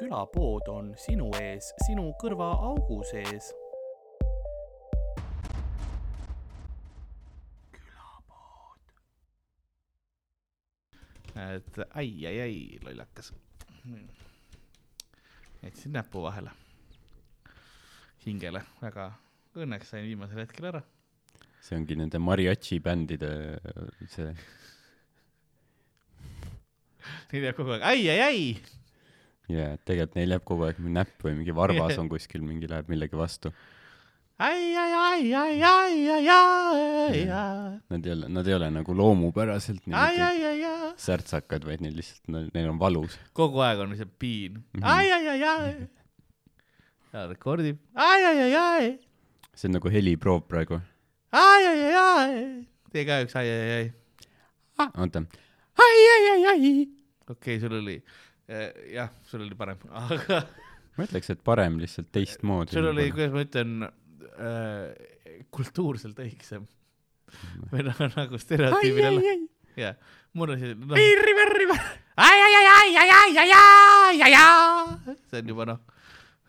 külapood on sinu ees, sinu kõrvaaugu sees. külapood. et ai, ai, ai, lollakas. jätsin näpu vahele. hingele, väga õnneks sain viimasel hetkel ära. see ongi nende mariachi bändide see Neil jääb kogu aeg ai, ai, ai ja et tegelikult neil jääb kogu aeg näpp või mingi varvas on kuskil mingi läheb millegi vastu. ai, ai, ai, ai, ai, ai, ai, ai. Nad ei ole, nad ei ole nagu loomupäraselt ai, ai, ai, ai. särtsakad, vaid neil lihtsalt, neil on valus. kogu aeg on lihtsalt piin Mhm. ai, ai, ai, ai. ja rekordib ai, ai, ai, ai, see on nagu heliproov praegu. ai, ai, ai, ai. tee ka üks ai, ai, ai. oota. ai, ai, ai, ai. okei okay,, sul oli eh, jah, sul oli parem, aga ma ütleks, et parem lihtsalt teistmoodi. sul oli, kuidas ma ütlen äh,, kultuurselt õigsem või noh, nagu stereotüübile. jah, mul on see no,. Virri, virri, virri. ai, ai, ai, ai, ai, ai, ai, ai, ai, ai. see on juba noh,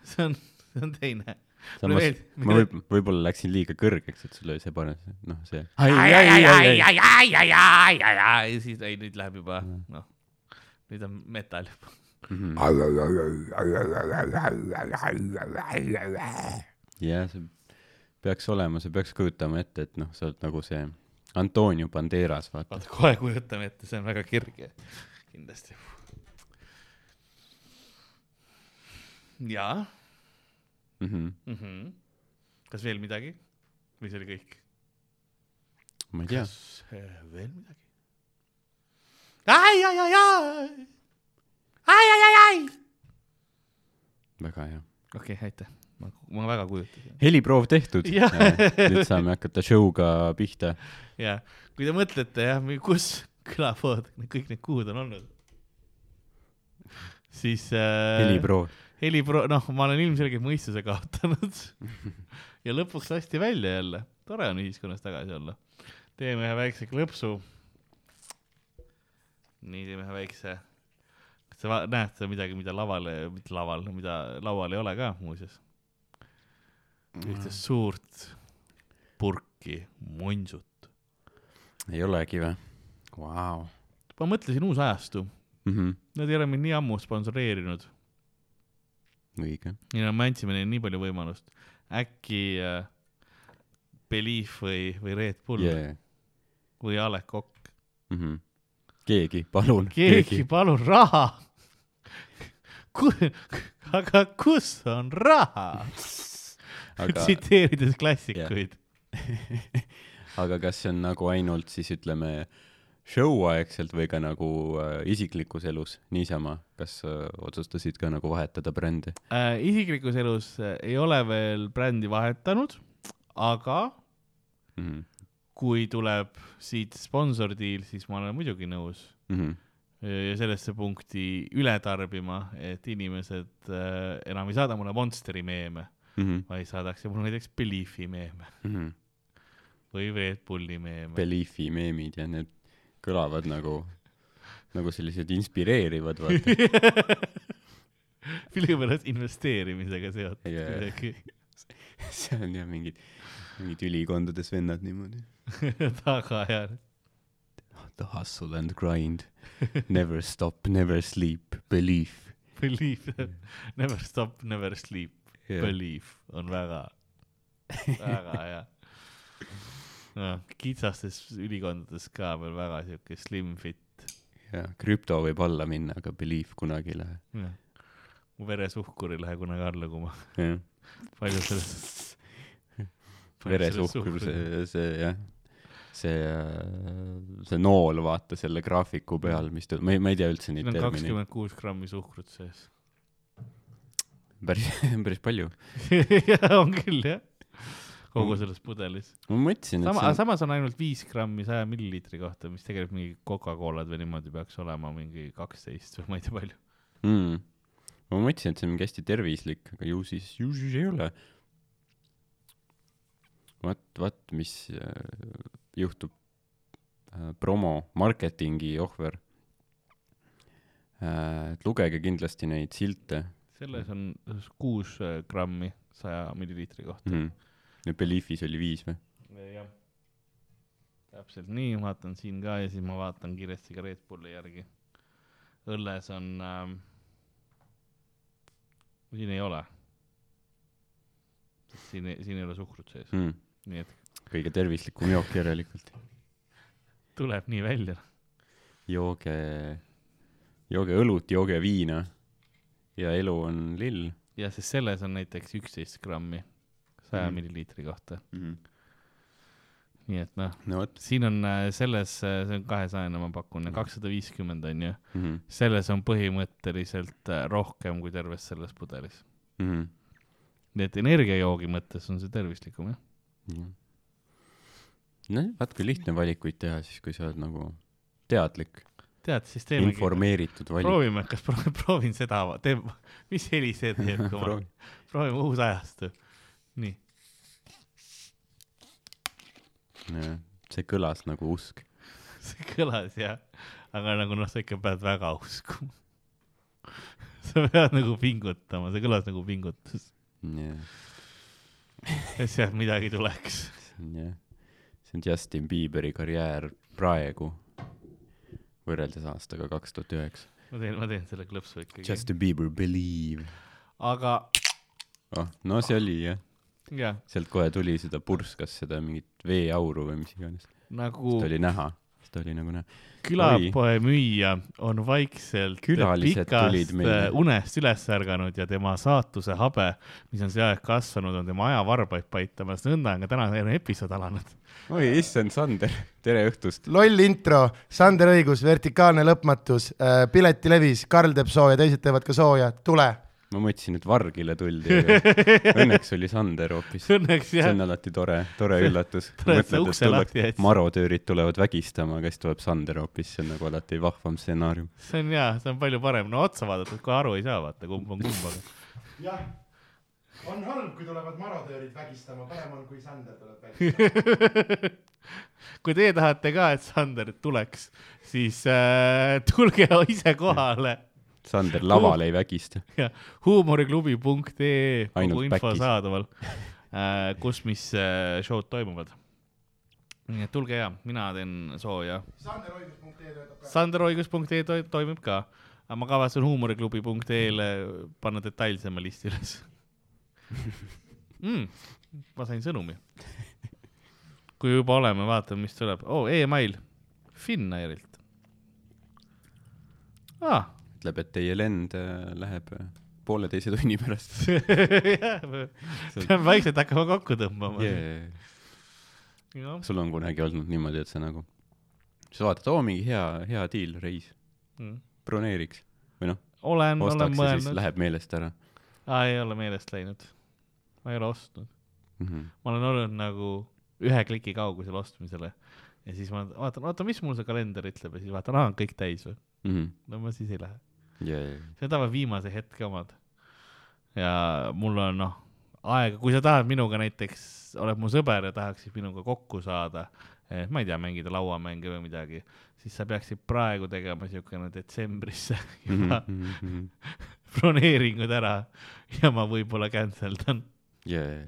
see on, see on teine. samas ma võib, võib-olla läksin liiga kõrgeks, et sul oli see parem, noh, see. ja siis, ei nüüd läheb juba noh, nüüd on metal juba. Mhm. jah, see peaks olema, sa peaks kujutama ette, et noh, sa oled nagu see Antonio Banderas, vaata. vaata kohe kujutame ette, see on väga kirge, kindlasti. jaa Mhm. mm. -hmm. kas veel midagi või see oli kõik? ma ei tea, kas äh, veel midagi? ai, ai, ai, ai, ai, ai, ai, ai. väga hea. okei okay,, aitäh, ma, ma väga kujutasin. heliproov tehtud. Nüüd saame hakata show'ga pihta. ja kui te mõtlete jah, kus külapood kõik need kuud on olnud, siis äh, heliproov. helipro-, noh, ma olen ilmselgelt mõistuse kaotanud ja lõpuks lasti välja jälle. tore on ühiskonnas tagasi olla. teeme ühe väikse klõpsu. nii, teeme ühe väikse. kas sa näed seda midagi, mida lavale, mitte laval, mida laual ei ole ka muuseas? ühte suurt purki monsut. ei olegi või? Vau. ma mõtlesin uus ajastu, Mhm. nad ei ole mind nii ammu sponsoreerinud õige. ja me andsime neile nii palju võimalust. äkki äh, Belief või, või Red Bull yeah. Või A Le Coq, Mhm. keegi, palun. keegi palun raha. aga kus on raha? aga, tsiteerides klassikuid. aga kas see on nagu ainult siis ütleme show aegselt või ka nagu äh, isiklikus elus niisama, kas äh, otsustasid ka nagu vahetada brändi? Äh, isiklikus elus äh, ei ole veel brändi vahetanud, aga Mhm. Kui tuleb siit sponsordiil, siis ma olen muidugi nõus Mhm. ja sellesse punkti üle tarbima, et inimesed äh, enam ei saada mulle Monsteri meeme, Mhm. vaid saadakse mulle näiteks Beliefi meeme või Red Bulli meeme. Beliefi meemid ja need kõlavad nagu, nagu sellised inspireerivad, vaata. millegipärast investeerimisega seotud Jaa. kuidagi see on jah mingid, mingid ülikondades vennad niimoodi. tagajärg. The hustle and grind, never stop, never sleep, belief. Believe, never stop, never sleep, Jah. believe on väga, väga hea. noh, kitsastes ülikondades ka veel väga siuke slim fit. jah, krüpto võib alla minna, aga belief kunagi ei lähe. mu veresuhkur ei lähe kunagi alla, kui ma palju sellest. veresuhkur, see, see jah, see, see nool, vaata selle graafiku peal, mis ta, ma ei, ma ei tea üldse neid termineid. kakskümmend kuus grammi suhkrut sees. päris, päris palju. on küll jah, kogu selles pudelis. ma mõtlesin, et sama, see on, samas on ainult viis grammi saja milliliitri kohta, mis tegelikult mingi Coca-Colad või niimoodi peaks olema mingi kaksteist või ma ei tea palju. mm. ma mõtlesin, et see on mingi hästi tervislik, aga ju siis, ju siis ei ole. vaat, vaat, mis äh, juhtub äh, promo, marketingi ohver äh,. et lugege kindlasti neid silte selles on kuus grammi saja milliliitri kohta mm.. ja Beliefis oli viis või? jah. täpselt nii, vaatan siin ka ja siis ma vaatan kiiresti ka Red Bulli järgi. õlles on ähm,, siin ei ole. siin, siin ei ole suhkrut sees, Mm. Nii et kõige tervislikum jook järelikult. tuleb nii välja. jooge, jooge õlut, jooge viina ja elu on lill ja siis selles on näiteks üksteist grammi saja Mhm. milliliitri kohta, mm.. nii et noh, no vot siin on äh, selles, see on kahesajane, ma pakun, kakssada viiskümmend on ju, mm. -hmm. selles on põhimõtteliselt äh, rohkem kui terves selles pudelis. Mm -hmm. nii et energiajoogi mõttes on see tervislikum jah. nojah, vaat kui lihtne valikuid teha siis, kui sa oled nagu teadlik, tead, siis teemegi, informeeritud valik. proovime, kas proovin, proovin seda, teeb, mis heli see teeb, kui ma, Proovi. proovime uus ajastu. nii, see kõlas nagu usk. see kõlas jah, aga nagu noh, sa ikka pead väga uskuma. sa pead nagu pingutama, see kõlas nagu pingutus, jah, et sealt midagi tuleks. see on jah, see on Justin Bieberi karjäär praegu võrreldes aastaga kaks tuhat üheksa. ma teen, ma teen selle klõpsu ikkagi. Justin Bieber Believe. aga oh, no see oli jah, jah, sealt kohe tuli seda purskas seda mingit veeauru või mis iganes, nagu seda oli näha, seda oli nagu näha. külapoe müüja on vaikselt Külalised pikast äh, unest üles ärganud ja tema saatuse habe, mis on see aeg kasvanud, on tema ajavarbaid paitamas. nõnda on ka tänane episood alanud. oi, issand, Sander, tere õhtust. loll intro, Sander Õigus, vertikaalne lõpmatus, pileti levis, Karl teeb sooja, teised teevad ka sooja, tule. Ma mõtlesin, et Vargile tuldi, aga õnneks oli Sander hoopis. Õnneks see on, alati tore, tore üllatus. marodöörid tulevad vägistama, aga siis tuleb Sander hoopis, see on nagu alati vahvam stsenaarium. see on hea, see on palju parem, no otsa vaadates kohe aru ei saa, vaata kumb on kumb, aga jah, on halb, kui tulevad marodöörid vägistama, parem on, kui Sander tuleb vägistama. kui teie tahate ka, et Sander tuleks, siis äh, tulge ise kohale Sander laval ei vägista. ja huumoriklubi.ee kogu info back'is. saadaval äh,, kus, mis äh, show'd toimuvad. nii et tulge ja, mina teen sooja. Sander Õigus.ee töötab ka. sanderoigus.ee to toimib ka, aga ma kavatsen huumoriklubi.ee-le panna detailsema listi üles mm,. ma sain sõnumi. kui juba oleme, vaatame, mis tuleb oh,. email Finnairilt ah,. ütleb, et teie lend äh, läheb äh, pooleteise tunni pärast peame vaikselt hakkama kokku tõmbama yeah.. yeah.. sul on kunagi olnud niimoodi, et sa nagu, sa vaatad, oo mingi hea, hea diil, reis, Mm. broneeriks või noh, olen, olen mõelnud, läheb meelest ära aa ei ole meelest läinud. ma ei ole ostnud, mm. -hmm. ma olen olnud nagu ühe kliki kaugusel ostmisele ja siis ma vaatan, oota, mis mul see kalender ütleb ja siis vaatan, aa, on kõik täis või? Mm -hmm. no ma siis ei lähe. Yeah. Need on viimase hetke omad. ja mul on noh, aega, kui sa tahad minuga näiteks, oled mu sõber ja tahaksid minuga kokku saada, ma ei tea, mängida lauamänge või midagi, siis sa peaksid praegu tegema siukene detsembrisse juba mm -hmm. broneeringud ära ja ma võib-olla cancel dan, yeah.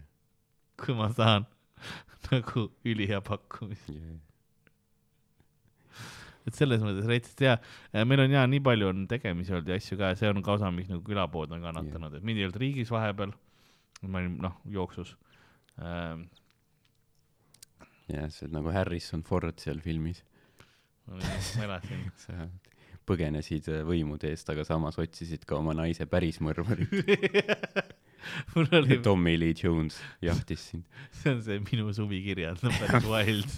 kui ma saan nagu ülihea pakkumise. Yeah. Et selles mõttes rets ja ja meil on ja nii palju on tegemisi olnud ja asju ka ja see on ka osa, miks nagu külapood on kannatanud, et mind ei olnud riigis vahepeal. ma olin noh jooksus ähm,. yeah, see on nagu Harrison Ford seal filmis, ma elasin sa põgenesid äh, võimude eest, aga samas otsisid ka oma naise päris mõrvarit. mul oli, Tommy Lee Jones jahtis sind. see on see minu suvikirjand, on päris wild.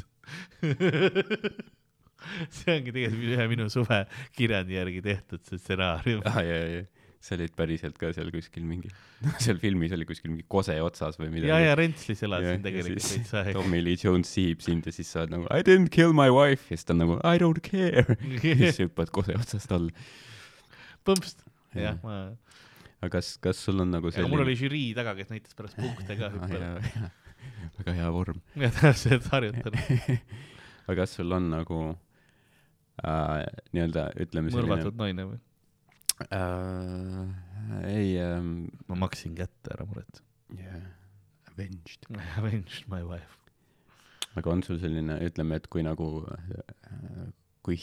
see ongi tegelikult ühe minu suve kirjandi järgi tehtud see stsenaarium. ah,. sa olid päriselt ka seal kuskil mingi, seal filmis oli kuskil mingi kose otsas või midagi. ja, ja Rentslis elasin tegelikult veits aega. Tommy Lee Jones sihib sind ja siis sa oled nagu I didn't kill my wife ja siis ta on nagu I don't care. ja siis hüppad kose otsast alla. põmpst, jah, ma, aga kas, kas sul on nagu aga mul oli žürii taga, kes näitas pärast punkte ka ah, hüppel. ja, ja, väga hea vorm. ja täpselt harjutanud. aga kas sul on nagu äh, nii-öelda ütleme mõrvatud naine või? äh, ei ähm, ma maksin kätte, ära muretse. yeah., avenged. Avenged my wife. aga on sul selline, ütleme, et kui nagu äh, kui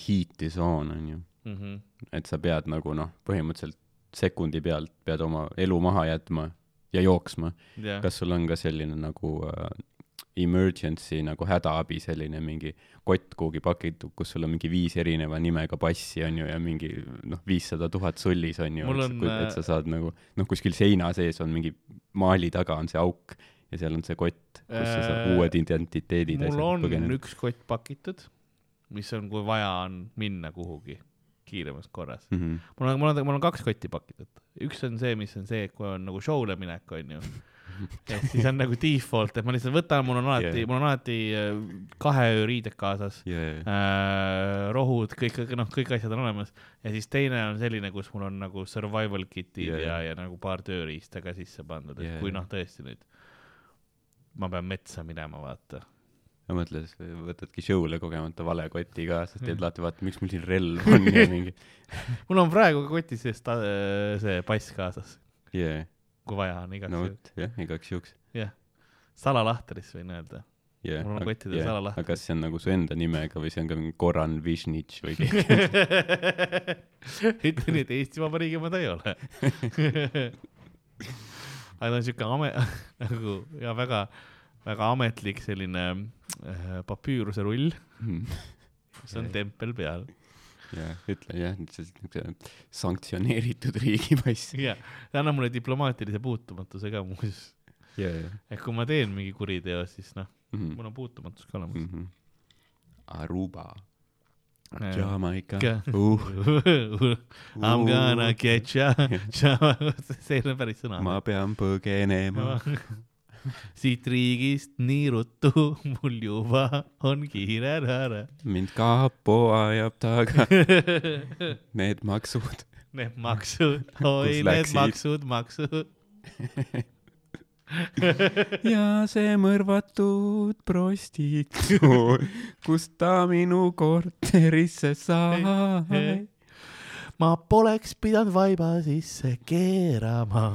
is on, onju, Mhm. et sa pead nagu noh, põhimõtteliselt sekundi pealt pead oma elu maha jätma ja jooksma, jah, kas sul on ka selline nagu äh, emergency nagu hädaabi selline mingi kott kuhugi pakitud, kus sul on mingi viis erineva nimega passi onju ja mingi noh, viissada tuhat sullis onju, Mul et, on, sa- äh, et sa saad nagu noh, kuskil seina sees on mingi maali taga on see auk ja seal on see kott, kus sa saad Äh, uued identiteedid mul on põgeneda. üks kott pakitud, mis on, kui vaja on minna kuhugi kiiremas korras. Mm -hmm. mul on, mul on, mul on kaks kotti pakitud. üks on see, mis on see, kui on nagu show'le minek, onju. et siis on nagu default, et ma lihtsalt võtan, mul on alati Yeah. mul on alati äh, kahe öö riided kaasas Yeah. äh,, rohud, kõik, noh, kõik asjad on olemas ja siis teine on selline, kus mul on nagu survival kit'id yeah, ja, ja nagu paar tööriista ka sisse pandud, et yeah, kui noh, tõesti nüüd ma pean metsa minema, vaata. ma mõtlen, võtadki show'le kogemata vale koti ka, sest teed lahti, vaata, miks mul siin relv on ja mingi mul on praegu ka kotis sees ta- see pass kaasas, yeah.. Kui vaja on igaks no juhuks jah, igaks juhuks jah, salalahterist võin öelda. yeah.. Mul on kottidel salalahti. aga kas see on nagu su enda nimega või see on ka mingi Goran Vishnitš või keegi? ütle nii, et Eesti Vabariigi oma ta ei ole. aga ta on siuke ame-, nagu ja väga, väga ametlik selline äh, papüüruse rull, kus on tempel peal. jah, ütle jah, on sanktsioneeritud riigipass. ja, ta annab mulle diplomaatilise puutumatuse ka muuseas. et kui ma teen mingi kuriteo, siis noh, Mm mul on puutumatus ka olemas. -hmm. Aruba, Jamaica uh, I'm gonna get ya, see ei ole päris sõna. ma pean põgenema. siit riigist nii ruttu, mul juba on kiire ära. mind kapo ajab taga, need maksud. Need maksud, oi need maksud, maksud. ja see mõrvatud prostituut, kust ta minu korterisse sai. Ma poleks pidanud vaiba sisse keerama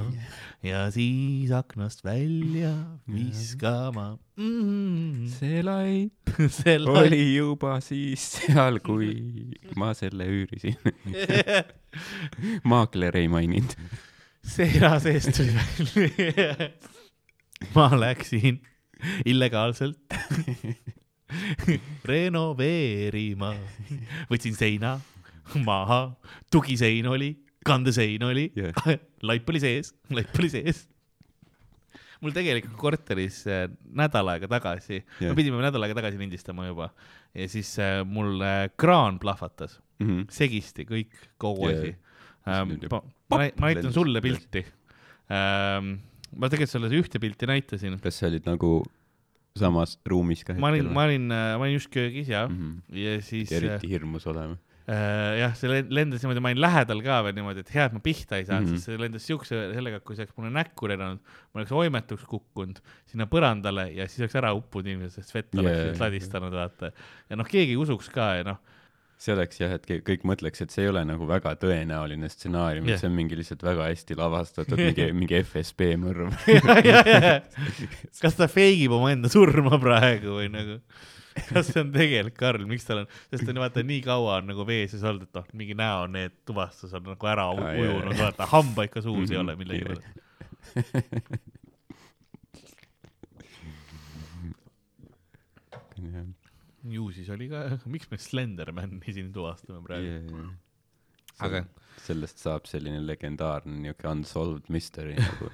ja siis aknast välja viskama mm.. see laip selle oli juba siis seal, kui ma selle üürisin. maakler ei maininud. seina seest tuli välja. ma läksin illegaalselt renoveerima, võtsin seina maha, tugisein oli, kandesein oli Jah. laip oli sees, laip oli sees. mul tegelikult korteris äh, nädal aega tagasi Jah. me pidime nädal aega tagasi lindistama juba ja siis äh, mul äh, kraan plahvatas, segisti kõik, kogu asi Mis ähm, ma, ma näi- ma näitan sulle pilti ähm,. ma tegelikult sulle ühte pilti näitasin. kas sa olid nagu samas ruumis ka ma olin, ma olin, ma olin just köögis ja mm. -hmm. ja siis eriti hirmus olema. jah, see len- lendas niimoodi, ma olin lähedal ka veel niimoodi, et hea, et ma pihta ei saanud mm. -hmm. sest see lendas siukse sellega, kui see oleks mulle näkku lennanud, ma oleks oimetuks kukkunud sinna põrandale ja siis oleks ära uppunud inimesed, sest vett oleks yeah. ladistanud, vaata. ja noh, keegi ei usuks ka ja noh, see oleks jah, et kõik mõtleks, et see ei ole nagu väga tõenäoline stsenaarium yeah., see on mingi lihtsalt väga hästi lavastatud mingi, mingi FSB mõrv. kas ta feigib omaenda surma praegu või nagu, kas see on tegelik Karl, miks tal on, sest ta on vaata nii kaua on nagu vee sees olnud, et noh, mingi näoneed tuvastus on nagu ära ujunud, vaata hambaid ka suus ei Mhm, ole millegipärast. ju siis oli ka, miks me Slendermani siin tuvastame praegu? Aga- sellest saab selline legendaarne niuke unsolved mystery nagu,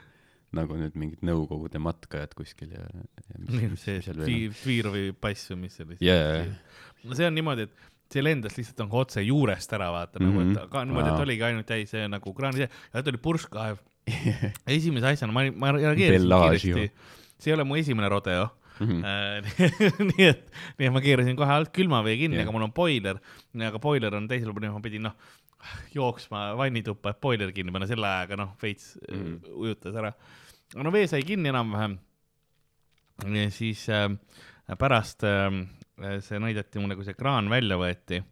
nagu nüüd mingid Nõukogude matkajad kuskil ja, ja mis, mis, see seal veel on. Tvi- Tvirovi pass või mis see oli? jaa, no see on niimoodi, et see lendas lihtsalt nagu otse juurest ära, vaata mm, -hmm. nagu, Mhm. et ka niimoodi, et oligi ainult jäi see nagu kraani sees ja ta oli purskkaev. esimese asjana ma, ma reageerisin kiiresti. see ei ole mu esimene rodeo Mhm. Äh, nii et, nii et ma keerasin kohe alt külmavee kinni Jah. yeah., aga mul on boiler, aga boiler on teisel pool, ma pidin noh, jooksma vannituppa, et boiler kinni panna, selle ajaga noh, veits mm Mhm. -hmm. ujutas ära. No vee sai kinni enam-vähem. ja siis äh, pärast äh, see näidati mulle, kui see kraan välja võeti,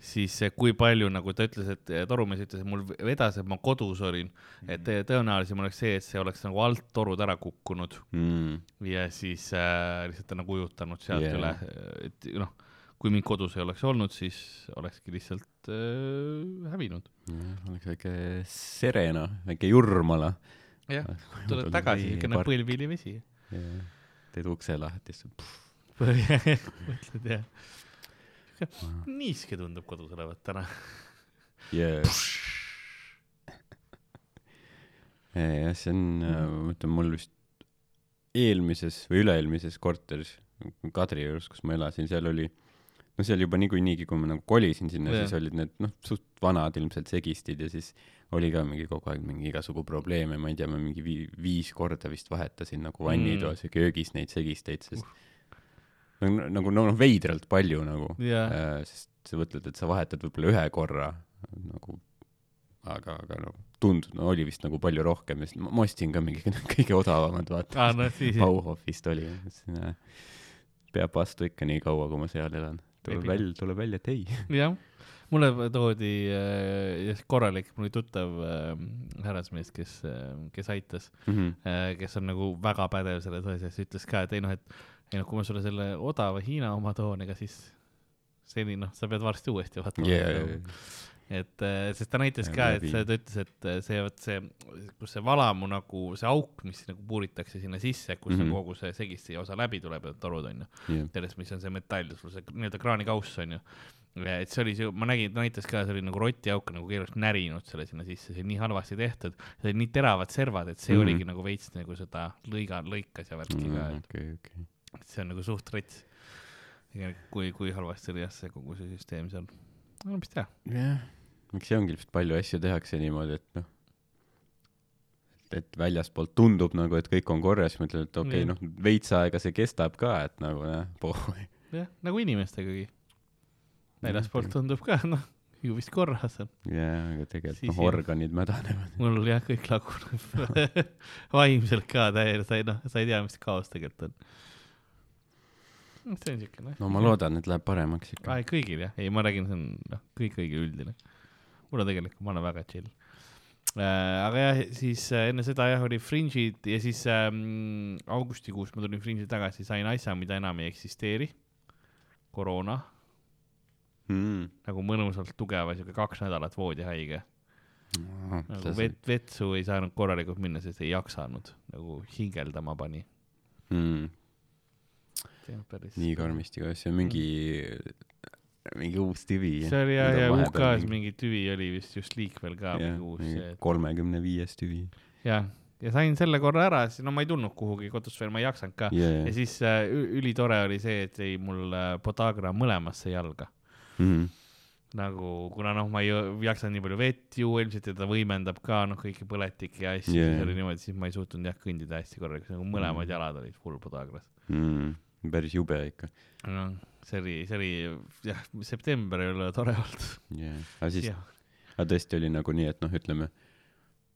siis kui palju nagu ta ütles, et torumees ütles, et mul vedas, et ma kodus olin, et Mhm. tõenäolisem oleks see, et see oleks nagu alt torud ära kukkunud mm.. ja siis äh, lihtsalt on nagu ujutanud sealt yeah. üle, et noh, kui mind kodus ei oleks olnud, siis olekski lihtsalt äh, hävinud. oleks väike Serena, väike Jurmala. jah, tuled tagasi, niisugune põlvili vesi. teed ukse lahti, siis mõtled jah. niiske tundub kodus olevat täna. jah, see on, ma ütlen, mul vist eelmises või üle-eelmises korteris, Kadriorus, kus ma elasin, seal oli, no seal juba niikuinii, kui ma nagu kolisin sinna siis olid need noh, suht vanad ilmselt segistid ja siis oli ka mingi kogu aeg mingi igasugu probleeme, ma ei tea, ma mingi vi-, viis korda vist vahetasin nagu vannitoas ja köögis neid segisteid, sest nagu, nagu noh, veidralt palju nagu. Jah, äh,, sest sa mõtled, et sa vahetad võib-olla ühe korra nagu, aga, aga no tundus, no oli vist nagu palju rohkem siis ma ostsin ka mingi kõige odavamad, vaata. Aa no Bauhofist oli, peab vastu ikka nii kaua, kui ma seal elan. tuleb välja, tuleb välja, et ei. jah, mulle toodi äh, korralik, mul oli tuttav äh, härrasmees, kes äh,, kes aitas äh,, kes on nagu väga pädev selles asjas, ütles ka, et ei noh, et ei noh, kui ma sulle selle odava Hiina oma toon, ega siis seni noh, sa pead varsti uuesti vaatama Yeah. et äh, sest ta näitas Ja ka, et see, ta ütles, et äh, see, vot see, kus see valamu nagu, see auk, mis nagu puuritakse sinna sisse, kus mm. -hmm. kogu see segisti osa läbi tuleb, need torud onju, jah, sellest, mis on see metall, sul see nii-öelda kraanikauss onju. Et see oli see, ma nägin, ta näitas ka, see oli nagu rotiauk, nagu keegi oleks närinud selle sinna sisse, see oli nii halvasti tehtud, see oli nii teravad servad, et see mm oligi nagu veits nagu seda lõiga, lõikas ja värki ka, et okei, okei. et see on nagu suht rets. kui, kui halvasti oli jah, see kogu see süsteem seal. no mis teha, jah, eks see ongi lihtsalt palju asju tehakse niimoodi, et noh, et, et väljaspoolt tundub nagu, et kõik on korras, mõtled, et okei okay,, Jah. noh, veits aega see kestab ka, et nagu jah, pohhui. jah, nagu inimestegagi. Väljaspoolt tundub ka, noh, ju vist korras on. jaa, aga tegelikult noh, organid mädanevad. mul jah, kõik laguneb vaimselt ka täielikult, sa ei noh, sa ei tea, mis kaos tegelikult on. see on siukene. no ma loodan, et läheb paremaks ikka aa, kõigil jah, ei ma räägin, see on noh, kõik kõigil üldine. mul on tegelikult, ma olen väga chill äh,. aga jah, siis äh, enne seda jah, oli Fringe'id ja siis ähm, augustikuus ma tulin Fringe'i tagasi, sain asja, mida enam ei eksisteeri. koroona, mm.. nagu mõnusalt tugeva, siuke kaks nädalat voodihaige. nagu vet, vetsu ei saanud korralikult minna, sest ei jaksanud, nagu hingeldama pani. mm. päris. nii. karmisti, see on mingi, mingi uus tüvi? see oli jah, ja UK-s mingi tüvi oli vist just liikvel ka jah mingi, uus kolmekümne viies tüvi jah, ja sain selle korra ära, siis no ma ei tulnud kuhugi kodust veel, ma ei jaksanud ka. yeah. ja. siis äh, ülitore oli see, et jäi mul äh, Podagra mõlemasse jalga. Mm. nagu, kuna noh, ma ei jaksanud nii palju vett juua, ilmselt ja ta võimendab ka noh, kõiki põletikke ja asju yeah., siis oli niimoodi, siis ma ei suutnud jah kõndida hästi korralikult, nagu mõlemad Mm. jalad olid full Podagras. Mm. päris jube ikka noh, see oli, see oli jah, september ei ole tore olnud. yeah.. aga siis, aga tõesti oli nagu nii, et noh, ütleme,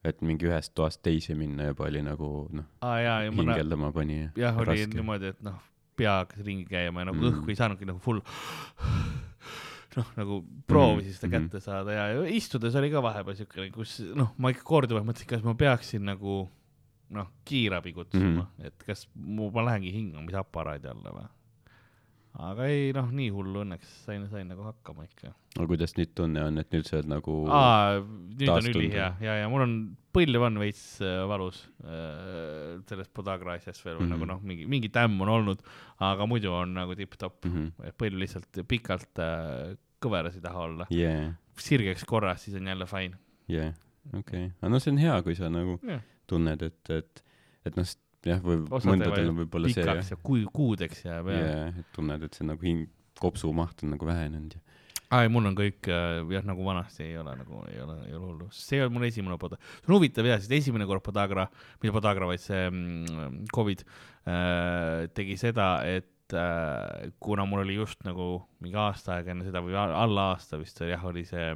et mingi ühest toast teise minna juba oli nagu noh, näen, hingeldama pani. jah, oli niimoodi, et noh, pea hakkas ringi käima ja nagu mm. õhku ei saanudki nagu full noh, nagu proovisin Mm, seda mhm. kätte saada ja ja istudes oli ka vahepeal siukene, kus noh, ma ikka korduvalt mõtlesin, kas ma peaksin nagu noh, kiirabi kutsuma mm, -hmm. et kas mu, ma lähengi hingamisaparaadi alla või. Aga ei noh, nii hullu õnneks sain, sain nagu hakkama ikka. aga kuidas nüüd tunne on, et nüüd sa oled nagu aa, nüüd on taastunud ülihea ja, ja mul on põlv on veits äh, valus äh, sellest Podagra asjast veel mm. -hmm. nagu noh, mingi, mingi tämm on olnud, aga muidu on nagu tipp-topp mm. -hmm. põlv lihtsalt pikalt äh, kõveras ei taha olla. yeah, sirgeks korras, siis on jälle fine. yeah, okei okay., aga no see on hea, kui sa nagu jah, tunned, et, et, et noh, jah, või Osadel mõndadel on võib-olla see jah kui kuudeks jääb ja yeah.. et tunned, et see nagu hing, kopsumaht on nagu vähenenud ja aa ei, mul on kõik äh, jah, nagu vanasti ei ole nagu ei ole, ei ole hullu, see olnud mul esimene pod-, see on huvitav jah, sest esimene kord Podagra, mitte Podagra, vaid see mm, Covid äh, tegi seda, et äh, kuna mul oli just nagu mingi aasta aega enne seda või alla aasta vist jah, oli see,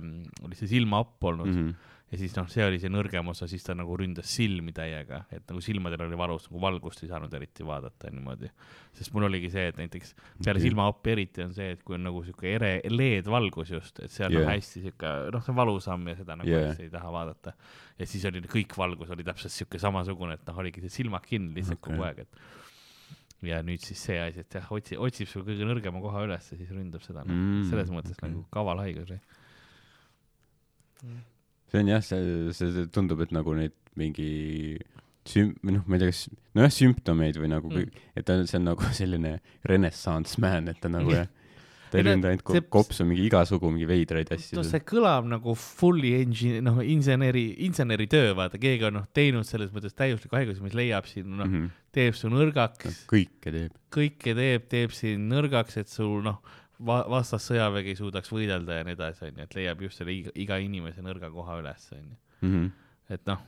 oli see silmaap olnud mm, mm -hmm. -hmm. ja siis noh, see oli see nõrgem osa, siis ta nagu ründas silmi täiega, et nagu silmadel oli valus, nagu valgust ei saanud eriti vaadata niimoodi. sest mul oligi see, et näiteks peale Okei. silmaoppi eriti on see, et kui on nagu sihuke ere, LED-valgus just, et see on yeah. Jaa. hästi sihuke, noh, see on valusam ja seda nagu yeah. hästi ei taha vaadata. ja siis oli kõik valgus oli täpselt sihuke samasugune, et noh, oligi see silmad kinni lihtsalt okay. Kogu aeg, et ja nüüd siis see asi, et jah, otsi-, otsib sul kõige nõrgema koha üles ja siis ründab seda mm,, Mm, selles mõttes okay. nagu kaval haigus või? See on jah, see, see tundub, et nagu neid mingi süm-, või noh, ma ei tea, kas, nojah, sümptomeid või nagu Mm. mm., et ta, see on nagu selline renaissance man, et ta nagu jah, ta Ei, ründa ainult see- kopsu mingi igasugu mingi veidraid asju no. see kõlab nagu fully engine, noh, inseneri, inseneritöö, vaata, keegi on noh teinud selles mõttes täiusliku haiguse, mis leiab sind, noh, -hmm. teeb su nõrgaks, kõike teeb. kõike teeb, teeb sind nõrgaks, et sul noh, va-, vastassõjavägi suudaks võidelda ja nii edasi, onju, et leiab just selle iga, iga inimese nõrga koha üles, onju. -hmm. et noh,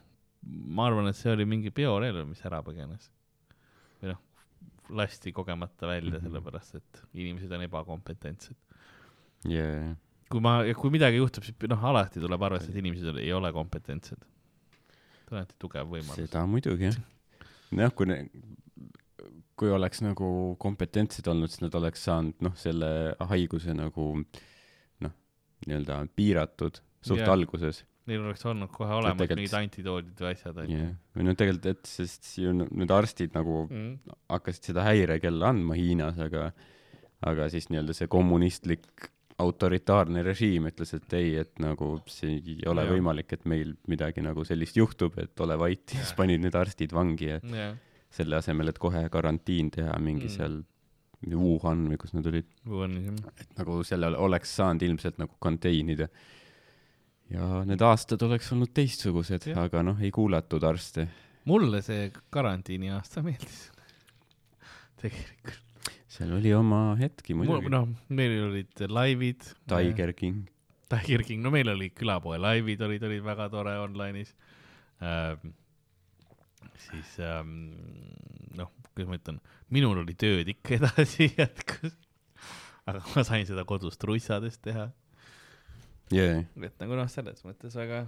ma arvan, et see oli mingi biorelv, mis ära põgenes. või noh, lasti kogemata välja mm, Mhm. -hmm. sellepärast et inimesed on ebakompetentsed. Yeah. kui ma, kui midagi juhtub, siis noh, alati tuleb arvestada, et inimesed ei ole kompetentsed. alati tugev võimalus. seda muidugi jah. nojah, kui ne-, kui oleks nagu kompetentsed olnud, siis nad oleks saanud noh, selle haiguse nagu noh, nii-öelda piiratud suht yeah. alguses Neil oleks olnud kohe olemas tegelikult- mingid antidoodid või asjad, onju. yeah.. või no tegelikult, et sest ju need arstid nagu Mm. hakkasid seda häirekella andma Hiinas, aga aga siis nii-öelda see kommunistlik autoritaarne režiim ütles, et ei, et nagu see ei ole Jah. võimalik, et meil midagi nagu sellist juhtub, et ole vait ja siis panid need arstid vangi ja jah, selle asemel, et kohe karantiin teha mingi Mm. seal Wuhan või kus nad olid, Wuhanis et nagu selle oleks saanud ilmselt nagu contain ida. ja need aastad oleks olnud teistsugused Jah., aga noh, ei kuulatud arste. mulle see karantiini aasta meeldis. tegelikult. seal oli oma hetki muidugi. noh, meil olid laivid. Tiger King. Tiger King, no meil oli külapoe laivid olid, olid väga tore online'is ähm,. Siis ähm, noh, kuidas ma ütlen, minul oli tööd ikka edasi jätkus. aga ma sain seda kodus trussades teha, jaa, et nagu noh, selles mõttes väga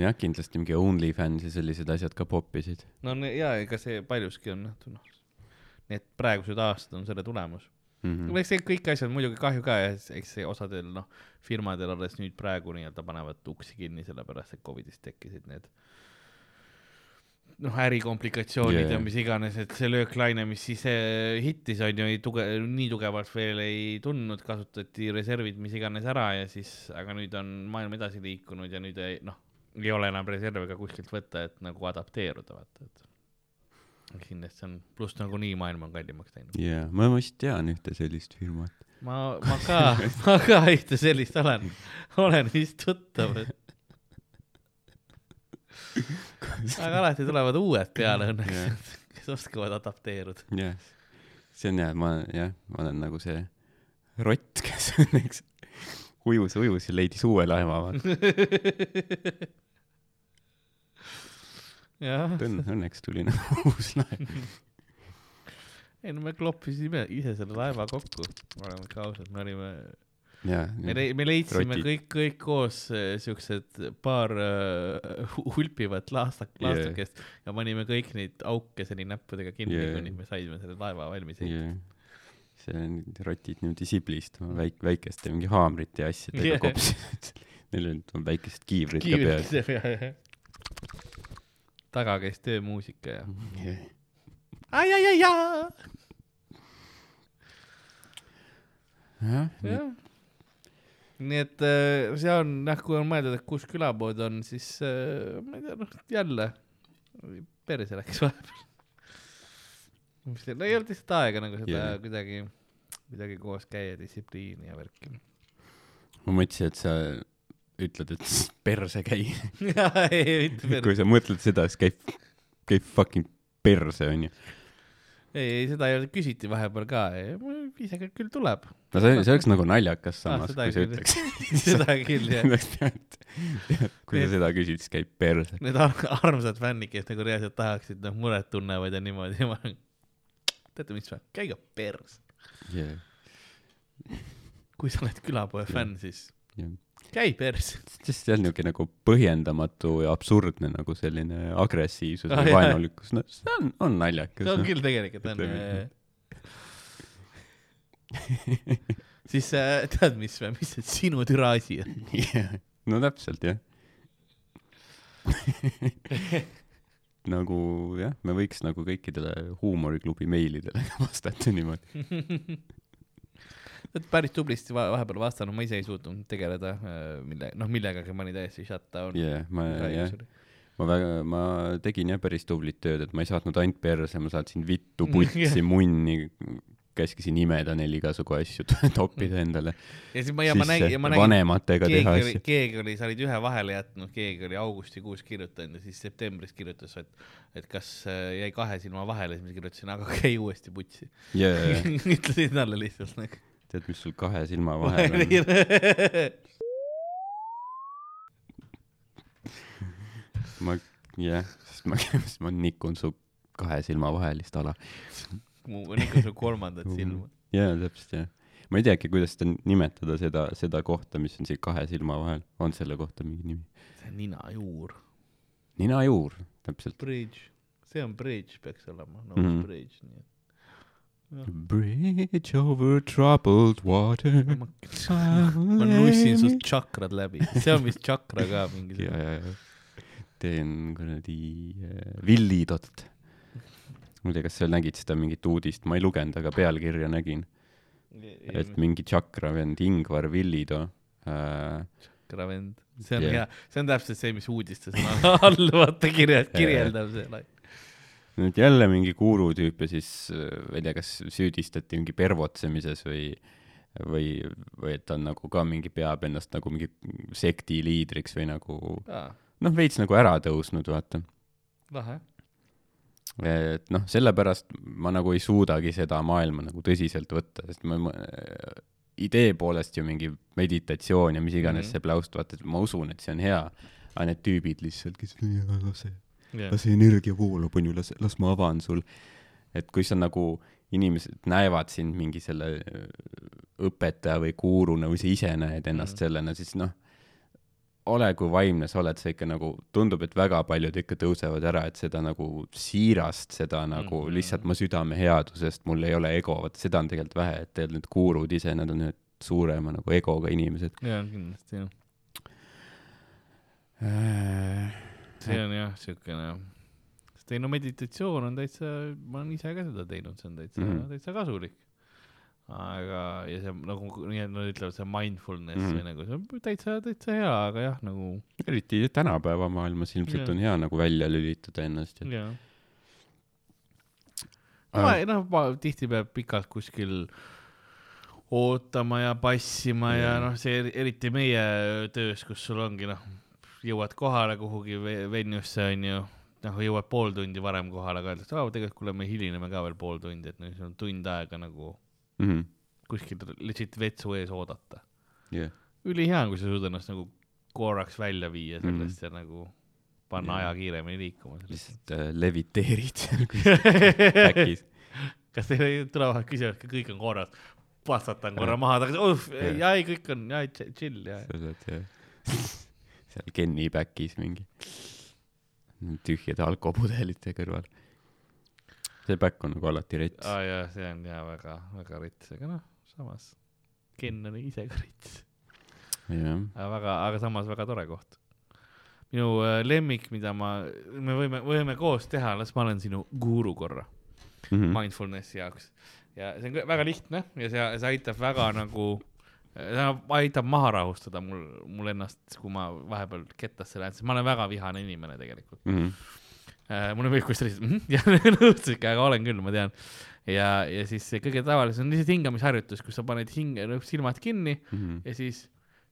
jah, kindlasti mingi OnlyFans ja sellised asjad ka poppisid no jaa, ega see paljuski on noh, noh, need praegused aastad on selle tulemus mm. mm.. -hmm. eks see kõik asjad muidugi kahju ka ja eks see osadel noh, firmadel alles nüüd praegu nii-öelda panevad uksi kinni, sellepärast et Covidist tekkisid need noh, ärikomplikatsioonid yeah. Ja mis iganes, et see lööklaine, mis siis eh, hittis on ju, ei tuge-, nii tugevalt veel ei tundnud, kasutati reservid mis iganes ära ja siis, aga nüüd on maailm edasi liikunud ja nüüd ei noh, ei ole enam reserve ka kuskilt võtta, et nagu adapteeruda, vaata, et kindlasti on, pluss nagunii maailm on kallimaks läinud. jaa, ma vist tean ühte sellist firmat. ma, ma ka, ma ka ühte sellist olen, olen vist tuttav, et aga alati tulevad uued peale õnneks Jah., kes oskavad adapteeruda. jah, see on jah, ma jah, ma olen nagu see rott, kes õnneks ujus, ujus ja leidis uue laeva, Õnn-, õnneks tuli nagu uus laev. ei no me kloppisime ise selle laeva kokku, oleme ikka ausad, me olime, me me leidsime Rotid. kõik, kõik koos äh, siuksed paar äh, hulpivat laastak-, Yeah. laastukest ja panime kõik neid auke seni näppudega kinni Yeah. kuni me saime selle laeva valmis ehitada. jah, see on rotid niimoodi siblistama väik-, väikeste mingi haamrite ja asjadega yeah. kopsinud. Neil on väikesed kiivrid ka peal. taga käis töömuusika ja jah, ai, ai, ai, nii- jah. Nii et äh, see on jah, kui on mõeldud, et kus külapood on, siis äh, ma ei tea, noh jälle perse läks vahepeal. no ei olnud lihtsalt aega nagu seda Jaa. yeah. kuidagi, kuidagi koos käia, distsipliini ja värki. ma mõtlesin, et sa ütled, et perse käi. ei, mitte perse. kui sa mõtled seda, siis käib, käib fucking perse, onju. ei, ei seda ei olnud, küsiti vahepeal ka, viisakat küll tuleb. no see, see oleks nagu naljakas samas, seda kui sa ütleks. seda küll jah. kui sa seda küsid, siis käib perse. Need ar- armsad fännid, kes nagu reaalselt tahaksid, noh, muret tunnevad ja niimoodi, ma teate mis või, käige pers. Yeah. kui sa oled külapoe fänn, siis käi sest see on niisugune nagu põhjendamatu ja absurdne nagu selline agressiivsus Ah, või vaenulikkus, no see on, on naljakas. see on küll tegelikult on siis äh, tead, mis, mis see sinu türa asi on? no täpselt jah nagu jah, me võiks nagu kõikidele huumoriklubi meilidele vastata niimoodi. Päris tublisti va vahepeal vastanud, ma ise ei suutnud tegeleda äh, mille, noh millegagi ma olin täiesti shut down. jah, ma jah, ma väga, ma tegin jah päris tublit tööd, et ma ei saatnud ainult perse, ma saatsin vittu, putsi, munni, käskisin imeda neil igasugu asju, toppida endale ja siis ma, ja ma nägin, ja ma nägin, vanematega teha oli, asju. keegi oli, sa olid ühe vahele jätnud, keegi oli augustikuus kirjutanud ja siis septembris kirjutas, et, et kas äh, jäi kahe silma vahele, siis ma kirjutasin, aga käi uuesti putsi. ja ütlesin talle lihtsalt nagu. tead, mis sul kahe silma vahel on? ma, jah, sest ma, sest ma nikun su kahe silma vahelist ala. mu, nagu su kolmandat silma. jaa, täpselt jah. ma ei teagi, kuidas seda nimetada, seda, seda kohta, mis on siin kahe silma vahel. on selle kohta mingi nimi? see on ninajuur, ninajuur, täpselt. bridge, see on bridge peaks olema, no mm -hmm. bridge, nii et. Bridge over troubled water. ma nussin sust tšakrad läbi, see on vist tšakra ka ja, mingisugune. ja, ja teen kuradi äh, villidot. ma ei tea, kas sa nägid seda mingit uudist, ma ei lugenud, aga pealkirja nägin, et mingi tšakra vend Ingvar Villido äh, tšakra vend, see on Jah. hea, see on täpselt see, mis uudistes all vaata kirja, kirjeldab see. Nüüd jälle mingi guru tüüp ja siis ma ei tea, kas süüdistati mingi pervotsemises või või, või et ta on nagu ka mingi, peab ennast nagu mingi sekti liidriks või nagu noh, veits nagu ära tõusnud, vaata. lahe. et noh, sellepärast ma nagu ei suudagi seda maailma nagu tõsiselt võtta, sest ma, ma idee poolest ju mingi meditatsioon ja mis iganes mm -hmm. see pläust, vaata, et ma usun, et see on hea, aga need tüübid lihtsalt, kes lase, jah, lase energia voolab, onju, las, las ma avan sul. et kui sa nagu, inimesed näevad sind mingi selle öö, õpetaja või guruna või sa ise näed ennast mm. sellena, siis noh, ole kui vaimne sa oled, sa ikka nagu, tundub, et väga paljud ikka tõusevad ära, et seda nagu siirast, seda nagu mm. lihtsalt ma südameheadusest, mul ei ole ego, vot seda on tegelikult vähe, et tegelikult need gurud ise, nad on ühed suurema nagu egoga inimesed. jaa, kindlasti jah. See on jah, siukene, sest ei no meditatsioon on täitsa, ma olen ise ka seda teinud, see on täitsa mm, Mhm. -hmm. täitsa kasulik. aga, ja see nagu, nii et nad ütlevad, see mindfulness mm Mhm. -hmm. või nagu see on täitsa, täitsa hea, aga jah, nagu eriti tänapäeva maailmas ilmselt Jah. on hea nagu välja lülitada ennast ja jah. ma, noh, ma tihti peab pikalt kuskil ootama ja passima ja Jah. noh, see eri- eriti meie töös, kus sul ongi noh, jõuad kohale kuhugi ve- venue'sse onju, noh jõuad pool tundi varem kohale, aga öeldakse, aa tegelikult kuule, me hilineme ka veel pool tundi, et noh, sul on tund aega nagu mm. -hmm. kuskil legit vetsu ees oodata. Yeah. ülihea on, kui sa suudad ennast nagu korraks välja viia sellest mm. ja nagu panna Jah. aja kiiremini liikuma. lihtsalt äh, leviteerid seal back'is. kas teile tulevad küsimused, kõik on korras? pastatan korra Jah. maha tagasi, jaa ei, kõik on, jaa, chill, jaa. sa oled jah, seal Kenny back'is mingi tühjade alkopudelite kõrval. see back on nagu alati rets. aa jaa, see on jaa väga, väga rits, aga noh, samas Ken on ise ka jah, aga väga, aga samas väga tore koht. minu äh, lemmik, mida ma, me võime, võime koos teha, las ma olen sinu guru korra Mhm. mindfulnessi jaoks ja see on väga lihtne ja see, see aitab väga nagu, aitab maha rahustada mul, mul ennast, kui ma vahepeal kettasse lähen, sest ma olen väga vihane inimene tegelikult. Mhm. Äh, mulle meeldib, kui sa lihtsalt mm, jah, nõustusega, aga olen küll, ma tean. ja, ja siis kõige tavalisem on lihtsalt hingamisharjutus, kus sa paned hinge, silmad kinni Mhm. ja siis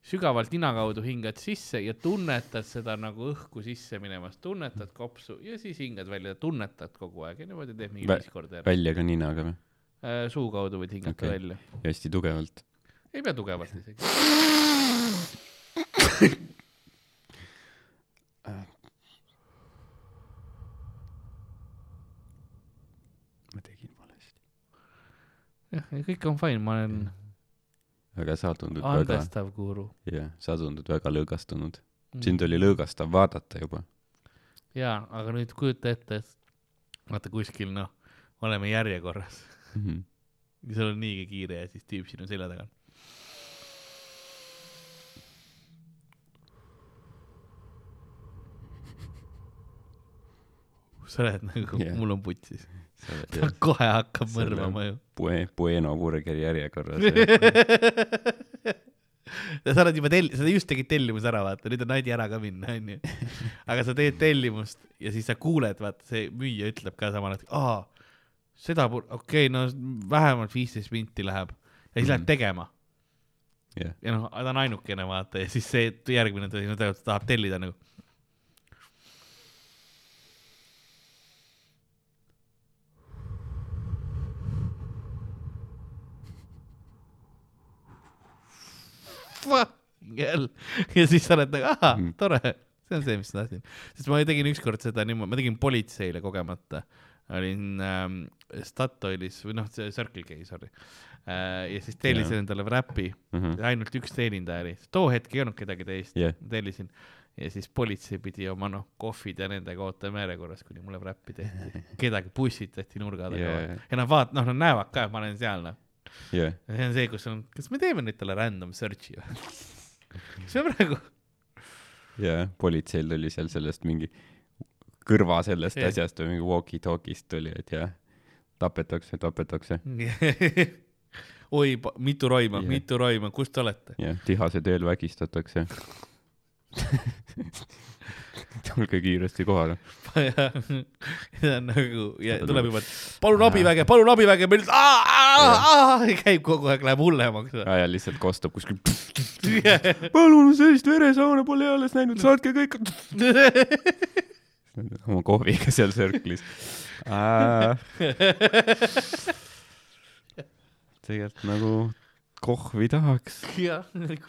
sügavalt nina kaudu hingad sisse ja tunnetad seda nagu õhku sisse minemas, tunnetad kopsu ja siis hingad välja, tunnetad kogu aeg ja niimoodi teed mingi Vä- viis korda järjest. välja ka ninaga või? suu kaudu võid hingata okay. Välja, ja hästi tugevalt. Ei pea tugevalt isegi. ma tegin valesti. jah, kõik on fine, ma olen, aga sa tundud väga, andestav guru. jah, sa tundud väga lõõgastunud. sind oli lõõgastav vaadata juba. jaa, aga nüüd kujuta ette, et vaata kuskil noh, oleme järjekorras Mhm. ja sul on niigi kiire ja siis tüüp sinu selja taga on. Sa oled nagu yeah., mul on putsis. ta kohe hakkab mõrvama ju. Bue-, Bueno burgeri järjekorras. sa oled juba tell-, sa just tegid tellimuse ära, vaata, nüüd on aedi ära ka minna, onju. aga sa teed tellimust ja siis sa kuuled, vaata, see müüja ütleb ka samal hetkel, aa, seda, okei okay,, no vähemalt viisteist minti läheb ja siis mm lähed tegema jah, ja noh, ta on ainukene, vaata, ja siis see järgmine tuli, no ta tahab tellida nagu. Jälle ja siis sa oled nagu, ahah Mm., tore, see on see, mis ma tahtsin. sest ma tegin ükskord seda niimoodi, ma tegin politseile kogemata. olin ähm, Statoilis või noh, see Circle K, sorry äh,. ja siis tellisin Jaa. endale Räpi Mhm. ainult üks teenindaja oli, too hetk ei olnud kedagi teist yeah., tellisin ja siis politsei pidi oma noh, kohvid ja nendega ootama järjekorras, kuni mulle räppi tehti. kedagi pussitati nurga taga yeah. ja nad vaat-, noh, nad näevad ka, et ma olen seal, noh. jah, ja see on see, kus on, kas me teeme nüüd talle random search'i või? see on praegu, jah, politseil tuli seal sellest mingi kõrva sellest Jah. asjast või mingi walkie-talkie'st tuli, et jah, tapetakse, tapetakse. oi, mitu roima yeah., mitu roima, kus te olete? jah, tihase teel vägistatakse. tulge kiiresti kohale. ja ja nagu ja tuleb juba, et palun abiväge, palun abiväge, meil käib kogu aeg, läheb hullemaks. ja lihtsalt kostab kuskil. palun, sellist veresauna pole alles näinud, saatke kõik oma kohviga seal Circle'is. tegelikult nagu kohvi tahaks. jah,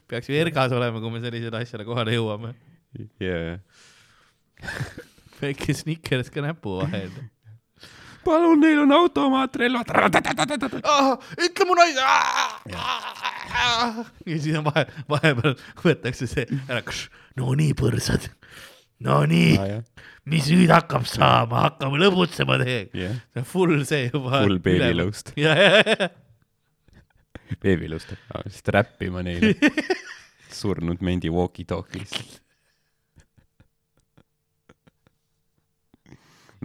peaks ju ergas olema, kui me sellisele asjale kohale jõuame. Jaa. väike Snickers ka näpu vahel. palun, neil on automaatrelvad. ütle mu naise. ja siis on vahe, vahepeal võetakse see ära, no nii põrsad, no nii, mis nüüd hakkab saama, hakkame lõbutsema teiega. jah, on full see juba. Full beebilõust. veebilust, lihtsalt räppima neile. surnud mendi walkie-talkie'st.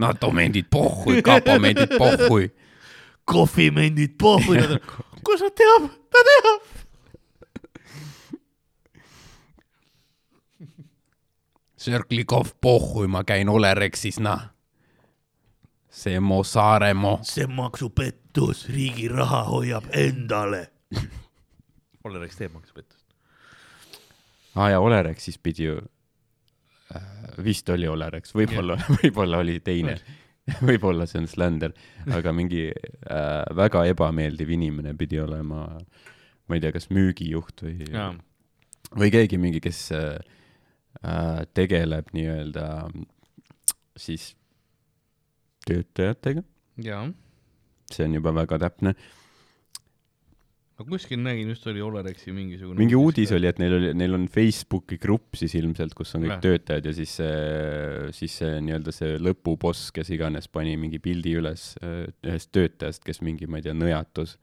NATO-mendid pohhui, kapomendid pohhui. kohvimendid, pohvid, kus ta teab, ta teab. Sörklikov pohhui, ma käin Olerexis, noh. see Mo Saaremaa. see maksupettus, riigi raha hoiab endale. Olereks teeb maksupettust. aa ah, ja Olerexis pidi ju vist oli Olerex, võib-olla, võib-olla oli teine. võib-olla see on Slender, aga mingi äh, väga ebameeldiv inimene pidi olema, ma ei tea, kas müügijuht või, jaa, või keegi mingi, kes äh, äh, tegeleb nii-öelda siis töötajatega, see on juba väga täpne. Ma kuskil nägin, just oli Olerexi mingisugune. mingi uudis oli, et neil oli, neil on Facebooki grupp siis ilmselt, kus on kõik Jah. töötajad ja siis see, siis see nii-öelda see lõpuboss, kes iganes pani mingi pildi üles äh, ühest töötajast, kes mingi, ma ei tea, nõjatus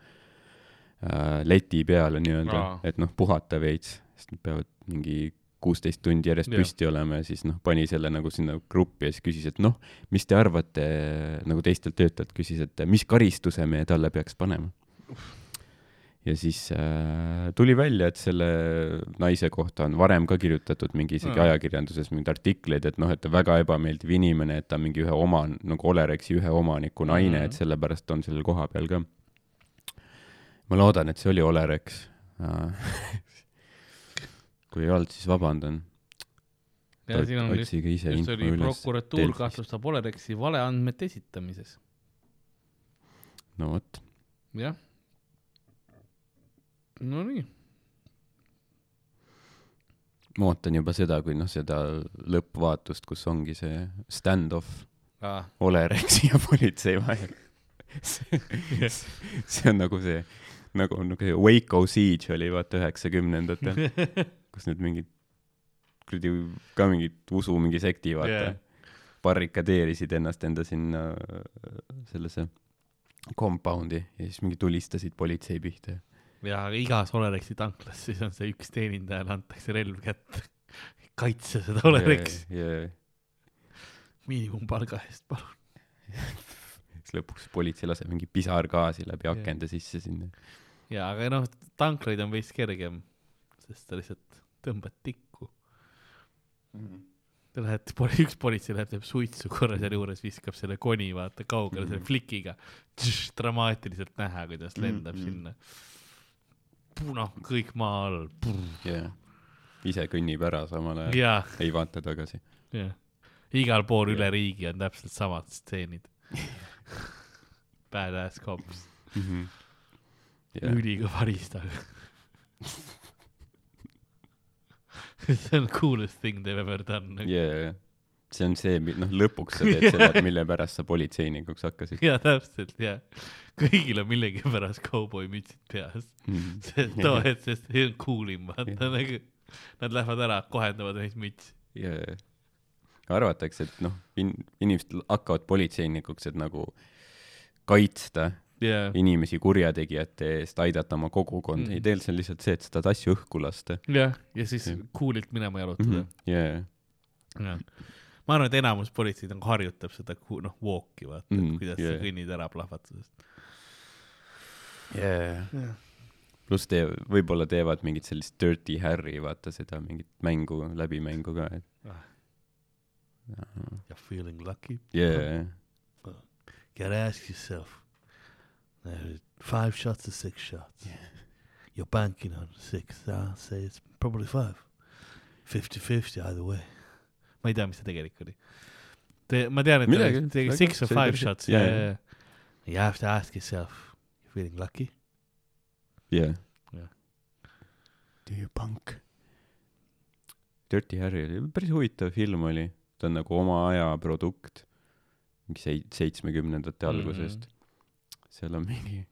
äh, leti peale nii-öelda et noh, puhata veits, sest nad peavad mingi kuusteist tundi järjest Jah. püsti olema ja siis noh, pani selle nagu sinna gruppi ja siis küsis, et noh, mis te arvate, nagu teistelt töötajalt küsis, et mis karistuse me talle peaks panema. Ja siis äh, tuli välja, et selle naise kohta on varem ka kirjutatud mingi isegi Aa. ajakirjanduses mingeid artikleid, et noh, et ta väga ebameeldiv inimene, et ta mingi ühe oma, nagu Olerexi ühe omaniku naine mm. -hmm. et sellepärast on sellel koha peal ka. ma loodan, et see oli Olerex. kui ei olnud, siis vabandan. ja siin on ise just oli prokuratuur kahtlustab Olerexi valeandmete esitamises. no vot, jah. Nonii, ma ootan juba seda, kui noh, seda lõppvaatust, kus ongi see stand-off aa, Olerexi ja politsei vahel. see see on nagu see nagu nagu see Waco Siege oli vaata üheksakümnendatel, kus need mingid kuradi ka mingid usu mingi sekti vaata yeah. barrikadeerisid ennast enda sinna äh, sellesse compound'i ja siis mingi tulistasid politsei pihta. Ja igas Olerexi tanklas siis on see üks teenindajale antakse relv kätte. kaitse seda Olerexi ja miinimumpalga eest, palun. siis lõpuks politsei laseb mingi pisargaasi läbi Jaa. akende sisse sinna. ja aga noh, tanklaid on veits kergem, sest sa lihtsalt tõmbad tikku. Te lähete, üks politsei läheb, teeb suitsu korra sealjuures, viskab selle koni, vaata kaugele selle Mhm. flikiga. dramaatiliselt näha, kuidas lendab Mhm. sinna. noh, kõik maa all. jaa. ise kõnnib ära samal ajal, ja, ei vaata tagasi. ja igal pool üle Jah. riigi on täpselt samad stseenid. Badass cops, jaa, ülikõva riistaga. see on coolest thing they've ever done. jaa, see on see, noh, lõpuks sa teed seda, et mille pärast sa politseinikuks hakkasid. ja täpselt ja kõigil on millegipärast kauboimütsid peas see too hetk sest see on cool im vaata nagu nad lähevad ära kohendavad neist mütsi ja arvatakse, et noh, in-, inimesed hakkavad politseinikuks, et nagu kaitsta ja inimesi kurjategijate eest, aidata oma kogukondi Mm. mm.. ei, tegelikult see on lihtsalt see, et sa tahad asju õhku lasta ja ja siis Jah. cool'ilt minema mm. jalutada -hmm. Yeah. ja ma arvan et enamus politseid nagu harjutab seda ku- noh walk'i vaata Mm, kuidas yeah. sa kõnnid ära plahvatusest Yeah. Jah. pluss tee-, võib-olla teevad mingit sellist Dirty Harry, vaata seda mingit mängu, läbimängu ka, et Ah. you are feeling lucky yeah.. gotta ask yourself five shots or six shots you're banking on six I'll say it's probably five fifty fifty either way ma ei tea mis see tegelik oli Te, ma tean et Midagi, te, te, väga- six or five shots yeah, yeah, yeah. you have to ask yourself you feeling lucky Yeah. Jah. Do you punk? Dirty Harry oli päris huvitav film oli, ta on nagu oma aja produkt, mingi seit-, seitsmekümnendate Mhm. algusest mm. -hmm. seal on mingi,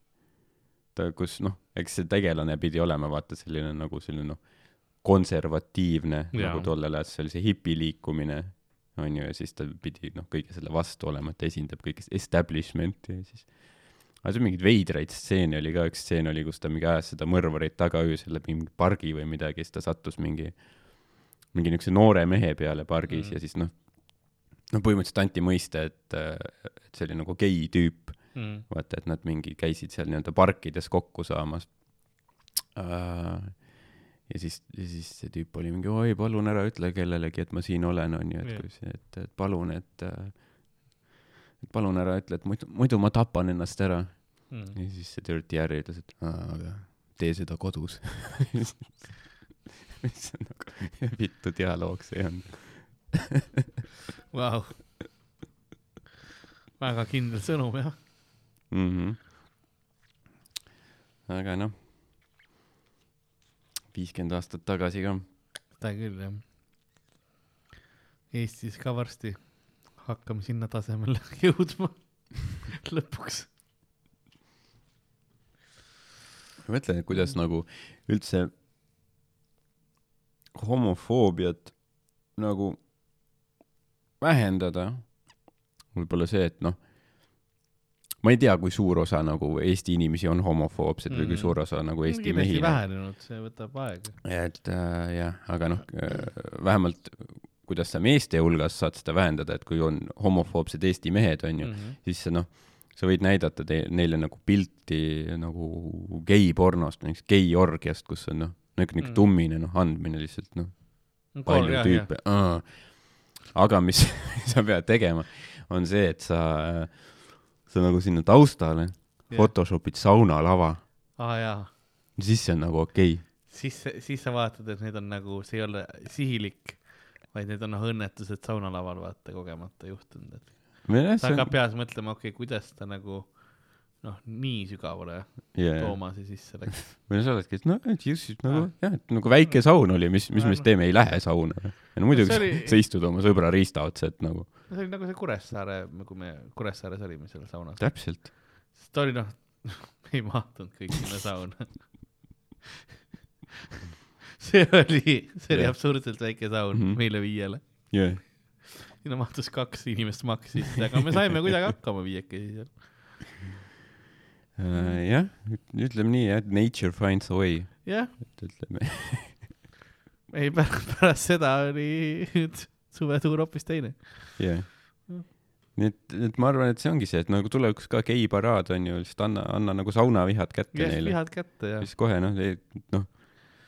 ta, kus noh, eks see tegelane pidi olema vaata selline nagu selline noh, konservatiivne Jaa. nagu tollel ajal, see oli see hipiliikumine onju, ja siis ta pidi noh, kõige selle vastu olema, et ta esindab kõike establishment'i ja siis aga seal mingeid veidraid stseene oli ka, üks stseen oli, kus ta mingi ajas seda mõrvarit taga öösel läbi mingi pargi või midagi, siis ta sattus mingi, mingi niisuguse noore mehe peale pargis mm. ja siis noh, no põhimõtteliselt anti mõista, et, et see oli nagu gei tüüp, mm. vaata, et nad mingi käisid seal nii-öelda parkides kokku saamas uh,. Ja siis, ja siis see tüüp oli mingi, oi, palun ära ütle kellelegi, et ma siin olen, onju, et Jah. kui see, et, et palun, et uh, et palun ära ütle, et muidu, muidu ma tapan ennast ära. Mm. ja siis see Dirty Harry ütles, et aga tee seda kodus. mis on nagu vittu dialoog see on. Vau. väga kindel sõnum jah mm. -hmm. aga noh, viiskümmend aastat tagasi ka. seda küll jah Eestis ka varsti hakkame sinna tasemele jõudma lõpuks ma mõtlen, et kuidas nagu üldse homofoobiat nagu vähendada. võib-olla see, et noh, ma ei tea, kui suur osa nagu Eesti inimesi on homofoobsed mm. või kui Mm. suur osa nagu Eesti kindlasti mehi. vähenenud see võtab aega et äh, jah, aga noh äh,, vähemalt kuidas sa meeste hulgas saad seda vähendada, et kui on homofoobsed Eesti mehed, onju, mm -hmm. siis sa noh, sa võid näidata neile nagu pilti nagu geipornost, näiteks geiorgiast, kus on noh, niisugune Mm. mm. tummine noh, andmine lihtsalt noh, palju tüüpe, aga mis sa pead tegema, on see, et sa, sa nagu sinna taustale Jah. Photoshopid saunalava, aa ah, jaa siis see on nagu okei okay.. siis siis sa vaatad et need on nagu see ei ole sihilik vaid need on noh õnnetused saunalaval vaata kogemata juhtunud et sa hakkad peas mõtlema okei okay, kuidas ta nagu noh nii sügavale yeah. Toomase sisse läks või sa oledki, et noh, et just nagu Ah. jah, et nagu väike saun oli, mis, mis Ah, me siis noh. teeme, ei lähe sauna. no muidugi See oli... oli- sa istud oma sõbra riista otsa, et nagu see oli nagu see Kuressaare kui me Kuressaares olime seal saunas täpselt. sest ta oli noh ei mahtunud kõik sinna sauna. see oli, see oli Jah. absurdselt väike saun Mhm. meile viiele. jah, sinna mahtus kaks inimest maksis, aga me saime kuidagi hakkama viiekesi seal. Äh, jah, ütleme nii jah, et nature finds a way, jah, et ütleme, ei pärast seda oli suvetuur hoopis teine. jah. nii et, et ma arvan, et see ongi see, et nagu tulevikus ka geiparaad on ju, lihtsalt anna, anna nagu saunavihad kätte jah, neile. vihad kätte ja siis kohe noh, noh,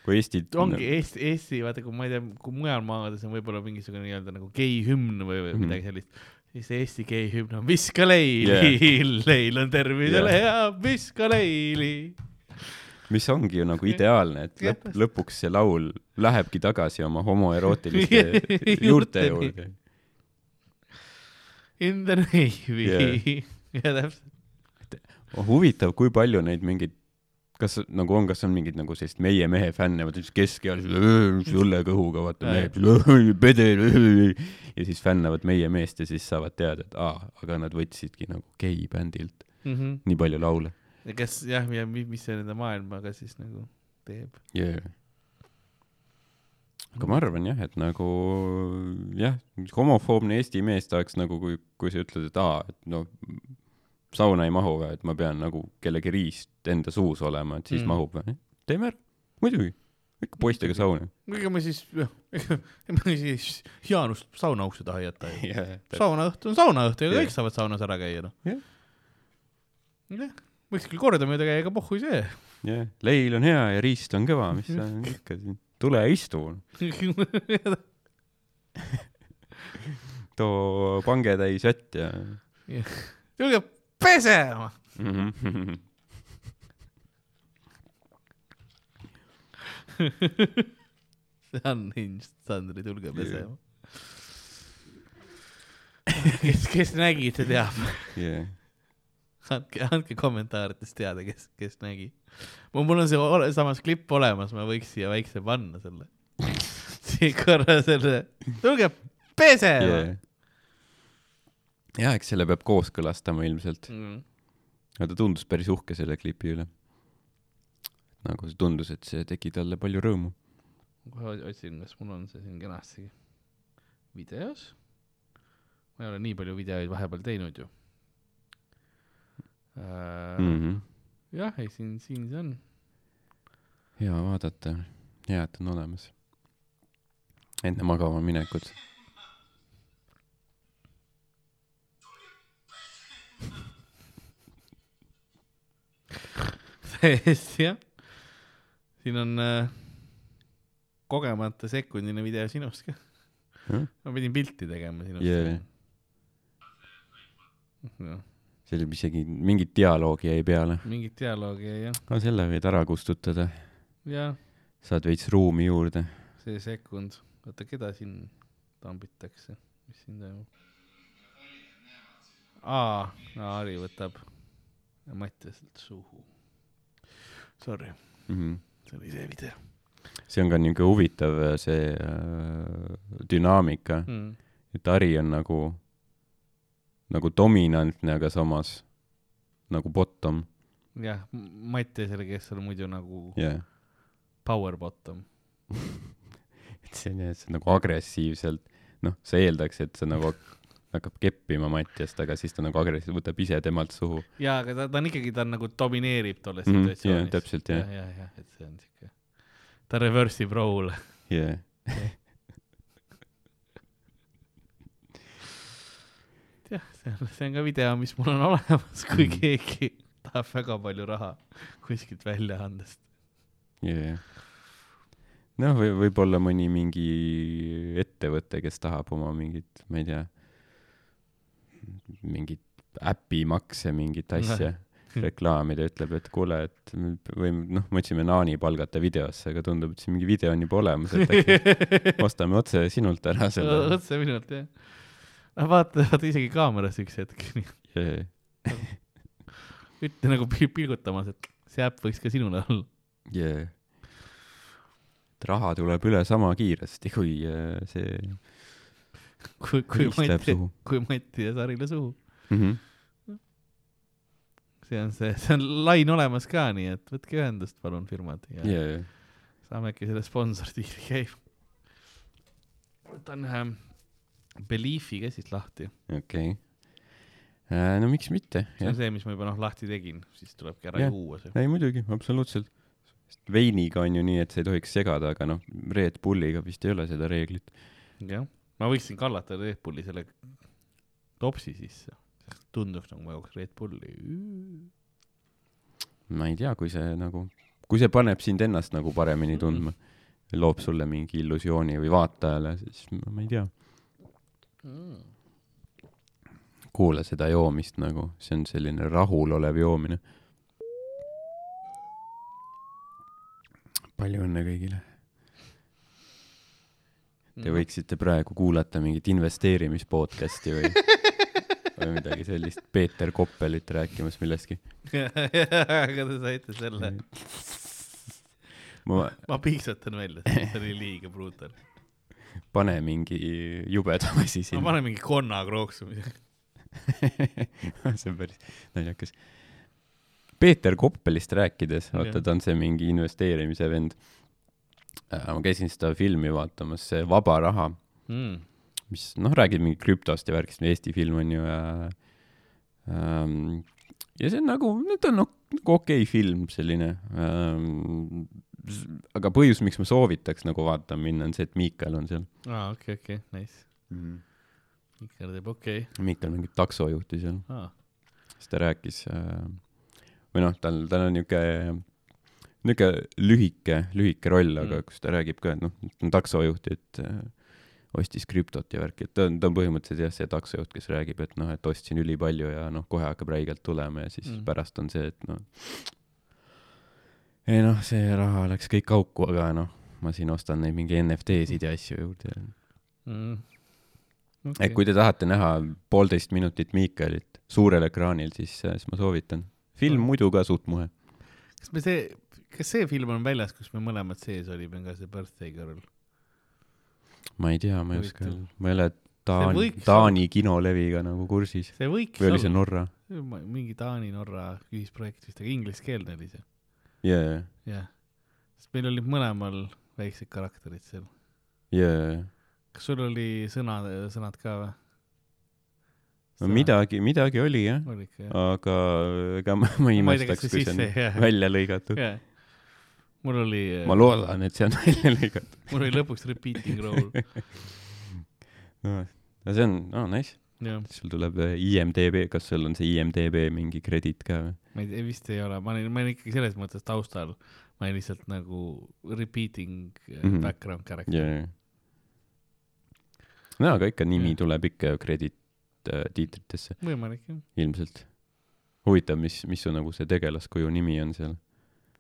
kui Eesti ongi Eesti, Eesti, vaata kui ma ei tea, kui mujal maades on võib-olla mingisugune nii-öelda nagu geihümn või, või Mhm. midagi sellist, siis Eesti geihümn on viska leili, leil on tervisele Yeah. hea, viska leili. Mis ongi ju nagu ideaalne, et lõpp, lõpuks see laul lähebki tagasi oma homoerootiliste juurte juurde. In the navy. Yeah. ja täpselt, huvitav, kui palju neid mingeid, kas nagu on, kas on mingeid nagu sellist meie mehe fänne, vaata siis keskealised, sulle kõhuga, vaata mehed, pedel, ja siis fännavad meie meest ja siis saavad teada, et aa, aga nad võtsidki nagu geibändilt Mhm. nii palju laule kes jah, ja mi- mis see nende maailmaga siis nagu teeb. yeah.. aga ma arvan jah, et nagu jah, homofoobne Eesti mees tahaks nagu, kui, kui sa ütled, et aa, et no sauna ei mahu või, et ma pean nagu kellegi riist enda suus olema, et siis Mm. mahub või? teeme ära, muidugi, ikka poistega sauna. ega me siis, ega me siis Jaanust saunaukse taha ei jäta ju. saunaõhtu on saunaõhtu ja Jah. kõik saavad saunas ära käia noh. Jah. jah, võiks küll kordamööda käia, ega pohhu ei see. jah, leil on hea ja riist on kõva, mis sa ikka siin, tule istu, too pangetäis vett ja tulge pesema. see on hinge, Sandri, tulge pesema. kes, kes nägi, see teab. yeah.. andke, andke kommentaarides teada, kes, kes nägi. mul, on see ole, samas klipp olemas, ma võiks siia väikse panna selle. siia korra selle, tulge pesema yeah.. ja eks selle peab kooskõlastama ilmselt. mm.. aga ta tundus päris uhke selle klipi üle. nagu see tundus, et see tegi talle palju rõõmu. kohe otsin, kas mul on see siin kenasti videos. ma ei ole nii palju videoid vahepeal teinud ju. Mm -hmm. jah, ei siin, siin see on. hea vaadata, hea, et on olemas. enne magama minekut. täiesti jah. siin on äh, kogemata sekundine video sinust ka Jah.. ma pidin pilti tegema sinust Yeah. no,. See oli isegi, mingit dialoogi jäi peale. mingit dialoogi ei jah, aga selle võid ära kustutada, jah, saad veits ruumi juurde. see sekund, oota, keda siin tambitakse, mis siin toimub? aa, Ari võtab Mattiaselt suhu. Sorry, Mm -hmm. see oli see video see on ka niisugune huvitav see äh, dünaamika, mm.. et Ari on nagu, nagu dominantne, aga samas nagu bottom, jah, Mattiasele, kes on muidu nagu yeah.. power bottom. et see on jah, see nagu agressiivselt, noh, sa eeldaks, et see nagu hakkab keppima Mattiast, aga siis ta nagu agressiivselt võtab ise temalt suhu. jaa, aga ta, ta on ikkagi, ta nagu domineerib tolles Mhm, situatsioonis jah, täpselt, jah. jah, jah, et see on siuke, ta reverse ib role'e. jah, jah, see on, see on ka video, mis mul on olemas, kui Mhm. keegi tahab väga palju raha kuskilt väljaandest. jah. noh, või võib-olla mõni mingi ettevõte, kes tahab oma mingit, ma ei tea, mingit äpimakse, mingit asja reklaamida, ütleb, et kuule, et me või noh, mõtlesime Naani palgata videosse, aga tundub, et siin mingi video on juba olemas, et äkki ostame otse sinult ära selle. otse minult jah. noh, vaata, vaata isegi kaamerasse üks hetk, ütle nagu pil- pilgutamas, et see äpp võiks ka sinule olla. yeah.. et raha tuleb üle sama kiiresti, kui äh, see kui, kui Mati, kui Mati ja Sarile suhu. mm. -hmm. see on see, see on lain olemas ka, nii et võtke ühendust, palun, firmad ja yeah. jaa, saame äkki selle sponsordiili käima. võtan ühe Beliefi siis lahti, okei. no miks mitte, see on see, mis ma juba noh lahti tegin, siis tulebki ära Jah. juua see. ei muidugi, absoluutselt. veiniga on ju nii, et sa ei tohiks segada, aga noh, Red Bulliga vist ei ole seda reeglit. jah, ma võiksin kallata Red Bulli selle topsi sisse, tunduks nagu ma jooks Red Bulli. ma ei tea, kui see nagu, kui see paneb sind ennast nagu paremini tundma, loob sulle mingi illusiooni või vaatajale, siis ma ma ei tea. Kuula seda joomist nagu, see on selline rahulolev joomine. palju õnne kõigile. Te võiksite praegu kuulata mingit investeerimispodcasti või, või midagi sellist, Peeter Koppelit rääkimas millestki. aga te saite selle, ma, ma piiksutan välja, see oli liiga brutal. Pane mingi jubedam asi ma sinna. panen mingi konna krooksumise. see on päris naljakas. Peeter Koppelist rääkides, vaata ta on see mingi investeerimise vend. ma käisin seda filmi vaatamas, see Vaba raha, Mm. mis noh, räägib mingi krüptost ja värkist, Eesti film on ju ja ähm, ja see on nagu, no ta on nagu okei okay film selline ähm,. Aga põhjus, miks ma soovitaks nagu vaatama minna, on see, et Miikal on seal aa, okei, okei, nice. mm.. ikka teeb okei Miikal mängib taksojuhti seal. okay.. aa, siis ta rääkis äh, või noh, tal, tal on niisugune, niisugune lühike, lühike roll, aga Mm. kus ta räägib ka, et noh, ta on taksojuht, et äh, ostis krüptot ja värki, et ta on, ta on põhimõtteliselt jah, see taksojuht, kes räägib, et noh, et ostsin ülipalju ja noh, kohe hakkab räigelt tulema ja siis mm. pärast on see, et noh, ei noh, see raha läks kõik auku, aga noh, ma siin ostan neid mingi NFT-sid ja asju juurde mm.. okay.. et kui te tahate näha poolteist minutit Miikalit suurel ekraanil, siis, siis ma soovitan. film muidu ka suht muhe. kas me see, kas see film on väljas, kus me mõlemad sees olime ka, see Birthday Girl? ma ei tea, ma ei oska ma ei ole Taani Taani kinoleviga nagu kursis. see võiks või oli see olla, Norra? mingi Taani-Norra ühisprojekt vist, aga inglise keelne oli see, jaa, jah. sest meil olid mõlemal väiksed karakterid seal. jaa. kas sul oli sõnad, sõnad ka või? no midagi, midagi oli jah, jah? aga ega ma, ma ei imestaks, kui see on välja lõigatud. jah. mul oli, ma loodan, et see on välja lõigatud. mul oli lõpuks repeating role, no see on, no nice. Sul tuleb äh, IMDB, kas sul on see IMDB mingi krediit ka või? ma ei tea, vist ei ole, ma olin, ma olin ikkagi selles mõttes taustal, ma olin lihtsalt nagu repeating mm. -hmm. background character yeah.. no aga ikka nimi Jah. tuleb ikka krediit äh, tiitritesse võimalik jah. ilmselt. huvitav, mis, mis su nagu see tegelaskuju nimi on seal?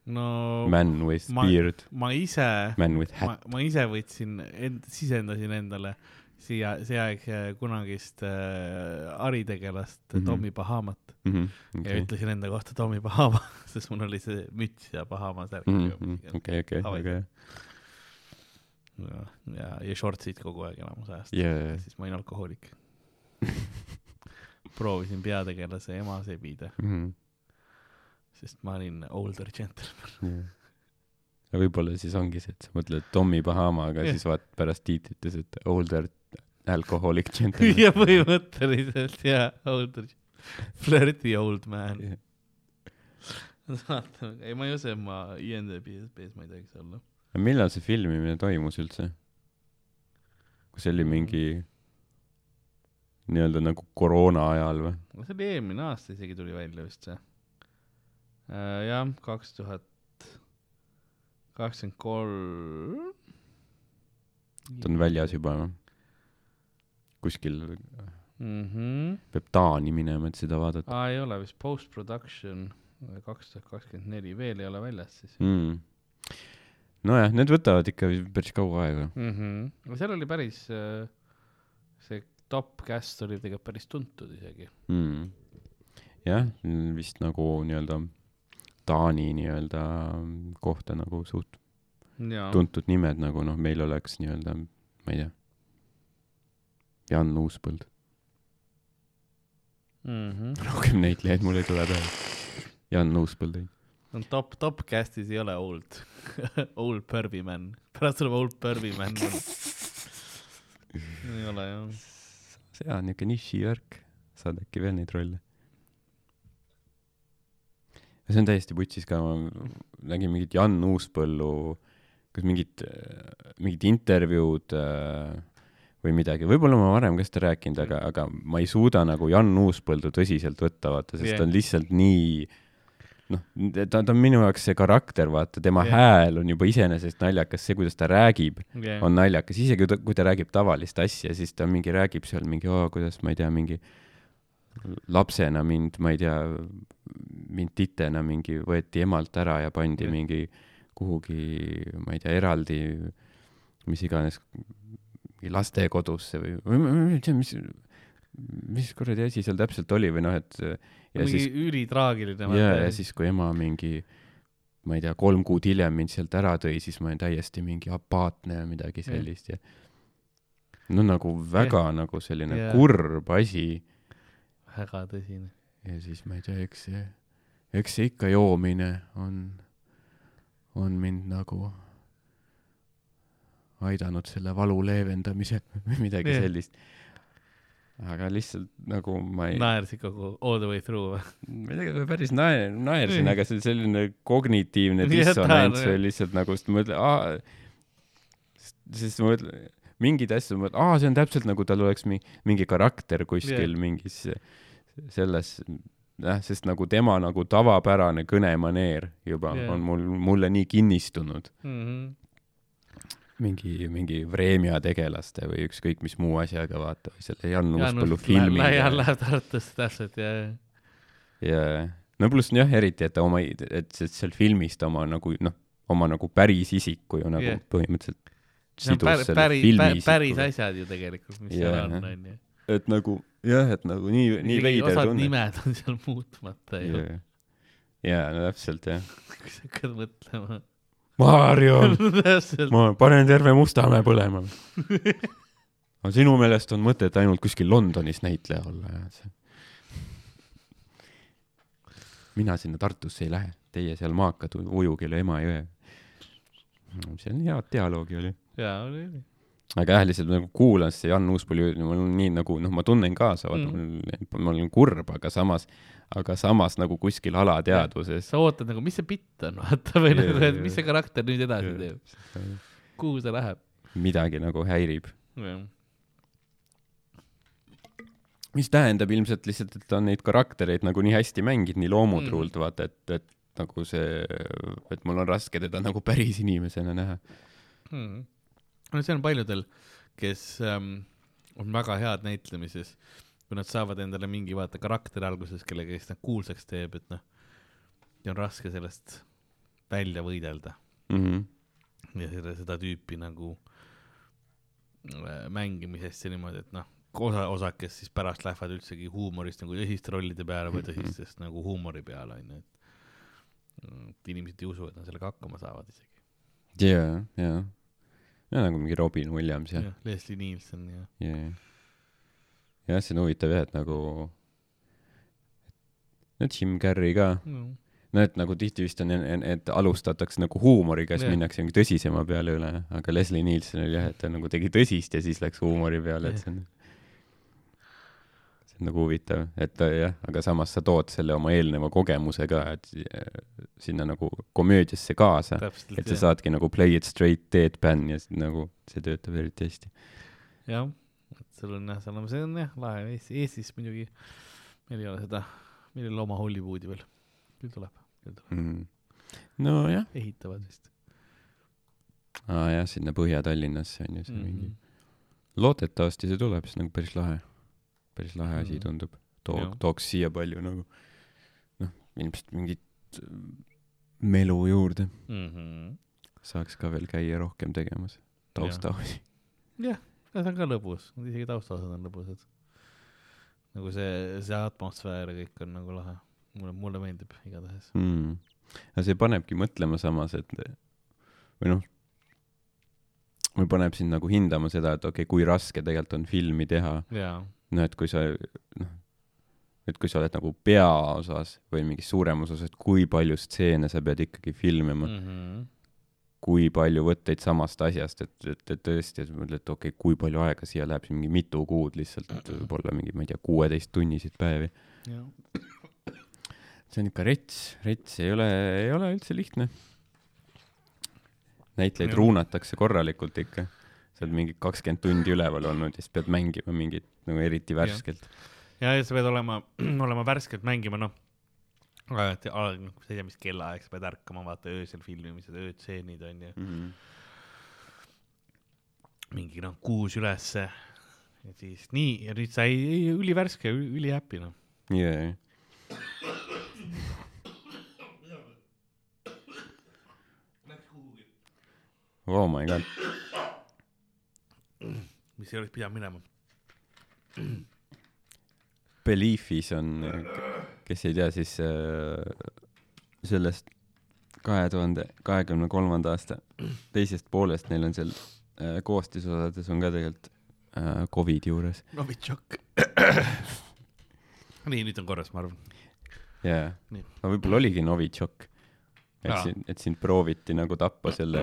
no Man with ma- beard, ma ise, ma ma ise võtsin end-, sisendasin endale siia, see aeg äh, kunagist äh, aritegelast mm. -hmm. Tommy Bahamat mm. -hmm. okay. ja okei, ütlesin enda kohta Tommy Bahama, sest mul oli see müts ja Bahama särk Mhm, okei, okei, Hawaii. väga hea. ja, ja, ja shortsid kogu aeg enamus ajast jaa, siis ma olin alkohoolik proovisin peategelase ema sebida, Mhm, sest ma olin older gentleman. ja võib-olla siis ongi see, et sa mõtled Tommy Bahama, aga Jah. siis vaatad pärast tiitrites, et older alcoholic gentleman. ja põhimõtteliselt jaa, older, flirty old man. vaatame, ei ma ei usu, et ma IMDb-s ma ei tohiks olla. millal see filmimine toimus üldse? kas see oli mingi nii-öelda nagu koroona ajal või? see oli eelmine aasta isegi tuli välja vist see uh,. jah, kaks tuhat kakskümmend kolm. ta on väljas juba või? Kuskil mhmh, peab Taani minema, et seda vaadata aa ei ole vist post-production kaks tuhat kakskümmend neli veel ei ole väljas siis mm.. nojah, need võtavad ikka päris kaua aega. mm. -hmm. seal oli päris uh,, see top cast oli tegelikult päris tuntud isegi. mm.. jah, vist nagu nii-öelda Taani nii-öelda kohta nagu suht jaa, tuntud nimed nagu noh, meil oleks nii-öelda, ma ei tea, Jan Uuspõld. mm -hmm. rohkem näitlejaid mul ei tule peale. Jan Uuspõld teinud. on top, top cast'is ei ole old, old pervy man, pärast tuleb old pervy man. ei ole jah. see on niuke nišivärk, saad äkki veel neid rolle. see on täiesti putsis ka, ma nägin mingit Jan Uuspõllu, kas mingit, mingit intervjuud äh, või midagi, võib-olla ma varem ka seda rääkinud, aga, aga ma ei suuda nagu Jan Uuspõldu tõsiselt võtta, vaata, sest Jah. ta on lihtsalt nii noh, ta, ta on minu jaoks see karakter, vaata, tema Jah. hääl on juba iseenesest naljakas, see, kuidas ta räägib, Yeah. on naljakas, isegi kui ta, kui ta räägib tavalist asja, siis ta mingi räägib seal mingi, kuidas ma ei tea, mingi lapsena mind, ma ei tea, mind titena mingi võeti emalt ära ja pandi Jah. mingi kuhugi, ma ei tea, eraldi, mis iganes, mingi lastekodusse või, või ma ei tea, mis, mis kuradi asi seal täpselt oli või noh, et ja mingi siis ülitraagiline. ja, ja siis, kui ema mingi, ma ei tea, kolm kuud hiljem mind sealt ära tõi, siis ma olin täiesti mingi apaatne ja midagi sellist ja no nagu väga nagu selline Jah. kurb asi väga tõsine. ja siis ma ei tea, eks see, eks see ikka joomine on, on mind nagu aidanud selle valu leevendamise või midagi Jah. sellist. aga lihtsalt nagu ma ei, naersid kogu all the way through või? ma ei tea, päris naer-, naersin, Nii. aga see selline kognitiivne dissonants ta- oli lihtsalt nagu, sest ma mõtlen, aa, sest ma mõtlen, mingeid asju ma mõtlen, aa, see on täpselt nagu tal oleks mi-, mingi karakter kuskil Jah. mingis selles, jah, sest nagu tema nagu tavapärane kõnemaneer juba Jah. on mul, mulle nii kinnistunud mm. -hmm. mingi, mingi Vremja tegelaste või ükskõik mis muu asjaga, vaata, selle Jan Uuspõllu filmi läheb, läheb Tartusse täpselt ja, ja ja no pluss jah, eriti, et ta oma, et seal filmis ta oma nagu noh, oma nagu päris isiku ju nagu yeah. põhimõtteliselt sidus päris, selle päris, filmi päris asjad ju tegelikult, mis Jaa. seal on, onju. et nagu jah, et nagu nii, nii veider osad tunne. nimed on seal muutmata ju, jaa, jaa, no täpselt jah. kui sa hakkad mõtlema. Täpselt, ma panen terve Mustamäe põlema. aga sinu meelest on mõtet ainult kuskil Londonis näitleja olla mina sinna Tartusse ei lähe, teie seal maakad ujuge üle Emajõe. see on hea dialoogi oli. jaa, oli, oli. aga jah, lihtsalt nagu kuulan seda Jan Uuspõllu, mul nii nagu noh, ma tunnen kaasa, vaata mm., ma olen kurb, aga samas, aga samas nagu kuskil alateadvuses. sa ootad nagu, mis see bitt on, vaata, või Jaa, nagu, et mis see karakter nüüd edasi teeb, kuhu see läheb. midagi nagu häirib. jah, mis tähendab ilmselt lihtsalt, et ta on neid karaktereid nagu nii hästi mänginud, nii loomutruult mm., vaata, et, et nagu see, et mul on raske teda nagu päris inimesena näha. hmm.. no see on paljudel, kes ähm, on väga head näitlemises, kui nad saavad endale mingi vaata karakteri alguses, kellega siis nad kuulsaks teeb, et noh, ja on raske sellest välja võidelda Mm -hmm. ja seda, seda tüüpi nagu äh, mängimisest ja niimoodi, et noh, osa, osad, kes siis pärast lähevad üldsegi huumorist nagu tõsiste rollide peale või tõsistest nagu huumori peale onju, et et inimesed ei usu, et nad sellega hakkama saavad isegi. jaa, jaa. ja nagu mingi Robin Williams ja, Leslie Nielsen ja ja. jah, see on huvitav jah, et nagu, no Jim Carrey ka, no, no et nagu tihti vist on, et alustatakse nagu huumoriga, siis Jah. minnakse mingi tõsisema peale üle, aga Leslie Nielsen oli jah, et ta nagu tegi tõsist ja siis läks huumori peale, et see on, see on nagu huvitav, et jah, aga samas sa tood selle oma eelneva kogemuse ka, et äh, sinna nagu komöödiasse kaasa, et sa saadki nagu play it straight deadpan ja siis nagu see töötab eriti hästi. jah, sul on jah, seal on, see on jah lahe, Eestis, muidugi meil ei ole seda, meil ei ole oma Hollywoodi veel, küll tuleb, küll tuleb, mm.. nojah, ehitavad vist aa jah, sinna Põhja-Tallinnasse on ju see mm -hmm. mm. mingi -hmm. loodetavasti see tuleb, see on nagu päris lahe, päris lahe asi Mhm. tundub. too tooks siia palju nagu noh, ilmselt mingit äh, melu juurde, Mm -hmm. saaks ka veel käia rohkem tegemas taustaosi. jah, see on ka lõbus, isegi taustaosad on lõbusad. nagu see, see atmosfäär ja kõik on nagu lahe, mulle, mulle meeldib igatahes. mm.. aga see panebki mõtlema samas, et või noh, või paneb sind nagu hindama seda, et okei okay,, kui raske tegelikult on filmi teha jaa, noh, et kui sa noh, et kui sa oled nagu peaosas või mingis suuremas osas, et kui palju stseene sa pead ikkagi filmima mm., -hmm. Kui palju võtteid samast asjast, et, et, et tõesti, et mõtled, et okei okay,, kui palju aega siia läheb, siis mingi mitu kuud lihtsalt, võib-olla mingi, ma ei tea, kuueteisttunniseid päevi. see on ikka rets, rets ei ole, ei ole üldse lihtne. näitlejaid ruunatakse korralikult ikka. sa oled mingi kakskümmend tundi üleval olnud ja siis pead mängima mingit nagu eriti värskelt. ja, ja sa pead olema, olema värskelt mängima, noh. alati, alati, sa ei tea, mis kellaaeg sa pead ärkama, vaata öösel filmimised, öötseenid on ju, Mhm. mingi noh, kuus ülesse. ja siis nii, ja nüüd sa ei, ei ülivärske, ülihappy noh. jaa, oh my god. mis ei oleks pidanud minema. Beliefis on, kes ei tea, siis äh, sellest kahe tuhande kahekümne kolmanda aasta teisest poolest neil on seal äh, koostisosades on ka tegelikult äh, Covid juures Novitšok. nii, nüüd on korras, ma arvan. jaa aga võib-olla oligi Novitšok et Aa. sind et sind prooviti nagu tappa selle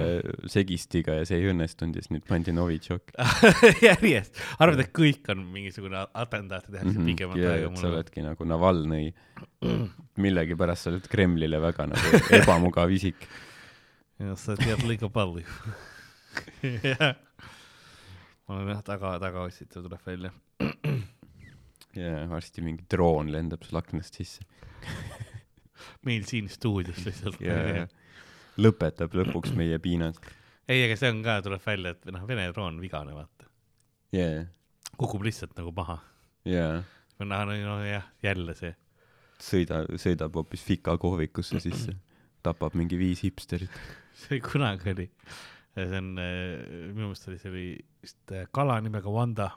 segistiga ja see ei õnnestunud ja siis nüüd pandi Novitšok järjest, arvad, et kõik on mingisugune atentaate tehakse Mhm. pikemat ja aega et sa mulle. oledki nagu Navalnõi millegipärast sa oled Kremlile väga nagu ebamugav isik ja sa tead liiga palju. jah. ma olen jah taga, tagaotsitav tuleb välja. ja varsti mingi droon lendab sul aknast sisse meil siin stuudios lihtsalt. ja ja lõpetab lõpuks meie piinad ei, aga see on ka, tuleb välja, et noh, Vene droon vigane, vaata. ja kukub lihtsalt nagu maha. ja no, no, no jah, jälle see. sõida sõidab hoopis fika kohvikusse sisse. Tapab mingi viis hipsterit. See kunagi oli, see on, minu meelest oli, see oli vist äh, kala nimega Wanda.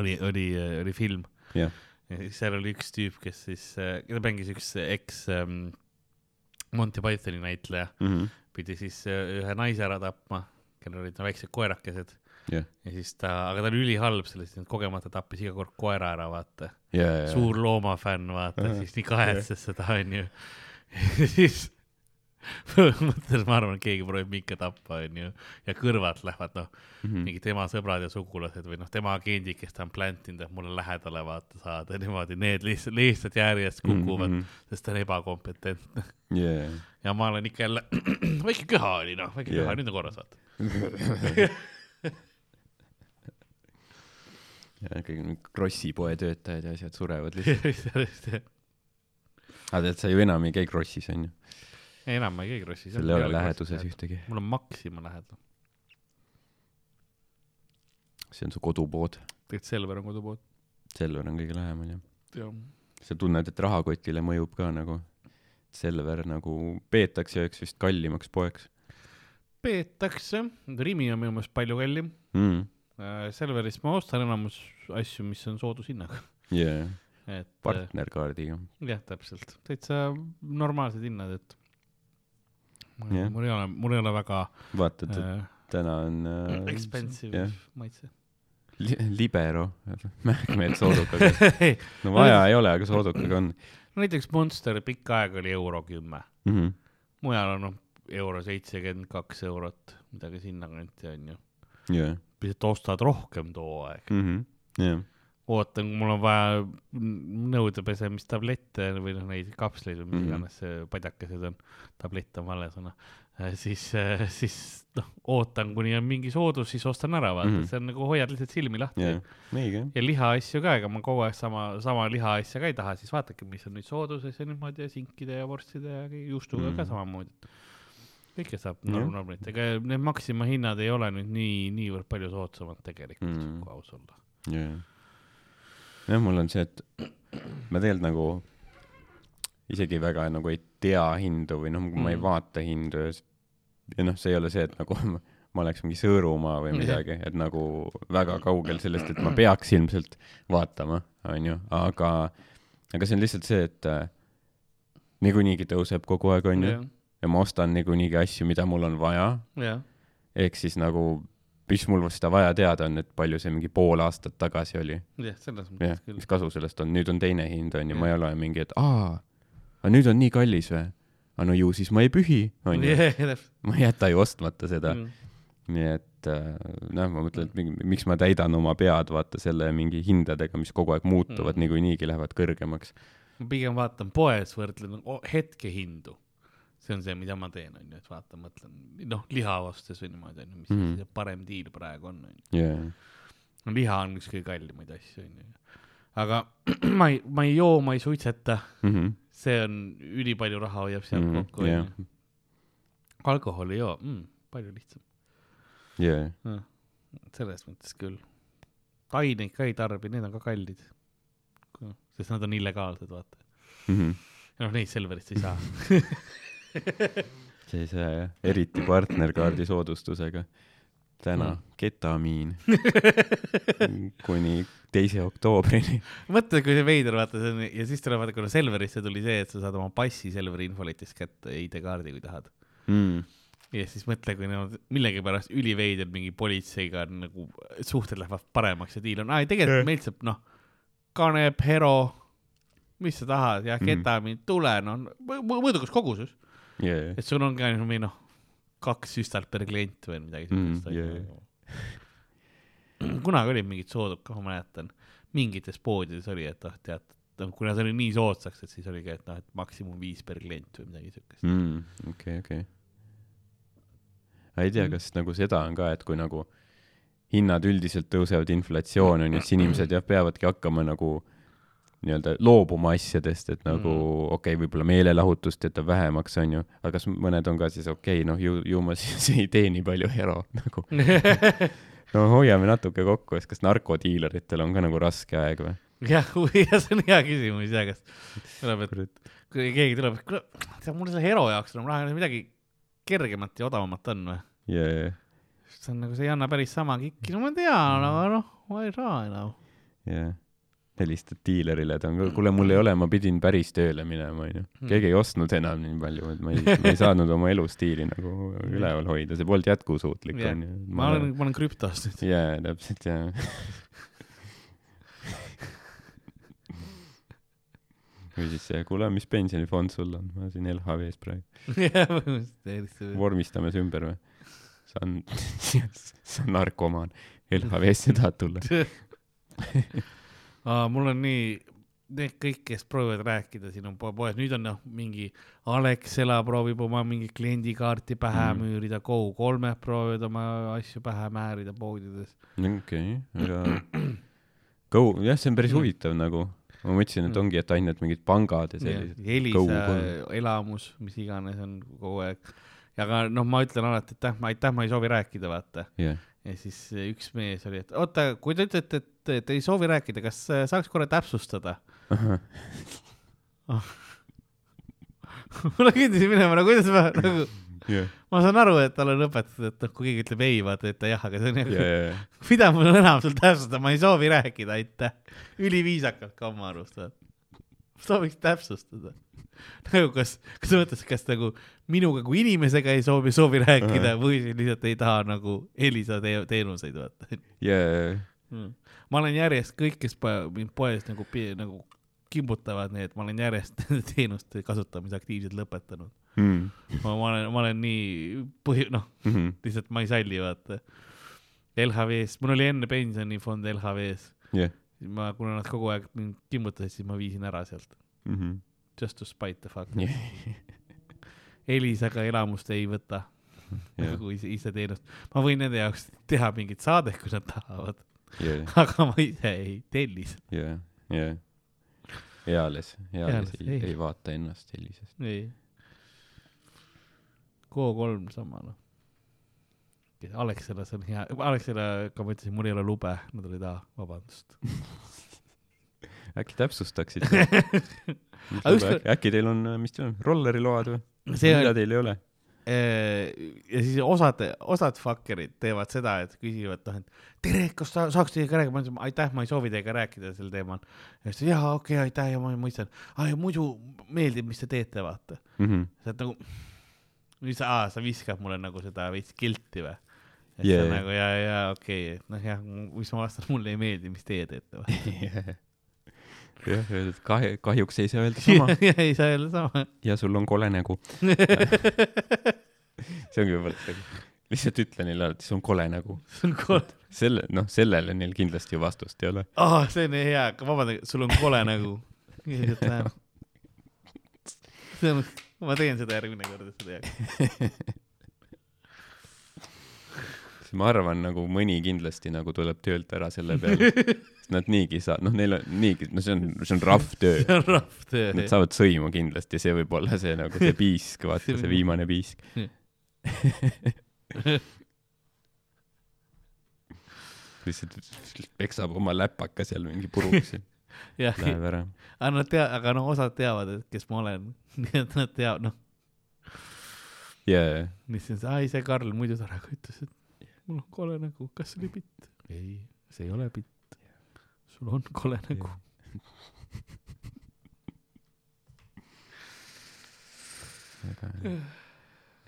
Oli, oli, oli film. Jah. ja siis seal oli üks tüüp, kes siis, keda mängis üks eks ähm, Monty Pythoni näitleja, Mhm. pidi siis äh, ühe naise ära tapma, kellel olid no, väiksed koerakesed jah ja siis ta, aga ta oli ülihalb sellest, et kogemata tappis iga kord koera ära, vaata. ja ja suur loomafänn, vaata, Ahah. siis nii kahetses seda, onju. ja siis mõtles, ma arvan, et keegi proovib mind ka tappa, onju, ja kõrvalt lähevad, noh, Mhm. mingi tema sõbrad ja sugulased või noh, tema agendid, kes ta on plantinud, et mulle lähedale vaata saada, niimoodi need lihtsalt, lihtsalt järjest kukuvad mm. -hmm. sest ta on ebakompetentne. ja ja ma olen ikka jälle, väike köha oli noh, väike Jah. köha, nüüd on korras vaata. ja kõik Krossi poe töötajad ja asjad surevad lihtsalt aga tead sa ju enam ei käi Krossis onju enam ma ei käi Krossis. sul ei ole läheduses. ühtegi mul on Maxima lähedal, see on su kodupood tegelikult Selver on kodupood. Selver on kõige lähemal jah jah, sa tunned et rahakotile mõjub ka nagu Selver nagu peetakse üheks vist kallimaks poeks peetakse, Rimi on minu meelest palju kallim. mm. Selverist ma ostan enamus asju, mis on soodushinnaga, yeah. et äh, partnerkaardiga jah, täpselt, täitsa normaalsed hinnad, et mul Jah. mul ei ole, mul ei ole väga vaatad et äh, täna on äh, expensive jah. maitse. li libero mähkmed soodukaga no vaja ei ole aga soodukaga on näiteks Monster pikka aega oli euro kümme, mm -hmm. mujal on noh, euro seitsekümmend kaks eurot, midagi sinnakanti onju. yeah. lihtsalt ostad rohkem too aeg. mm -hmm. yeah. ootan, kui mul on vaja nõudepesemist-tablette või noh, neid kapsleid või mis Mhm. iganes see padjakesed on, tablett on vale sõna, siis, siis noh, ootan, kuni on mingi soodus, siis ostan ära, vaata mm, Mhm. -hmm. see on nagu hoiad lihtsalt silmi lahti yeah. ja lihaasju ka, ega ma kogu aeg sama, sama lihaasja ka ei taha, siis vaadake, mis on nüüd sooduses ja niimoodi ja sinkide ja vorstide ja juustuga mm. Mhm. ka samamoodi. kõike saab Jah. norm- normalilt, ega need Maxima hinnad ei ole nüüd nii, niivõrd palju soodsamad tegelikult Mm. mm., kui aus olla. jah, jah, mul on see, et ma tegelikult nagu isegi väga nagu ei tea hindu või noh, ma ei Mm. vaata hindu ja, ja noh, see ei ole see, et nagu ma, ma oleks mingi Sõõrumaa või midagi, et nagu väga kaugel sellest, et ma peaks ilmselt vaatama, onju, aga, aga see on lihtsalt see, et äh, niikuinii tõuseb kogu aeg, onju, ja ma ostan niikuinii asju, mida mul on vaja, ehk siis nagu mis mul seda vaja teada on, et palju see mingi pool aastat tagasi oli. jah, selles mõttes, küll mis. kasu sellest on, nüüd on teine hind onju, ma ei ole mingi, et aa, aga nüüd on nii kallis või? aga no ju siis ma ei pühi, onju. ma ei jäta ju ostmata seda. Mm. nii et äh, noh, ma mõtlen, et mingi, miks ma täidan oma pead vaata selle mingi hindadega, mis kogu aeg muutuvad Mm. niikuinii lähevad kõrgemaks. ma pigem vaatan poes, võrdlen o- hetkehindu. See on see, mida ma teen, onju, et vaatan, mõtlen, noh, liha ostes või niimoodi, onju, mis Mhm. see parem diil praegu on, onju. no liha on üks kõige kallimaid asju, onju. aga ma ei, ma ei joo, ma ei suitseta, see on ülipalju raha hoiab sealt Mhm, kokku, jah. onju. alkoholi ei joo mm,, palju lihtsam. jaa, selles mõttes küll. aineid ka ei tarbi, need on ka kallid. sest nad on illegaalsed, vaata. Mhm. ja noh, neid Selverist ei saa. see ei saa jah, eriti partnerkaardi soodustusega. täna Mm. mm. ketamiin kuni teise oktoobrini. mõtle, kui see veider, vaata see on ja siis tuleb vaata, kuna Selverisse tuli see, et sa saad oma passi Selveri infoletist kätte, ID-kaardi, kui tahad. Mm. ja siis mõtle, kui nad millegipärast üliveider mingi politseiga on nagu suhted lähevad paremaks ja diil on, aa ei tegelikult meilt saab noh, kanep, hero, mis sa tahad ja Mhm. ketamiin, tule noh, mõõdukas koguses, Yeah. et sul on ka mingi noh, kaks süstalt per klient või midagi Mm, siukest yeah.. kunagi olid mingid soodud ka, ma mäletan, mingites poodides oli, et noh, tead, kuna see oli nii soodsaks, et siis oligi, et noh, et maksimum viis per klient või midagi siukest. mm,. okei, okei. ei tea, kas nagu seda on ka, et kui nagu hinnad üldiselt tõusevad, inflatsioon on ju, siis inimesed jah, peavadki hakkama nagu nii-öelda loobuma asjadest, et nagu Mm. okei okay,, võib-olla meelelahutust jätab vähemaks, on ju, aga kas mõned on ka siis okei okay,, noh ju, ju ma siis ei tee nii palju hero nagu. no hoiame natuke kokku, sest kas narkodiileritel on ka nagu raske aeg või? jah, jah, see on hea küsimus ja kas tuleb, et kui keegi tuleb, et kuule, tead mul selle hero jaoks enam raha ei ole, midagi kergemat ja odavamat on või? jaa, see on nagu, see ei anna päris sama kikki, no ma tean, aga noh, ma ei saa enam. jaa. Helistad diilerile, ta on ka, kuule, mul ei ole, ma pidin päris tööle minema, onju. Hmm. keegi ei ostnud enam nii palju, et ma ei, ma ei saanud oma elustiili nagu üleval hoida, see polnud jätkusuutlik, onju. ma olen, ma olen krüptos nüüd. jaa, täpselt, jaa. või siis see, kuule, mis pensionifond sul on? ma siin LHV-s praegu. jah, põhimõtteliselt. vormistame siis ümber või? sa on, sa narkomaan. LHV-sse tahad tulla? Aa, mul on nii, need kõik, kes proovivad rääkida siin on po- poes, nüüd on noh, mingi Alexela proovib oma mingit kliendikaarti pähe Mm. mm. müürida, Go3-d proovivad oma asju pähe määrida poodides. okei, aga Go, jah, see on päris Mm. huvitav nagu. ma mõtlesin, et ongi, et ainult mingid pangad ja sellised. Elisa Go3. elamus, mis iganes on kogu aeg. aga noh, ma ütlen alati, et aitäh, aitäh, ma ei soovi rääkida, vaata. jah, ja siis üks mees oli, et oota, kui te ütlete, et te ei soovi rääkida, kas äh, saaks korra täpsustada? mul hakkas minema, no kuidas ma nagu, jah, ma saan aru, et talle on õpetatud, et noh, kui keegi ütleb ei, vaata, et jah, aga see on nagu, ja, ja, mida mul enam sul täpsustada, ma ei soovi rääkida, aitäh. üliviisakalt ka oma arust, sooviks täpsustada. nagu kas, kas sa mõtled, kas nagu minuga kui inimesega ei soovi, soovi rääkida või siis lihtsalt ei taha nagu Elisa te teenuseid, vaata. ja, ja, Mm. Ma olen järjest kõik, kes mind poes nagu, nagu kimbutavad need, ma olen järjest teenuste kasutamise aktiivselt lõpetanud. mm, ma, ma olen, ma olen nii põhi, noh, mhm, lihtsalt ma ei salli, vaata. LHV-s, mul oli enne pensionifond LHV-s, jah, ma, kuna nad kogu aeg mind kimbutasid, siis ma viisin ära sealt. mhm, Just to spite the fact. jah, Elisaga elamust ei võta jah, nagu ise, ise teenust. ma võin nende jaoks teha mingit saadet, kui nad tahavad, ja, aga ma ise ei telli seda. ja, ja, eales, eales ei, ei. vaata ennast sellisest. ei. Go3 sama noh. Alexelas on hea, Alexelaga ma ütlesin, mul ei ole lube, nad olid, aa, vabandust. äkki täpsustaksid? Ükskord- äkki teil on, mis teil on, rolleriload või? mida teil ei ole? Ja siis osad, osad fuckerid teevad seda, et küsivad, noh, et tere, kas sa saaks teiega rääkida, ma ütlesin, aitäh, ma ei soovi teiega rääkida sel teemal. ja siis ta, jaa, okei okay,, aitäh ja ma mõistan. aa, ja muidu meeldib, mis te teete, vaata. Mhm. sa oled nagu, mis aa, sa viskad mulle nagu seda veits kilti või? et yeah. see on nagu ja, ja okei okay,, et noh jah, mis ma vastan, mulle ei meeldi, mis teie teete. jah, kahe, kahjuks ei saa öelda sama ei saa jälle sama. ja sul on kole nägu. see ongi võib-olla lihtsalt ütle neile alati, sul on kole nägu. sul on kole, selle, noh, sellele neil kindlasti ju vastust ei ole. aa, see on hea, vabandage, sul on kole nägu. see on, ma teen seda järgmine kord, et seda jääks. ma arvan, nagu mõni kindlasti nagu tuleb töölt ära selle peale. nad niigi saa-, noh, neil on niigi, no see on, see on rough töö. see on rough töö. Nad saavad sõimu kindlasti, see võib olla see nagu see piisk, vaata see viimane piisk. lihtsalt peksab oma läpaka seal mingi puruks ja läheb ära. aga nad tea-, aga noh, osad teavad, et kes ma olen, nii et nad teavad, noh, jaa, mis siis, aa ei see Karl muidu tore, ütles, et mul on kole nägu, kas see oli bitt? ei, see ei ole bitt. sul on kole nägu. väga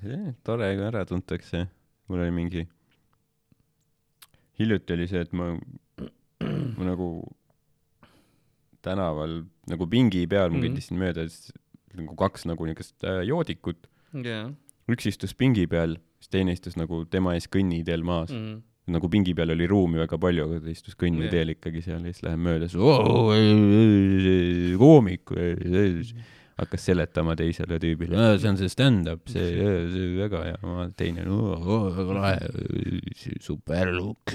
hea. tore, kui ära tuntakse. mul oli mingi, hiljuti oli see, et ma, ma nagu tänaval nagu pingi peal ma Mhm. kõndisin mööda, siis nagu kaks nagu niukest äh, joodikut, jaa. üks istus pingi peal, teine istus nagu tema ees kõnniteel maas mm.. Mm. nagu pingi peal oli ruumi väga palju, aga ta istus kõnniteel Jah. ikkagi seal ja siis läheb mööda, siis koomik, hakkas seletama teisele tüübile, see on see stand-up, see, see väga hea, teine, väga lahe, super look.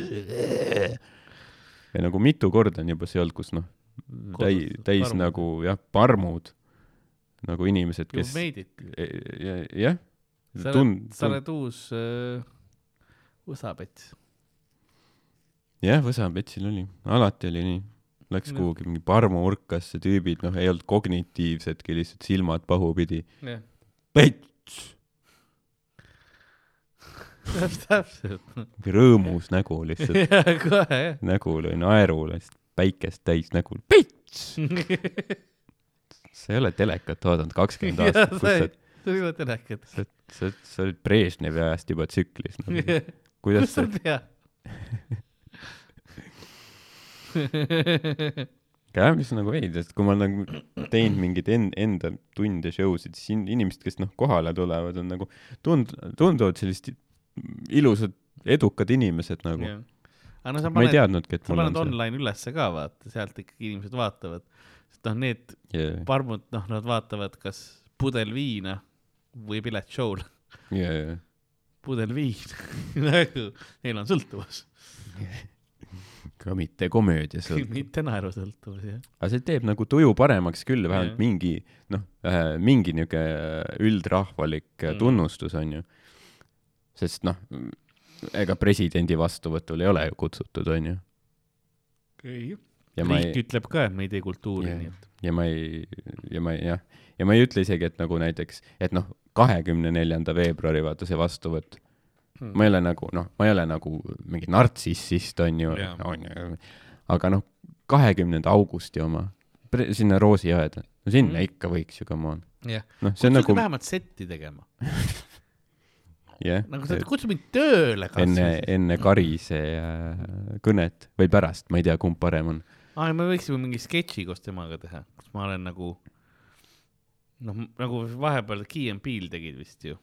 ja nagu mitu korda on juba see olnud, kus noh, täi-, täis parmud. nagu jah, parmud, nagu inimesed, kes, jah, sa oled, sa oled uus äh, võsapets. jah, Võsapetsil oli, alati oli nii. Läks Jah. kuhugi mingi parmuurkasse, tüübid, noh, ei olnud kognitiivsedki, lihtsalt silmad pahupidi. pets, täpselt. rõõmus nägu lihtsalt, jaa, kohe jah. nägu oli naeru, lihtsalt päikest täis nägu, pets. sa ei ole telekat vaadanud kakskümmend aastat, kus sa, sa ei ole telekat. sa, sa, sa olid Brežnevi ajast juba tsüklis nagu. kuidas sa tead? jah, mis on nagu veidi, sest kui ma olen nagu teinud mingeid en-, enda tunde, show sid, siis in- inimesed, kes noh, kohale tulevad, on nagu tund-, tunduvad sellised ilusad, edukad inimesed nagu. aga no ma ei paned, teadnudki, et mul on online ülesse ka vaata, sealt ikkagi inimesed vaatavad. sest noh, need see. jaa, parmud, noh, nad vaatavad kas pudel viina või pilet show'le. jaa, jaa. pudel viina nagu neil on sõltuvus, ka mitte komöödias. mitte naerusõltuvus jah. aga see teeb nagu tuju paremaks küll, vähemalt Jah. mingi noh, mingi niuke üldrahvalik Mm. mm. tunnustus on ju. sest noh, ega presidendi vastuvõtul ei ole ju kutsutud, on ju. ja ma riik ei, ütleb ka, et me ei tee kultuuri nii et ja ma ei, ja ma ei jah, ja ma ei ütle isegi, et nagu näiteks, et noh, kahekümne neljanda veebruari vaata see vastuvõtt, Hmm. ma ei ole nagu noh, ma ei ole nagu mingi nartsissist on ju Jaa., on ju, aga noh, kahekümnenda augusti oma, sinna Roosiaeda, no sinna Mm. mm. ikka võiks ju, come on. jah, noh, see on nagu, vähemalt setti tegema, jah, nagu sa kutsu mind tööle enne, enne Karise äh, kõnet või pärast, ma ei tea, kumb parem on. aa, me võiksime mingi sketši koos temaga teha, kus ma olen nagu, noh, nagu vahepeal Key and Peele tegid vist ju,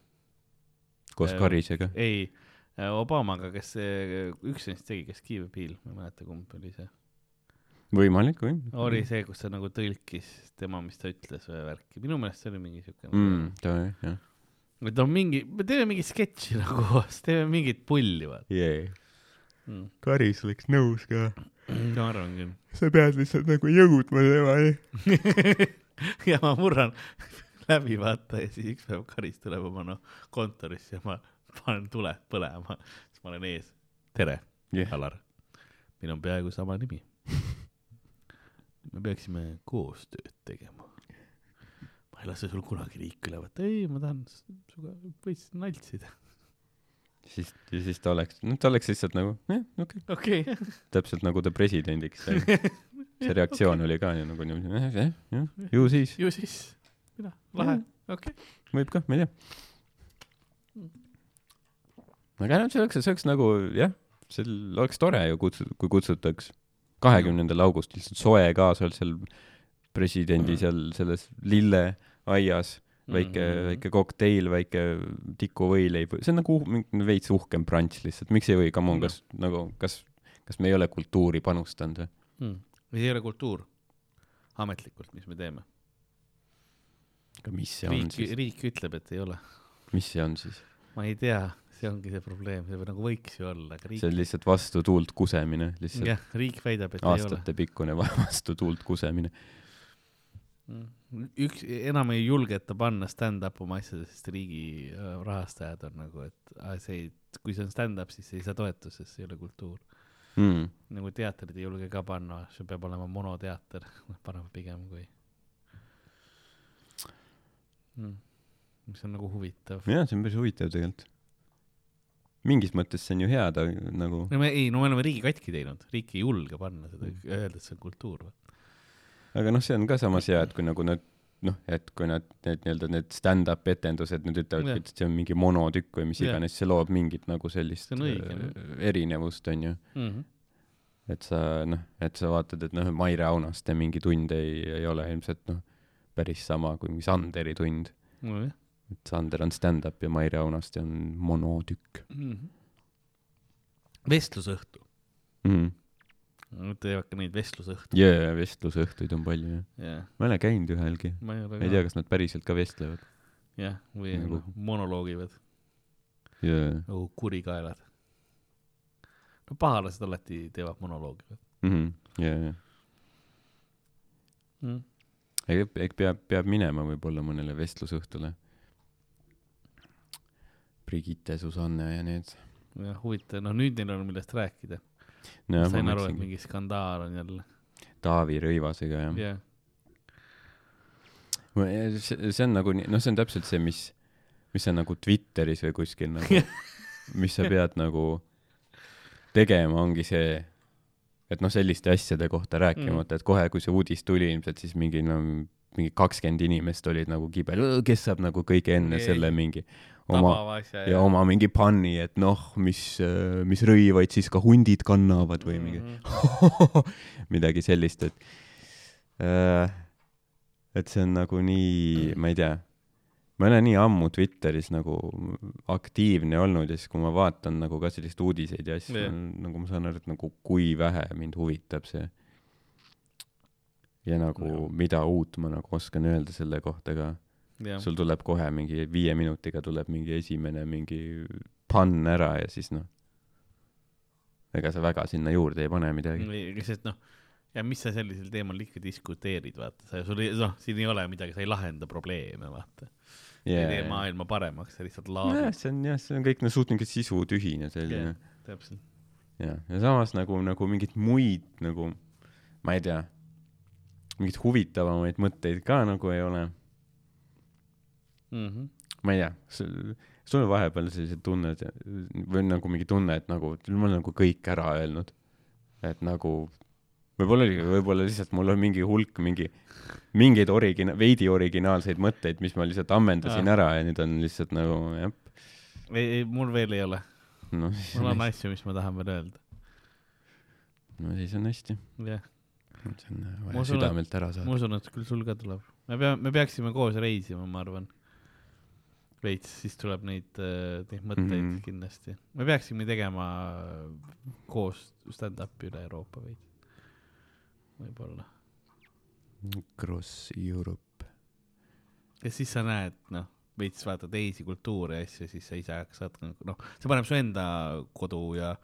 koos Äh, Karisega. ei, Obamaga, kes see, üks neist tegi, kes Key and Peele, ma ei mäleta, kumb oli see, võimalik või? oli see, kus ta nagu tõlkis tema, mis ta ütles või värki, minu meelest see oli mingi siuke mm,. ta jah, jah. et on mingi, me teeme mingi sketši nagu koos, teeme mingit pulli, vaata jee. mm.. Karis oleks nõus ka. Ma arvan küll. sa pead lihtsalt nagu jõudma temani. ja ma murran läbi vaata ja siis üks päev Karis tuleb oma noh kontorisse ja ma panen tuled põlema, siis ma olen ees. tere Jah. Alar. meil on peaaegu sama nimi. me peaksime koostööd tegema. ma ei lase sul kunagi riiki üle võtta, ei, ma tahan sinuga veits naltsida. siis, siis ta oleks, noh, ta oleks lihtsalt nagu, jah, okei okay., okay., täpselt nagu ta presidendiks sai. see reaktsioon oli ka ju nagu niimoodi, jah, jah, jah, ju siis, ju siis, mina, lahe, okei. võib ka, ma ei tea. aga noh, see oleks, see oleks nagu jah, see oleks tore ju kutsu-, kui kutsutaks kahekümnendal augustil soe ka, sa oled seal presidendi seal selles lilleaias, väike mm, -hmm. väike kokteil, väike tikuvõileib, see on nagu uh- mingi veits uhkem brunch lihtsalt, miks ei või, come on, kas nagu, kas, kas me ei ole kultuuri panustanud või? mm.. või see ei ole kultuur ametlikult, mis me teeme. aga mis see on riik, siis, riik ütleb, et ei ole. mis see on siis? ma ei tea, see ongi see probleem, see nagu võiks ju olla, aga see riik, on lihtsalt vastu tuult kusemine, lihtsalt jah, riik väidab, et ei ole. aastatepikkune va- vastu tuult kusemine. Mm. üks, enam ei julgeta panna stand-up oma asjadesse, sest riigi äh, rahastajad on nagu, et see ei, kui see on stand-up, siis ei saa toetust, sest see ei ole kultuur. Mm. nagu teatrid ei julge ka panna, see peab olema monoteater, paneme pigem kui mm.. mis on nagu huvitav. jah, see on päris huvitav tegelikult. mingis mõttes see on ju hea, ta nagu, no me ei, no me oleme riigi katki teinud, riik ei julge panna seda, öelda, et see on kultuur. Aga noh, see on ka samas hea, et kui nagu nad noh, et kui nad need nii-öelda need stand-up etendused nüüd ütlevad yeah., et see on mingi monotükk või mis iganes, see loob mingit nagu sellist õige, äh, erinevust, onju. Mm -hmm. et sa noh, et sa vaatad, et noh, Maire Aunaste mingi tund ei, ei ole ilmselt noh, päris sama kui mingi Sanderi tund. nojah et Sander on stand-up ja Maire Aunaste on monotükk mm -hmm. vestlusõhtu, mm.. Nad teevad ka neid vestlusõhtusid. jaa, vestlusõhtuid on palju jah. jah, ma ei ole käinud ühelgi, ma ei ei tea, kas nad päriselt ka vestlevad. jah, või Nagu- nagu... monoloogivad jaa nagu kurikaelad. no pahalased alati teevad monoloogi mhm, jaa, jaa. mm.. ei, ehk peab, peab minema võib-olla mõnele vestlusõhtule. Brigitte, Susanne ja need. jah, huvitav, noh nüüd neil on millest rääkida. No sain aru, et mingi skandaal on jälle. Taavi Rõivasega jah yeah.. see see on nagu noh, see on täpselt see, mis, mis on nagu Twitteris või kuskil nagu, mis sa pead nagu tegema, ongi see, et noh, selliste asjade kohta rääkimata, et kohe, kui see uudis tuli ilmselt, siis mingi no mingi kakskümmend inimest olid nagu kibel, kes saab nagu kõige enne Ei. selle mingi oma asja ja oma mingi panni, et noh, mis, mis rõivaid siis ka hundid kannavad või mingi Mhm. midagi sellist, et äh, et see on nagu nii, ma ei tea, ma ei ole nii ammu Twitteris nagu aktiivne olnud ja siis, kui ma vaatan nagu ka selliseid uudiseid ja asju yeah., nagu ma saan aru, et nagu kui vähe mind huvitab see. ja nagu Jah. mida uut ma nagu oskan öelda selle kohta ka jah, sul tuleb kohe mingi viie minutiga tuleb mingi esimene mingi pann ära ja siis noh, ega sa väga sinna juurde ei pane midagi. sest noh, ja mis sa sellisel teemal ikka diskuteerid, vaata, sa, sul ei, noh, siin ei ole midagi, sa ei lahenda probleeme, vaata yeah.. ei tee maailma paremaks, sa lihtsalt laadid. see on jah, see on kõik no suht mingi sisutühine selline jah, täpselt. jah, ja samas nagu, nagu mingeid muid nagu, ma ei tea, mingeid huvitavamaid mõtteid ka nagu ei ole. Mhm. ma ei tea, sul on vahepeal sellised tunned või nagu mingi tunne, et nagu ma olen nagu kõik ära öelnud. et nagu võib-olla oli, võib-olla lihtsalt mul on mingi hulk mingi, mingeid origina-, veidi originaalseid mõtteid, mis ma lihtsalt ammendasin Aa. ära ja nüüd on lihtsalt nagu jah, ei, ei, mul veel ei ole. noh, mul on asju, mis ma tahan veel öelda. no siis on hästi. jah, see on Ma vaja usun, südamelt ära ma saada. usun, et küll sul ka tuleb. me peame, me peaksime koos reisima, ma arvan. veits, siis tuleb neid, neid mõtteid mm. -hmm. kindlasti. me peaksime tegema koos stand-up'i üle Euroopa veits. võib-olla. Cross Europe. ja siis sa näed, noh, veits vaata teisi kultuure ja asju, siis sa ise saad, noh, see paneb su enda kodu ja,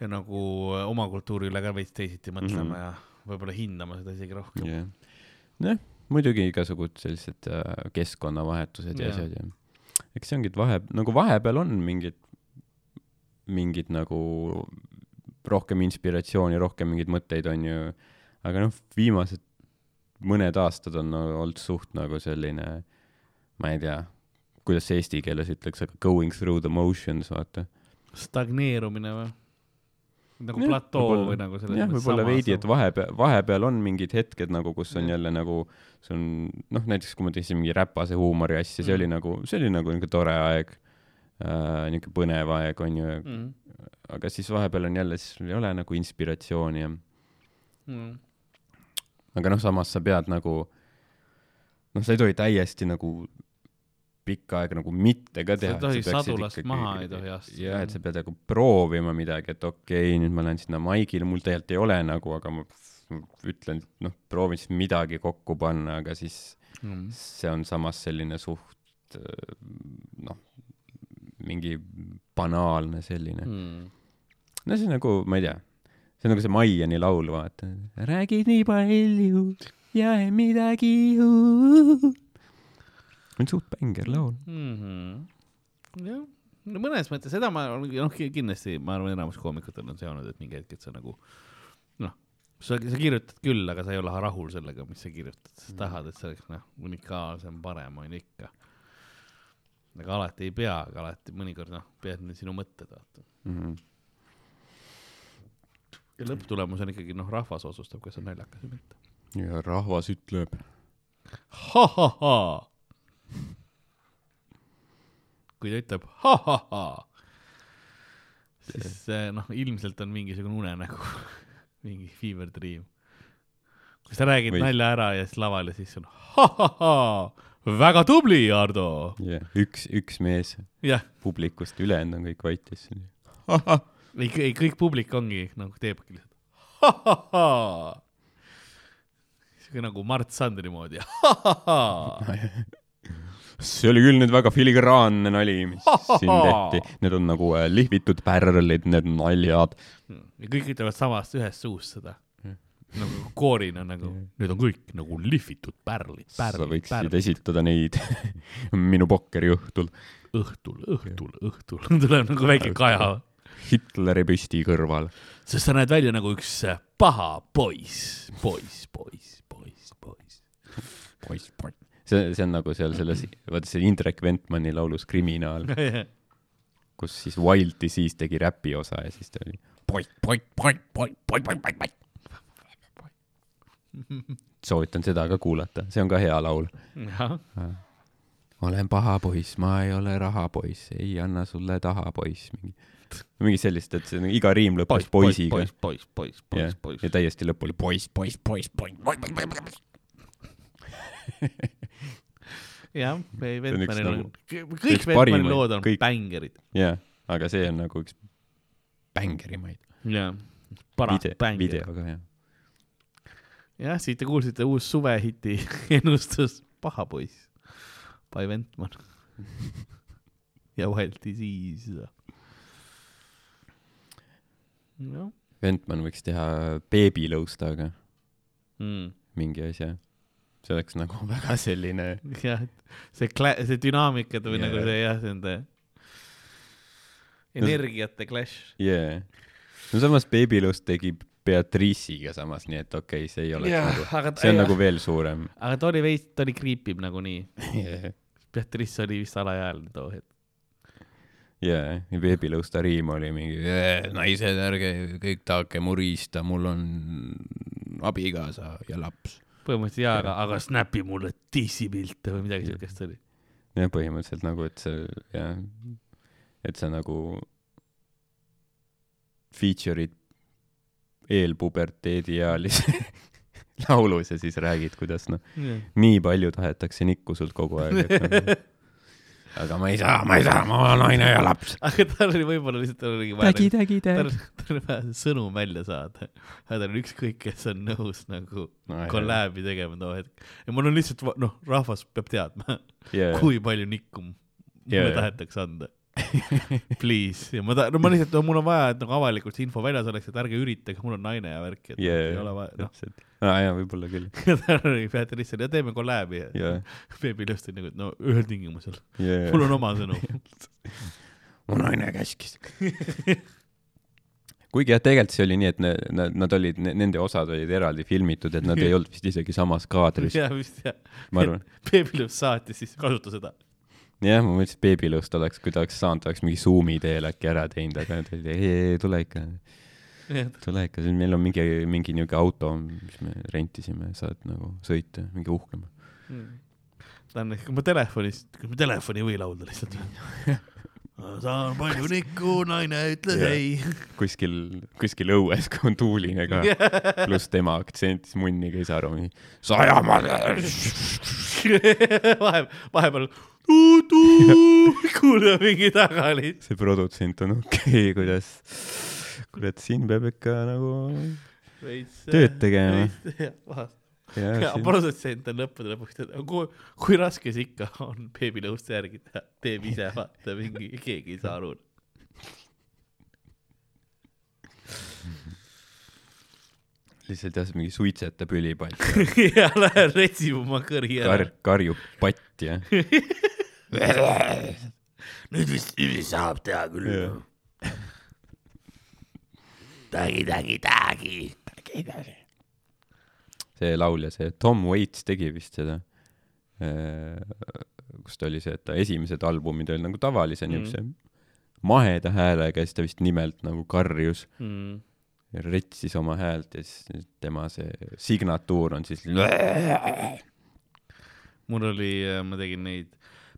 ja nagu oma kultuuri üle ka veits teisiti mõtlema mm. -hmm. ja võib-olla hindama seda isegi rohkem yeah.. jah, noh, muidugi igasugused sellised äh, keskkonnavahetused ja Jaa. asjad ja eks see ongi, et vahe, nagu vahepeal on mingid, mingid nagu rohkem inspiratsiooni, rohkem mingeid mõtteid, on ju, aga noh, viimased mõned aastad on olnud suht nagu selline, ma ei tea, kuidas eesti keeles ütleks, aga going through the motions, vaata. stagneerumine või? Nagu Jah, platoo või nagu selles jah, võib-olla veidi, et vahepeal, vahepeal on mingid hetked nagu, kus on Jah. jälle nagu, see on noh, näiteks kui ma tegin mingi räpase huumori asja, see Mm. oli nagu, see oli nagu niisugune tore aeg. äh, niisugune põnev aeg on ju, mm.. aga siis vahepeal on jälle, siis sul ei ole nagu inspiratsiooni ja Mm. aga noh, samas sa pead nagu, noh, sa ei tohi täiesti nagu pikka aega nagu mitte ka Sa teha. ei tohi sadulast maha ei tohi astuda. jah, et sa pead nagu proovima midagi, et okei okay,, nüüd ma lähen sinna maigile, mul tegelikult ei ole nagu, aga ma ütlen, noh, proovin siis midagi kokku panna, aga siis Mm. see on samas selline suht äh, noh, mingi banaalne selline. Mm. no see on nagu, ma ei tea, see on nagu see Maiani laul, vaata. räägid nii palju ja midagi uut. On suht bänger laul. mm. -hmm. jah, no mõnes mõttes seda ma, noh, kindlasti ma arvan, enamus koomikutel on see olnud, et mingi hetk, et sa nagu noh, sa, sa kirjutad küll, aga sa ei ole rahul sellega, mis sa kirjutad, sa tahad, et see oleks noh, unikaalsem, parem on ju ikka. aga alati ei pea, aga alati mõnikord noh, pead need sinu mõtted vaata. Mhm. ja lõpptulemus on ikkagi noh, rahvas otsustab, kas on naljakas või mitte. ja rahvas ütleb. ha-ha-ha. Kui ta ütleb ha-ha-ha, siis eh, noh, ilmselt on mingisugune unenägu, mingi fever dream. kui sa räägid Või- nalja ära ja siis lavale, siis on ha-ha-ha, väga tubli, Ardo. jah, üks, üks mees jah, publikust, ülejäänud on kõik vait ja siis ei, ei kõik publik ongi nagu teebki lihtsalt ha-ha-ha. siuke nagu Mart Sandri moodi, ha-ha-ha. See oli küll nüüd väga filigraanne nali, mis siin tehti. Need on nagu äh, lihvitud pärlid, need naljad. ja kõik ütlevad samast ühest suust seda Hmm.. nagu koorina nagu, need on kõik nagu lihvitud pärlid, sa pärlid, võiksid pärlid. esitada neid minu pokkeriõhtul õhtul, õhtul, õhtul tuleb nagu väike kaja, Hitleri püsti kõrval. sest sa näed välja nagu üks äh, paha poiss, poiss, poiss, poiss, poiss. poiss, poiss. see, see on nagu seal selles, vaata see Indrek Ventmani laulus Kriminaal, kus siis Wild Disease tegi räpi osa ja siis ta oli poiss, poiss, poiss, poiss, poiss, poiss, poiss, poiss. soovitan seda ka kuulata, see on ka hea laul. olen paha poiss, ma ei ole rahapoiss, ei anna sulle taha poiss, mingi, mingi sellist, et see iga riim lõppes poiss, poisiga. poiss, poiss, poiss, ja poiss, poiss, ja täiesti lõpp oli poiss, poiss, poiss, poiss, poiss, poiss, poiss. jah, See on nagu-, kõik parimaid, lood on kõik- bängerid. jah, aga see on nagu üks bängerimaid. jah, paras bänger. videoga jah. jah, siit te kuulsite uus suvehiti ennustus Paha poiss by Ventman ja Wild Disease. jah Ventman võiks teha beebilõustaga mm., mingi asja. See oleks nagu väga selline, jah, see kla-, see dünaamikad või yeah. nagu see jah, nende energiate clash. jaa. no samas beebilõust tegi Beatrice'iga samas, nii et okei okay,, see ei oleks Jah, nagu, see on jah. nagu veel suurem. aga ta oli veits, ta oli kriipib nagunii. Beatrice oli vist alaealine too hetk. jaa, ja beebilõusta riim oli mingi naised, ärge kõik tahake murista, mul on abikaasa ja laps. Põhimõtteliselt jaa, aga, aga Snapi mulle dissipilte või midagi siukest oli. jah, põhimõtteliselt nagu, et see jah, et sa nagu feature'id eelpuberteediealise laulus ja siis räägid, kuidas noh, nii palju tahetakse nikku sult kogu aeg, et nagu aga ma ei saa, ma ei saa, ma olen naine ja laps. aga tal oli võib-olla lihtsalt, tal oligi vaja tägi, nagu- tägi, tägi. tal oli vaja see sõnum välja saada. tal oli ükskõik, kes on nõus nagu kolläbi tegema too hetk. ja mul on lihtsalt, noh, rahvas peab teadma, yeah. kui palju nikku m- Jaa, mulle jaa. tahetakse anda. Please, ja ma ta-, no ma lihtsalt no,, mul on vaja, et nagu avalikult see info väljas oleks, et ärge üritage, mul on naine ja värk, et yeah. ei ole vaja, noh. aa jaa, võib-olla küll. oli Beatrice oli, ja teeme kolläbi Baby Lust oli nagu, et no ühel tingimusel, jaa. mul on oma sõnum. mu naine käskis. kuigi jah, tegelikult see oli nii, et nad, nad olid, nende osad olid eraldi filmitud, et nad ei olnud vist isegi samas kaadris, jaa, vist jah. ma arvan. Lust saatis, siis kasuta seda. jah, ma mõtlesin, et beebilõust oleks, kui ta oleks saanud, oleks mingi Zoomi teel äkki ära teinud, aga ta oli, ei, ei, tule ikka, tule ikka, meil on mingi, mingi niisugune auto, mis me rentisime, saad nagu sõita, mingi uhkema. ta on, kas ma telefonis, ma telefoni ei või laulda lihtsalt saan palju nikku, naine ütles Jah. ei. kuskil, kuskil õues, kui on tuuline ka, pluss tema aktsent, siis munniga ei saa aru, mingi sajamaad. vahepeal, vahepeal kuulda mingi taga oli. see produtsent on okei okay,, kuidas, kurat, siin peab ikka nagu Tööd tegema.. ja jah, produtsent on lõppude lõpuks, kui, kui raske see ikka on beebinõuste järgi teha, teeb ise, vaata mingi, keegi ei saa aru. lihtsalt jah, mingi suitsetab ülipalt ja läheb retsib oma kõri Kar, ära. karjub patt ja nüüd vist, nüüd vist saab teha küll Jah.. tägi, tägi, tägi. see laulja, see Tom Waits tegi vist seda, kus ta oli see, et ta esimesed albumid olid nagu tavalise Mhm. niisuguse maheda häälega ja siis ta vist nimelt nagu karjus Mm. ja retsis oma häält ja siis tema see signatuur on siis mul oli, ma tegin neid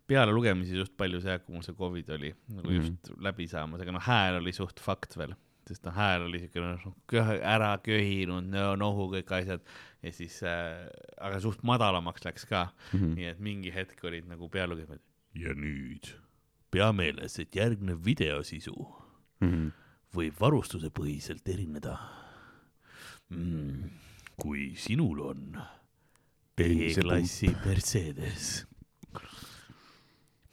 pealelugemisi suht palju see aeg, kui mul see Covid oli nagu just läbi saamas, aga noh, hääl oli suht fakt veel, sest noh, hääl oli siukene noh, köh- ära köhinud, nohu kõik asjad ja siis äh,, aga suht madalamaks läks ka mm, -hmm. nii et mingi hetk olid nagu pealugemised. ja nüüd pea meeles, et järgnev videosisu Mhm. võib varustuse põhiselt erineda mm,. kui sinul on B-klassi Mercedes,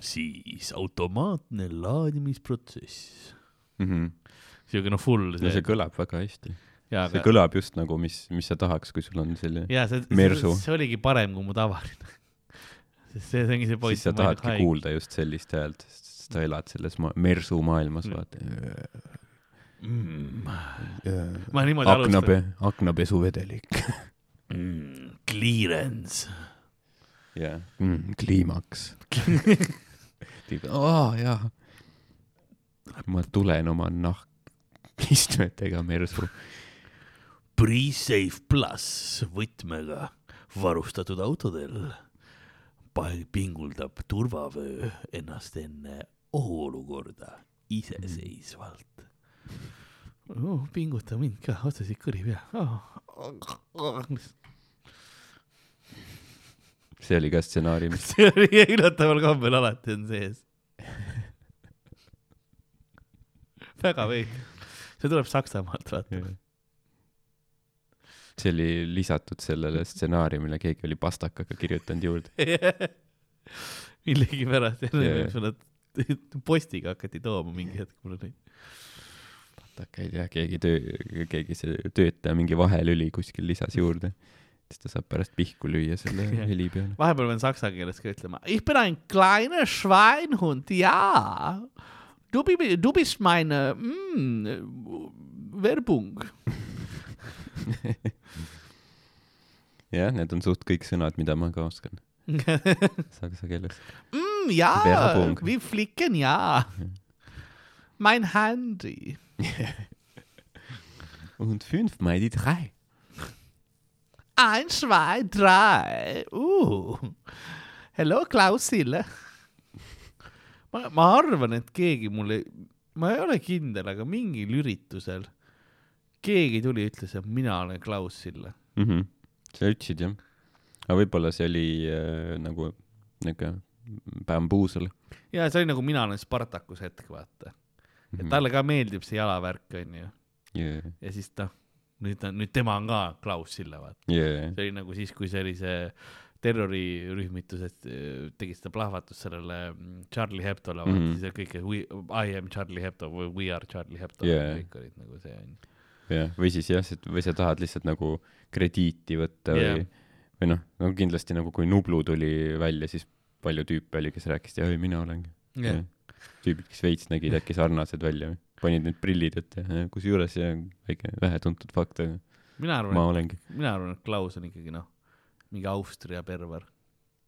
siis automaatne laadimisprotsess. siuke noh, full no see kõlab väga hästi. jaa, see aga kõlab just nagu, mis, mis sa tahaks, kui sul on selline, jaa, see, Mersu. see, see oligi parem kui mu tavaline. sest see, see ongi see poiss. siis sa tahadki kuulda just sellist häält, sest sa elad selles ma-, mersu maailmas, Mm. vaata. mm.. ma niimoodi alustan aknape, aknapesuvedelik. mm,. Clearance. jah mm,, kliimaks. aa jaa. ma tulen oma nahkistmetega mersu. Pre-Safe pluss võtmega varustatud autodel pinguldab turvavöö ennast enne ohuolukorda iseseisvalt oh,. pinguta mind ka, otseselt kõri pea oh.. See oli ka stsenaariumis. see oli üllataval kombel alati on sees. väga veider, see tuleb Saksamaalt, vaata. see oli lisatud sellele stsenaariumile, keegi oli pastakaga kirjutanud juurde. millegipärast Jaa. yeah. sulle postiga hakati tooma mingi hetk mulle neid. patakaid jah, keegi töö, keegi see töötaja mingi vahelüli kuskil lisas juurde. Siis ta saab pärast pihku lüüa selle heli peale. vahepeal pean saksa keeles ka ütlema. Ich bin ein kleiner Schweinhund, jaa. Du, du bist meine mm, Werbung. jah, need on suht kõik sõnad, mida ma ka oskan saksa keeles. mm, jaa wir flicken, jaa. Mein Handy. Und fünf mal die drei. Ein, zwei, drei uh.. Hello, Klaus Sille. ma, ma arvan, et keegi mulle, ma ei ole kindel, aga mingil üritusel keegi tuli ja ütles, et mina olen Klaus Sille. Mhm. sa ütlesid jah. aga võib-olla see oli äh, nagu niuke bambuusel. ja see oli nagu mina olen Spartakus hetk, vaata. Mhm. et talle ka meeldib see jalavärk, onju. yeah.. ja siis noh, nüüd ta, nüüd tema on ka Klaus Sille, vaata. Yeah. see oli nagu siis, kui see oli see terrorirühmitused eh, tegid seda plahvatust sellele mm, Charlie Hebdole mm. -hmm. siis kõik I am Charlie Hebdo või we are Charlie Hebdo Jaa. kõik olid nagu see onju. jah, või siis jah, või sa tahad lihtsalt nagu krediiti võtta või Jah. või noh, no kindlasti nagu kui Nublu tuli välja, siis palju tüüpe oli, kes rääkisid, ei mina olengi jah, tüübid, kes veits nägid äkki sarnased välja, panid need prillid ette, kusjuures jah, väike vähetuntud fakt, aga mina arvan olengi mina arvan, et Klaus on ikkagi noh, mingi Austria perver,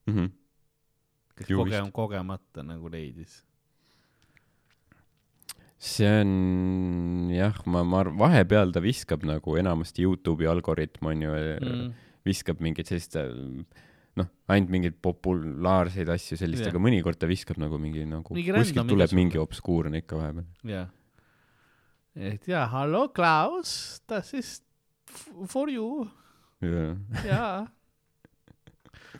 mm. -hmm. kes Ju koge- kogemata nagu leidis. see on jah, ma, ma arvan, vahepeal ta viskab nagu enamasti Youtube'i algoritm on ju mm., Mm. viskab mingit sellist noh, ainult mingeid populaarseid asju sellist yeah., aga mõnikord ta viskab nagu mingi nagu Mingi kuskilt tuleb mingi obskuurne ikka vahepeal. jah. et jaa, hallo Klaus, das ist f- for you, jaa.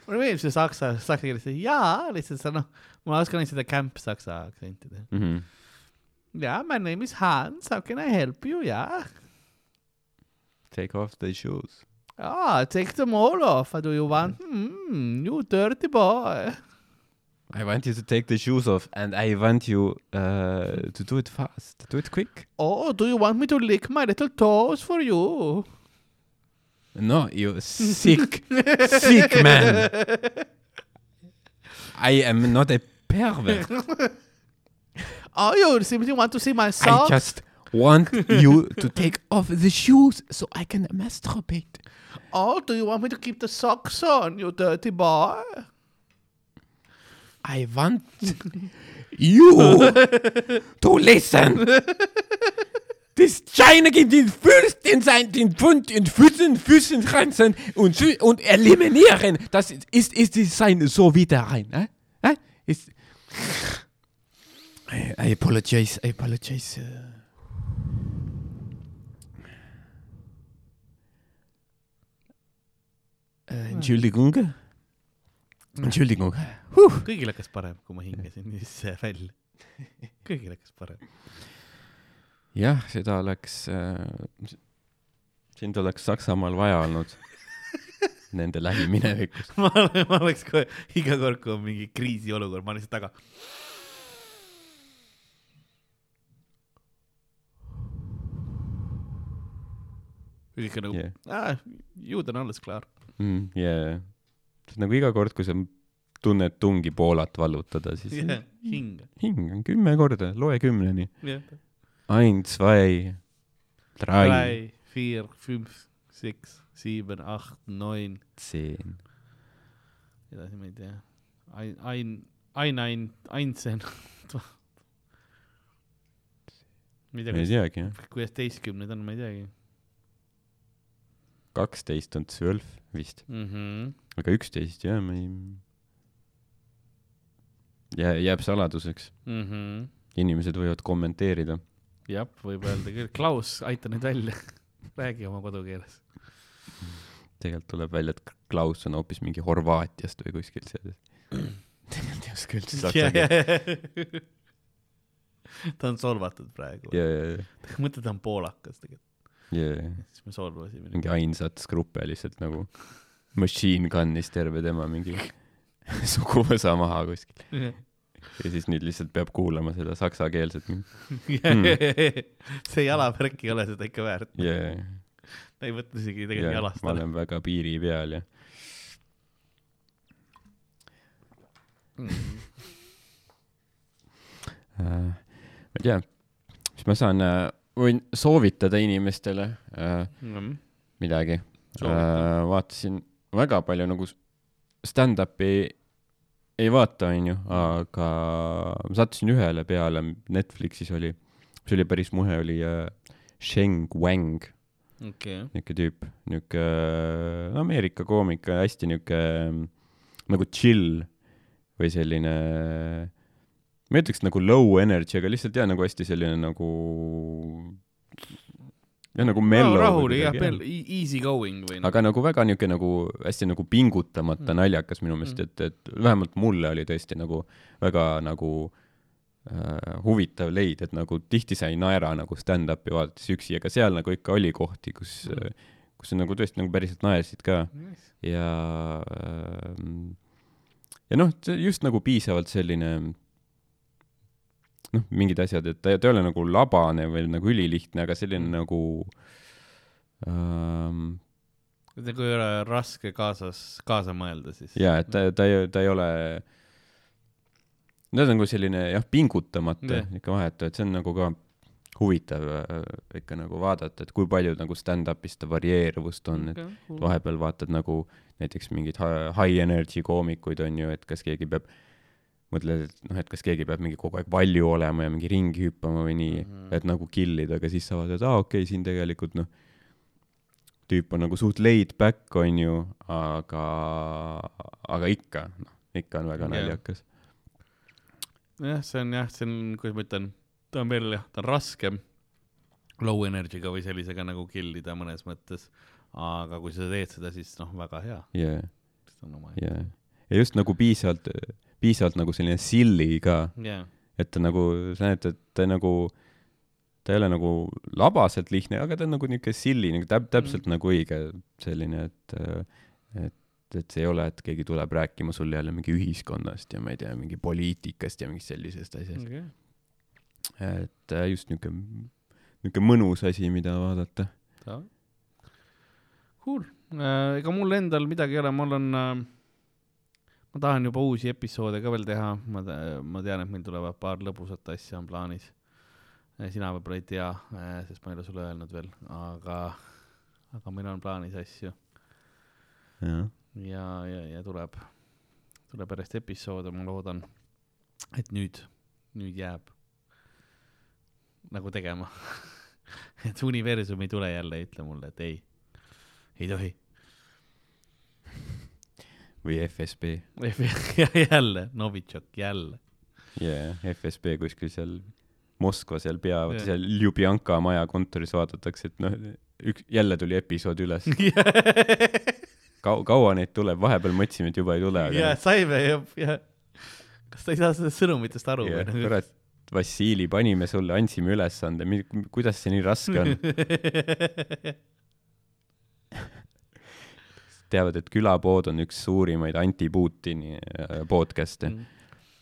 mulle meeldib see saksa, saksa keeles see jaa, lihtsalt sa noh, ma oskan seda camp saksa aktsenti teha. Mhm. jaa, my name is Hans, how can I help you, jaa. Take off the shoes. Ah, take them all off, do you want mm,, you dirty boy. I want you to take the shoes off and I want you uh, to do it fast, do it quick. Oh, do you want me to lick my little toes for you? No, you sick, sick man. I am not a pervert. Oh, you simply want to see my socks? I? just want you to take off the shoes so I can masturbate. Oh, do you want me to keep the socks on, you dirty boy? I want you to listen. Das China gibt den Fürst in sein, den Pfund in Füßen, Füßen ranzen und, und eliminieren. Das ist, ist, ist, sein so wieder rein. Äh? Äh? Ist, I, apologize, I apologize. Uh. Äh, Entschuldigung. Entschuldigung. Huh. kõigil hakkas parem, kui ma hingasin sisse ja välja. kõigil hakkas parem. jah, seda oleks äh,, sind oleks Saksamaal vaja olnud nende lähiminevikus. ma, ma oleks kohe iga kord, kui on mingi kriisiolukord, ma olen lihtsalt taga. kõik on nagu Yeah. yeah., juud on alles klaar. Mm, yeah. Nagu iga kord, kui sa tunned tungi Poolat vallutada, siis Yeah. hing. hing on kümme korda, loe kümneni. jah. Ein, zwei, drei, drei, vier, fünf, six, sieben, acht, neun, zehn. edasi ma ei tea. ein, ein, ein, ein, einsen. ma ei teagi kuidas teistkümned on, ma ei teagi kaksteist on zwölf vist, mm. -hmm. aga üksteist jah, ma ei. jää, jääb saladuseks, Mm -hmm. inimesed võivad kommenteerida. jah, võib öelda küll. Klaus, aita nüüd välja. räägi oma kodukeeles. tegelikult tuleb välja, et Klaus on hoopis mingi Horvaatiast või kuskilt sealt. tegelikult ei oska üldse saksa keelt. ta on solvatud praegu. ja, ja, ja, mõtle, ta on poolakas tegelikult. Ja siis me solvasime. mingi ainsat skrupe lihtsalt nagu machine gun'is terve tema mingi suguvõsa maha kuskil. ja siis nüüd lihtsalt peab kuulama seda saksakeelset mingi see jalavärk ei ole seda ikka väärt. yeah,. ta ei võta isegi tegelikult Yeah, jalast ma ära. olen väga piiri peal ja äh, ma ei tea, mis ma saan äh,, võin soovitada inimestele äh, Mm. midagi äh,. vaatasin väga palju nagu stand-up'i ei vaata, onju, aga ma sattusin ühele peale, Netflixis oli, mis oli päris muhe, oli äh, Sheng Wang, okei, niuke tüüp, niuke äh, Ameerika koomik, hästi niuke äh, nagu chill või selline, ma ei ütleks nagu low energy, aga lihtsalt jah, nagu hästi selline nagu, jah nagu mellow. rahulik jah, easy going või noh. aga nagu väga niuke nagu hästi nagu pingutamata mm. naljakas minu meelest, et, et vähemalt mulle oli tõesti nagu väga nagu äh, huvitav leid, et nagu tihti sa ei naera nagu stand-up'i vaadates üksi, aga seal nagu ikka oli kohti, kus mm., kus sa nagu tõesti nagu päriselt naersid ka ja ähm, ja noh, just nagu piisavalt selline noh, mingid asjad, et ta, ta ei ole nagu labane või nagu ülilihtne, aga selline nagu ähm, nagu ei ole raske kaasas, kaasa mõelda siis. ja et ta, ta ei, ta ei ole, no nagu selline jah, pingutamata Jah. ikka vahetu, et see on nagu ka huvitav äh, ikka nagu vaadata, et kui palju nagu stand-up'is ta varieeruvust on, et vahepeal vaatad nagu näiteks mingeid hi- high energy koomikuid on ju, et kas keegi peab, mõtled, et noh, et kas keegi peab mingi kogu aeg valju olema ja mingi ringi hüppama või nii mm. -hmm. et nagu kill ida, aga siis sa vaatad, aa okei okay,, siin tegelikult noh, tüüp on nagu suht laid back onju aga aga ikka noh ikka on väga naljakas jah, see on jah, see on, kuidas ma ütlen, ta on veel jah, ta on raskem low energy'ga või sellisega nagu kill ida mõnes mõttes. aga kui sa teed seda, siis noh, väga hea, yeah see on oma. yeah ja just nagu piisavalt piisavalt nagu selline silly ka. Jah, et ta nagu sa näed et ta nagu ta ei ole nagu labaselt lihtne aga ta on nagu niuke silly nagu täp- täpselt mm. nagu õige selline et et et see ei ole et keegi tuleb rääkima sulle jälle mingi ühiskonnast ja ma ei tea mingi poliitikast ja mingist sellisest asjast. Okay. et äh, just niuke niuke mõnus asi mida vaadata. Cool, ega mul endal midagi ei ole, mul on äh,, ma tahan juba uusi episoode ka veel teha, ma, ma tean, et meil tulevad paar lõbusat asja on plaanis. sina võib-olla ei tea, sest ma ei ole sulle öelnud veel, aga, aga meil on plaanis asju jah ja, ja, ja tuleb, tuleb järjest episoode, ma loodan, et nüüd, nüüd jääb nagu tegema. et universum ei tule jälle ja ütle mulle, et ei, ei tohi. Või FSB jälle, Novitšok, jälle. jaa FSB kuskil seal Moskva seal pea Jah. seal Ljubljanka maja kontoris vaadatakse et noh üks jälle tuli episood üles Kau- kaua neid tuleb vahepeal mõtlesime et juba ei tule aga saime ja, ja kas ta ei saa sellest sõnumitest aru Jah, või? kurat Vassili panime sulle andsime ülesande kuidas see nii raske on teavad et külapood on üks suurimaid anti-Putini äh, podcast'e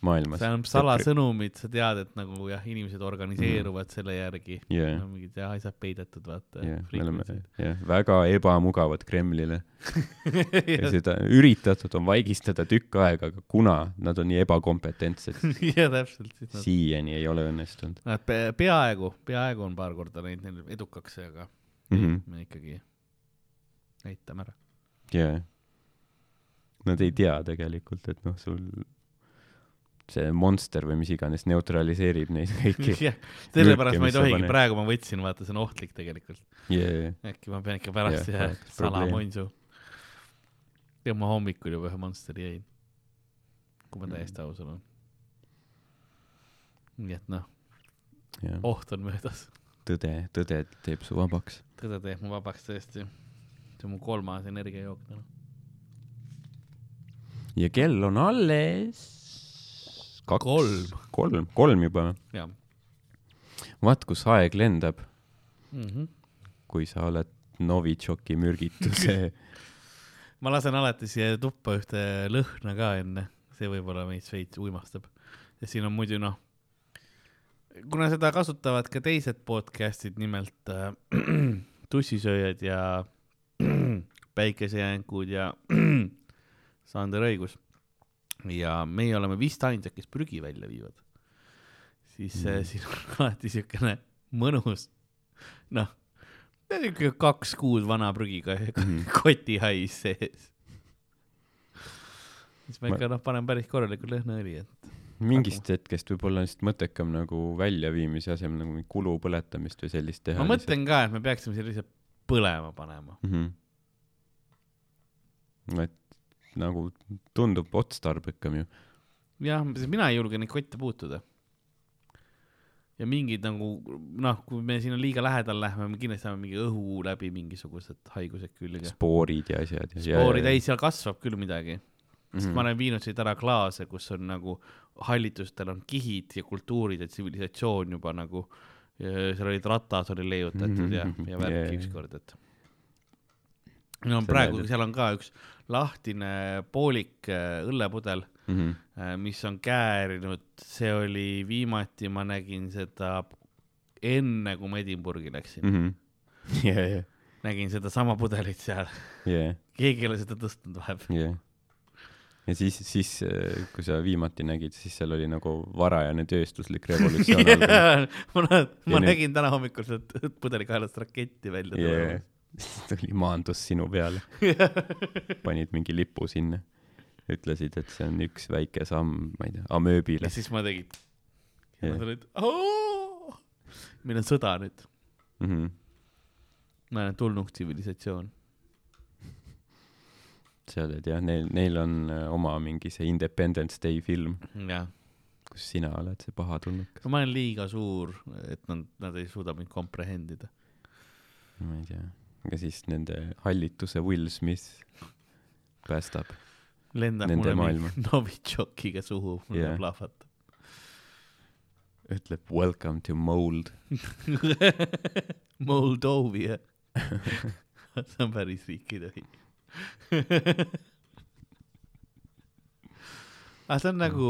maailmas see on salasõnumid, sa tead, et nagu jah, inimesed organiseeruvad selle järgi jah no,. mingid jah, asjad peidetud, vaata. jah me oleme jah väga ebamugavad Kremlile ja seda üritatud on vaigistada tükk aega aga kuna nad on nii ebakompetentsed ja täpselt, nad, siiani ei ole õnnestunud nad pe- peaaegu, peaaegu on paar korda läinud neil edukaks, aga mm -hmm. me ikkagi näitame ära. Jaa nad ei tea tegelikult et noh sul see monster või mis iganes neutraliseerib neid kõiki jah, sellepärast ma ei tohigi, praegu ma võtsin, vaata, see on ohtlik tegelikult. yeah. äkki ma pean ikka pärast Jah, jah salamonsu. ja ma hommikul juba ühe Monsteri jõin. kui ma täiesti aus olen. nii et noh, jah oht on möödas. tõde tõde teeb su vabaks tõde teeb mu vabaks tõesti. See on mu kolmas energiajook täna. ja kell on alles kaks Kolm. kolm kolm juba jah vaat kus aeg lendab mm. -hmm. kui sa oled Novitšoki mürgituse ma lasen alati siia tuppa ühte lõhna ka enne, see võib-olla meid veits uimastab. ja siin on muidu noh, kuna seda kasutavad ka teised podcast'id, nimelt äh, tussisööjad ja päikesejänkud ja Sander Õigus. ja meie oleme vist ainsad, kes prügi välja viivad. siis mm. Mm. siin on alati siukene mõnus, noh, niisugune kaks kuud vana prügiga Mhm. kotihais sees. siis ma ikka noh, panen päris korralikult lõhnaõli, et mingist hetkest võib-olla on lihtsalt mõttekam nagu väljaviimise asemel nagu kulu põletamist või sellist teha ma mõtlen ka, et me peaksime lihtsalt põlema panema. mm. -hmm. et nagu tundub otstarbekam ju jah, mina ei julge neid kotte puutuda. ja mingid nagu noh, kui me sinna liiga lähedal lähme, me kindlasti saame mingi õhu läbi mingisugused haigused külge. spoorid ja asjad ja spoorid, ei, seal kasvab küll midagi. sest Mhm. ma olen viinud siit ära klaase, kus on nagu hallitustel on kihid ja kultuurid ja tsivilisatsioon juba nagu, seal olid ratas oli leiutatud ja, ja värki Jaa. ükskord, et. no praegu seal on ka üks lahtine poolik äh, õllepudel, mm. -hmm. mis on käärinud, see oli viimati ma nägin seda enne, kui ma Edinburghi läksin mm., Mm -hmm. ja, ja, nägin sedasama pudelit seal, ja, keegi ei ole seda tõstnud vahepeal. ja. Ja siis, siis äh, kui sa viimati nägid, siis seal oli nagu varajane tööstuslik revolutsioon algamas. ma, ma Ja nüüd- nägin täna hommikul sealt pudelikaelast raketti välja yeah. tuli, maandus sinu peale, panid mingi lipu sinna. ütlesid, et see on üks väike samm, ma ei tea, amööbile ja. siis ma tegin yeah.. jah ma tulin, meil on sõda nüüd, mm -hmm. ma olen tulnud tsivilisatsioon. Sa oled jah, neil, neil on äh, oma mingi see Independence Day film, kus sina oled see paha tulnukas. ma olen liiga suur, et nad, nad ei suuda mind komprehendida. ma ei tea, aga siis nende hallituse Will Smith päästab. lendab Nende mulle maailma. Novitšokiga suhu, mulle yeah. plahvatab. ütleb welcome to mold. Moldovia. see on päris riik, ei tohi. Aga see on nagu,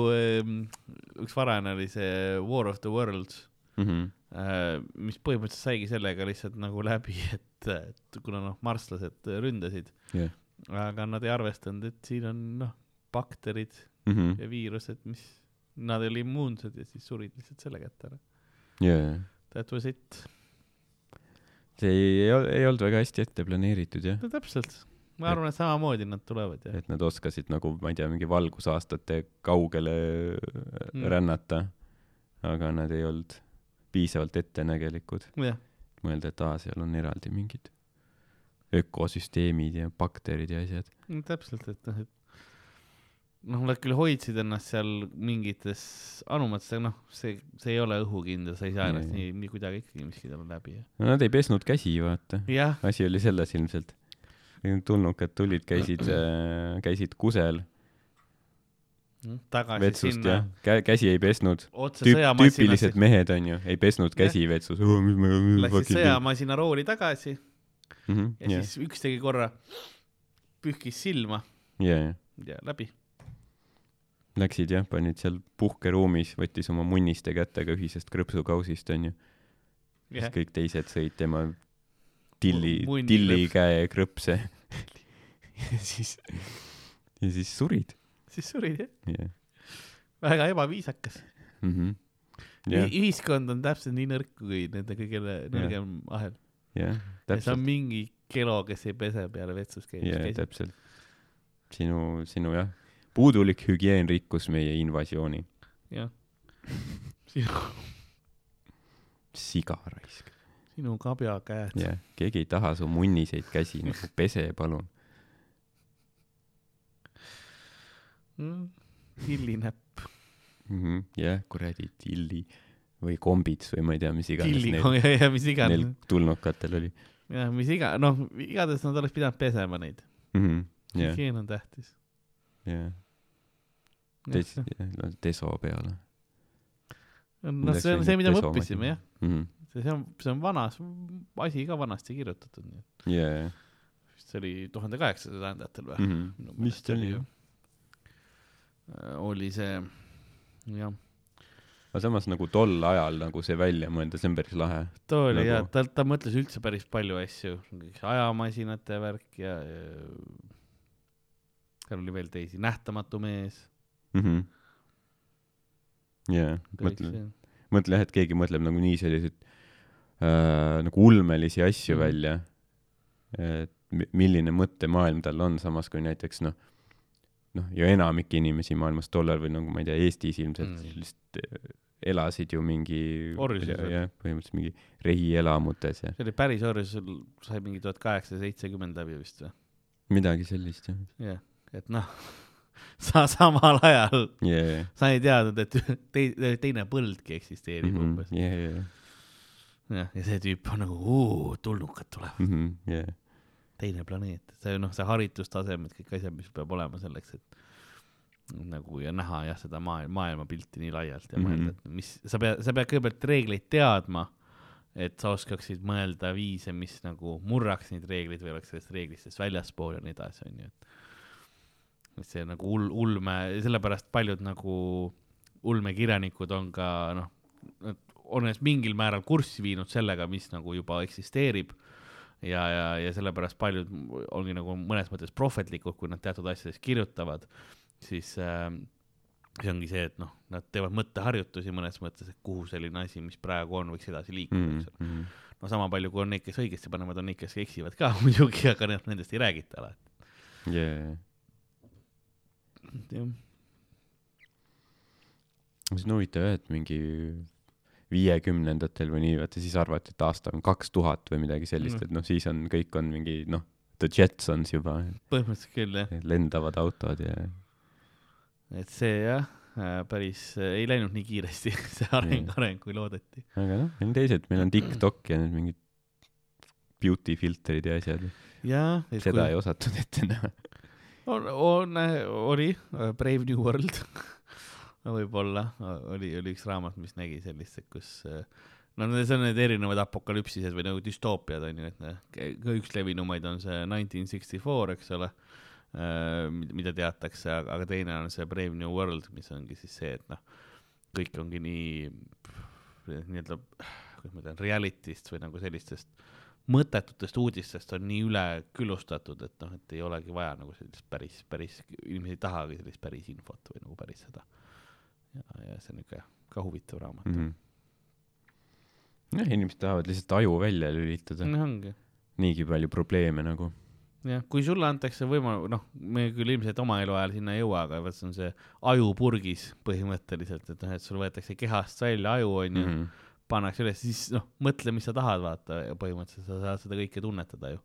üks varane oli see War of the Worlds, Mhm. mis põhimõtteliselt saigi sellega lihtsalt nagu läbi, et, et kuna noh, marslased ründasid, jah. aga nad ei arvestanud, et siin on noh, bakterid Mhm. ja viirused, mis, nad ei ole immuunsed ja siis surid lihtsalt selle kätte ära. jaa. That was it. see ei, ei olnud väga hästi ette planeeritud jah, no täpselt, ma arvan, et samamoodi nad tulevad ja et nad oskasid nagu, ma ei tea, mingi valgusaastate kaugele Mm. mm. rännata, aga nad ei olnud piisavalt ettenägelikud, jah, mõelda, et aa, seal on eraldi mingid ökosüsteemid ja bakterid ja asjad. no täpselt, et noh, et noh, nad küll hoidsid ennast seal mingites anumates, aga noh, see, see ei ole õhukindel, sa ei saa ennast Nii. nii, kuidagi ikkagi miskit olla läbi. no nad ei pesnud käsi, vaata. jah, asi oli selles ilmselt. Tulnukad tulid, käisid, käisid kusel. Tagasi vetsust ja sinna kä-, käsi ei pesnud. Tüüp-, tüüpilised, mehed onju, ei pesnud käsi vetsus. läksid sõjamasina rooli tagasi. Mhm, ja siis üks tegi korra, pühkis silma. Ja, ja. Ja läbi. läksid jah, panid seal puhkeruumis, võttis oma munniste kätega ühisest krõpsukausist onju. siis jah, kõik teised sõid tema tilli Mu-, munni tilli krõps. käe krõpse. ja siis, ja siis surid. siis surid jah, jah, väga ebaviisakas. mhm, jah, ühiskond on täpselt nii nõrk kui nende kõige nõrgem ahel. jah, ja see on mingi kelo, kes ei pese peale vetsus käimist. täpselt. sinu, sinu jah, puudulik hügieen rikkus meie invasiooni. jah. sinu, siga raisk. Sinu kabjakäed. jah, keegi ei taha su munniseid käsi nagu pese, palun. tillinäpp. Mhm, jah, kuradi tilli või kombits või ma ei tea, mis iganes tilli neil, ja, ja mis iganes neil. tulnukatel oli jah, mis iga, noh, igatahes nad oleks pidanud pesema neid. mm. -hmm. jah, hügieen on tähtis. jah, des-, deso peale noh, see on see, mida me õppisime jah. mm. -hmm. see, on, see on vanas, asi ka vanasti kirjutatud, nii et yeah. vist see oli tuhande kaheksasaja sajandatel või mm. -hmm. vist oli jah. oli see, jah, aga samas nagu tol ajal nagu see välja mõelda, see on päris lahe. too oli Nagu- jah, ta, ta mõtles üldse päris palju asju, ajamasinate värk ja, ja seal oli veel teisi, Nähtamatu mees. Mhm. jaa, mõtle, mõtle jah, et keegi mõtleb nagu nii selliseid äh, nagu ulmelisi asju Mhm. välja. et mi- milline mõttemaailm tal on, samas kui näiteks noh, noh ja enamik inimesi maailmas tollal või nagu ma ei tea, Eestis ilmselt Mm. lihtsalt eh, elasid ju mingi jah, põhimõtteliselt mingi rehielamutes ja see oli päris orjus, sul sai mingi tuhat kaheksasada seitsekümmend läbi vist või? midagi sellist jah jah, et noh, sa samal ajal, yeah.. sa ei teadnud, et tei-, teine põldki eksisteerib mm -hmm. umbes. yeah, yeah. jah, ja see tüüp on nagu, tulnukad tulevad, Mm -hmm. yeah. teine planeet, see noh, see haritustasemed, kõik asjad, mis peab olema selleks, et nagu ja näha jah, seda maailma, maailmapilti nii laialt ja mm Mhm. -hmm. mõelda, et mis, sa pead, sa pead kõigepealt reegleid teadma, et sa oskaksid mõelda viise, mis nagu murraks neid reegleid või oleks sellest reeglistest väljaspool ja nii edasi, onju, et et see nagu ul-, ulme, sellepärast paljud nagu ulmekirjanikud on ka noh, on ennast mingil määral kurssi viinud sellega, mis nagu juba eksisteerib ja, ja, ja sellepärast paljud ongi nagu mõnes mõttes prohvetlikud, kui nad teatud asjadest kirjutavad, siis äh, see ongi see, et noh, nad teevad mõtteharjutusi mõnes mõttes, et kuhu selline asi, mis praegu on, võiks edasi liikuda mm, eks ole. -hmm. no sama palju, kui on neid, kes õigesti panevad, on neid, kes eksivad ka muidugi, aga noh, nendest ei räägita alati. yeah. jah, see on huvitav jah, et mingi viiekümnendatel või nii, vaata siis arvati, et aasta on kaks tuhat või midagi sellist, Mhm. et noh, siis on, kõik on mingi noh, The Jetsons juba, põhimõtteliselt küll jah, lendavad autod ja et see jah, päris äh, ei läinud nii kiiresti see areng, areng kui loodeti. aga noh, meil on teised, meil on TikTok ja need mingid beauty filtrid ja asjad, seda ei osatud ette näha. on, on, oli äh, Brave New World võib-olla oli, oli üks raamat, mis nägi sellist, kus äh, no need on need erinevad apokalüpsised või nagu düstoopiad on ju, et noh, üks levinumaid on see nineteen sixty four, eks ole, mida teatakse, aga teine on see Brave New World, mis ongi siis see, et noh, kõik ongi nii nii-öelda, kuidas ma ütlen, reality'st või nagu sellistest mõttetutest uudistest on nii üle küllustatud, et noh, et ei olegi vaja nagu sellist päris, päris, inimesed ei tahagi sellist päris infot või nagu päris seda. ja, ja see on niuke ka huvitav raamat mm. Mhm. jah, inimesed tahavad lihtsalt aju välja lülitada -hmm.. ongi, niigi palju probleeme nagu. jah, kui sulle antakse võimalus, noh, me küll ilmselt oma eluajal sinna ei jõua, aga vot see on see ajupurgis põhimõtteliselt, et noh, et sul võetakse kehast välja aju, onju mm. -hmm. pannakse üles, siis noh, mõtle, mis sa tahad, vaata, ja põhimõtteliselt sa saad seda kõike tunnetada ju.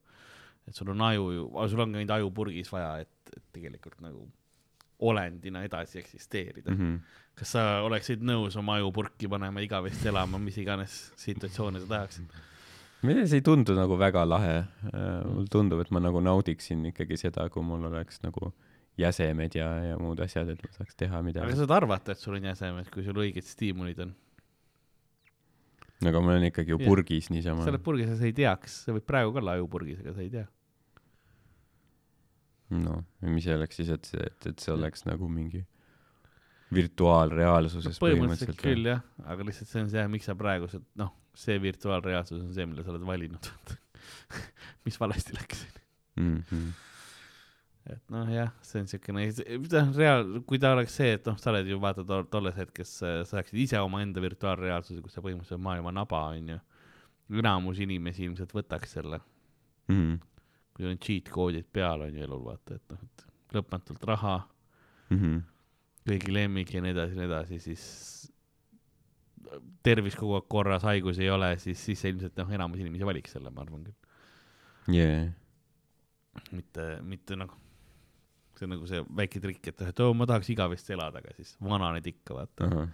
et sul on aju ju, sul ongi ainult ajupurgis vaja, et, et tegelikult nagu olendina edasi eksisteerida mm. -hmm. kas sa oleksid nõus oma aju purki panema igavesti elama, mis iganes situatsioone sa tahaksid? meile see ei tundu nagu väga lahe. mulle tundub, et ma nagu naudiksin ikkagi seda, kui mul oleks nagu jäsemed ja, ja muud asjad, et ma saaks teha aga midagi. sa saad arvata, et sul on jäsemed, kui sul õiged stiimulid on. aga ma olen ikkagi ju purgis niisama sa. oled purgis ja sa ei teaks, sa võid praegu ka olla ajupurgis, aga sa ei tea. noh, mis see oleks siis, et see, et, et see oleks nagu mingi virtuaalreaalsuses põhimõtteliselt põhimõtteliselt küll jah, aga lihtsalt see on see, miks sa praegu, noh, see virtuaalreaalsus on see, mille sa oled valinud. mis valesti läks. mm. -hmm. et noh, jah, see on siukene, noh, reaal-, kui ta oleks see, et noh, sa oled ju vaata to, tolles hetkes, sa saaksid ise omaenda virtuaalreaalsuse, kus sa põhimõtteliselt oled maailma naba, onju. enamus inimesi ilmselt võtaks selle, Mm -hmm. Kui on cheat koodid peal on ju elul, vaata, et noh, et lõpmatult raha, Mm -hmm. kõigi lemmik ja nii edasi ja nii edasi, siis tervis kogu aeg korras, haigusi ei ole, siis, siis ilmselt noh, enamus inimesi valiks selle, ma arvan küll. Yeah. mitte, mitte nagu, see on nagu see väike trikk, et, et oo, ma tahaks igavesti elada, aga siis vananed ikka, vaata. ahah.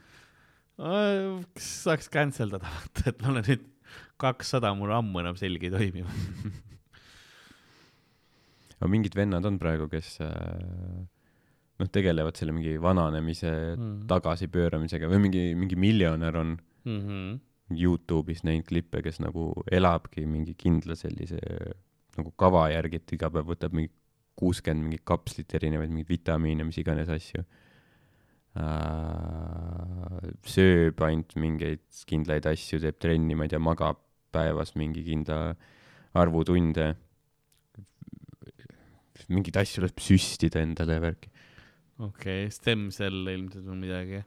kas saaks cancel dada, vaata, et ma olen nüüd kakssada, mul ammu enam selg ei toimi. aga mingid vennad on praegu, kes äh, noh, tegelevad selle mingi vananemise Mm. tagasipööramisega või mingi, mingi miljonär on Mhm. Youtube'is näinud klippe, kes nagu elabki mingi kindla sellise nagu kava järgi, et iga päev võtab mingi kuuskümmend mingit kapslit erinevaid mingeid vitamiine, mis iganes asju äh,. sööb ainult mingeid kindlaid asju, teeb trenni, ma ei tea, magab päevas mingi kindla arvu tunde. Mingeid asju laseb süstida endale ja värki. okei okay,, stem cell ilmselt või midagi.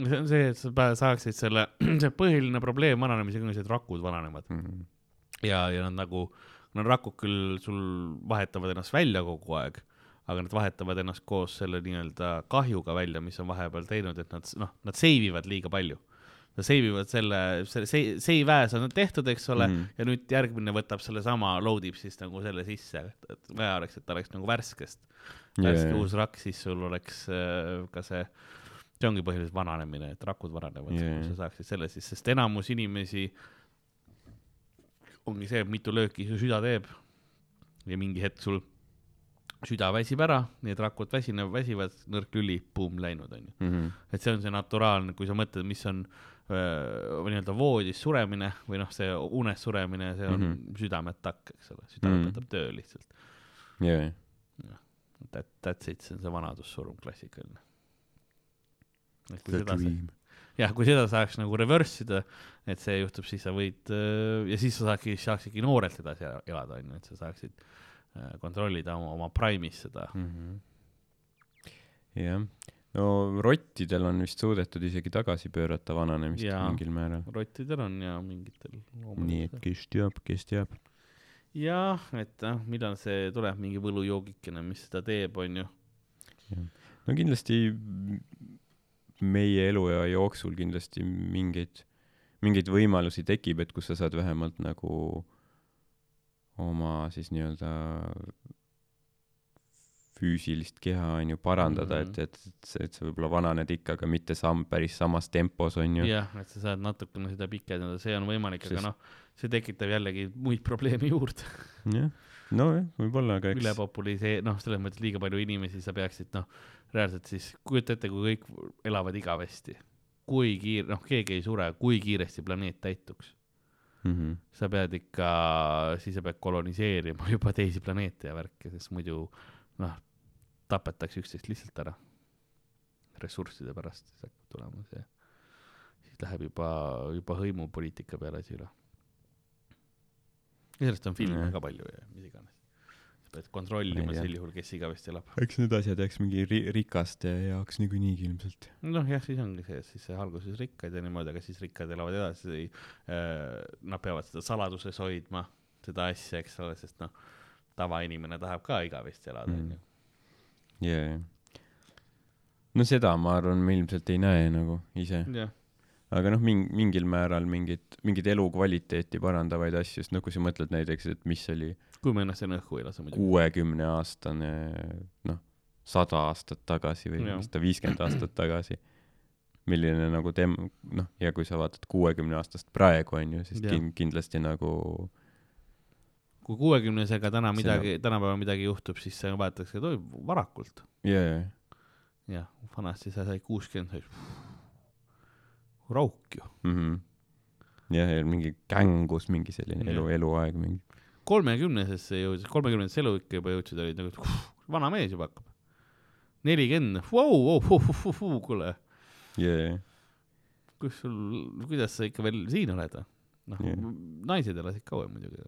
see on see, et sa saaksid selle, see põhiline probleem vananemisega on see, et rakud vananevad Mhm. ja, ja nad nagu, no rakud küll sul vahetavad ennast välja kogu aeg, aga nad vahetavad ennast koos selle nii-öelda kahjuga välja, mis on vahepeal teinud, et nad noh, nad save ivad liiga palju. Nad save ivad selle, selle save, as on tehtud, eks ole mm. -hmm. ja nüüd järgmine võtab sellesama, load ib siis nagu selle sisse, et, vaja oleks, et ta oleks nagu värskest värske Jaa. uus rakk, siis sul oleks äh, ka see, see ongi põhiliselt vananemine, et rakud vananevad yeah., sa saaksid selle siis, sest enamus inimesi ongi see, mitu lööki su süda teeb ja mingi hetk sul süda väsib ära, need rakud väsinevad, väsivad, nõrk lüli, buum, läinud onju. Mhm. et see on see naturaalne, kui sa mõtled, mis on öö, nii-öelda voodis suremine või noh, see unes suremine, see on mm. -hmm. südametakk, eks ole, süda Mhm. lõpetab töö lihtsalt. jaa, That, that's it, see on see vanadussurm klassikaline. jah, kui seda saaks nagu reverse ida, et see juhtub, siis sa võid ja siis sa saakski, saaksidki noorelt edasi elada, onju, et sa saaksid kontrollida oma, oma prime'is seda. Mhm. jah, no rottidel on vist suudetud isegi tagasi pöörata vananemist Jaa. mingil määral. rottidel on ja mingitel nii et kes teab, kes teab. jah, et noh, millal see tuleb, mingi võlujoogikene, mis seda teeb, onju. no kindlasti meie eluea jooksul kindlasti mingeid, mingeid võimalusi tekib, et kus sa saad vähemalt nagu oma siis nii-öelda füüsilist keha on ju parandada mm. -hmm. et, et see, et sa võib-olla vananed ikka, aga mitte samm, päris samas tempos on ju. jah, et sa saad natukene seda pikendada, see on võimalik, aga Sest- noh, see tekitab jällegi muid probleeme juurde. jah, nojah, võib-olla, aga eks ülepopulisee-, noh, selles mõttes liiga palju inimesi, sa peaksid noh, reaalselt siis kujuta ette, kui kõik elavad igavesti. kui kiir-, noh, keegi ei sure, kui kiiresti planeet täituks. mm. -hmm. sa pead ikka, siis sa pead koloniseerima juba teisi planeete ja värke, sest muidu noh, tapetakse üksteist lihtsalt ära. ressursside pärast siis hakkab tulema see, siis läheb juba, juba hõimupoliitika peale asi üle. ja sellest on filme Jah. ka palju ja mis iganes. sa pead kontrollima sel juhul, kes igavesti elab. eks need asjad jääks mingi ri-, rikaste jaoks niikuinii ilmselt. noh, jah, siis ongi see, siis see alguses rikkad ja niimoodi, aga siis rikkad elavad edasi. Nad peavad seda saladuses hoidma, seda asja, eks ole, sest noh, tavainimene tahab ka igavesti elada, Mm. onju. jaa. no seda ma arvan, me ilmselt ei näe nagu ise, jah, aga noh, ming-, mingil määral mingit, mingeid elukvaliteeti parandavaid asju, sest noh, kui sa mõtled näiteks, et mis oli kui me ennast enne õhku ei lase muidugi. kuuekümne aastane noh, sada aastat tagasi või Jah. sada viiskümmend aastat tagasi, milline nagu tem-, noh, ja kui sa vaatad kuuekümne aastast praegu on ju, siis Jah. kin-, kindlasti nagu kui kuuekümnesega täna midagi, tänapäeval midagi juhtub, siis see võetakse, varakult. jaa, jah, vanasti sa said kuuskümmend, sa olid rauk ju. mhmh. jah, ja mingi kängus mingi selline Jah. elu, eluaeg mingi, kolmekümnesesse jõudis, kolmekümnendasse eluikka juba jõudsid, olid nagu, et vana mees juba hakkab. nelikümmend, kuule, kus sul, kuidas sa ikka veel siin oled? noh Jah. naised elasid kauem muidugi.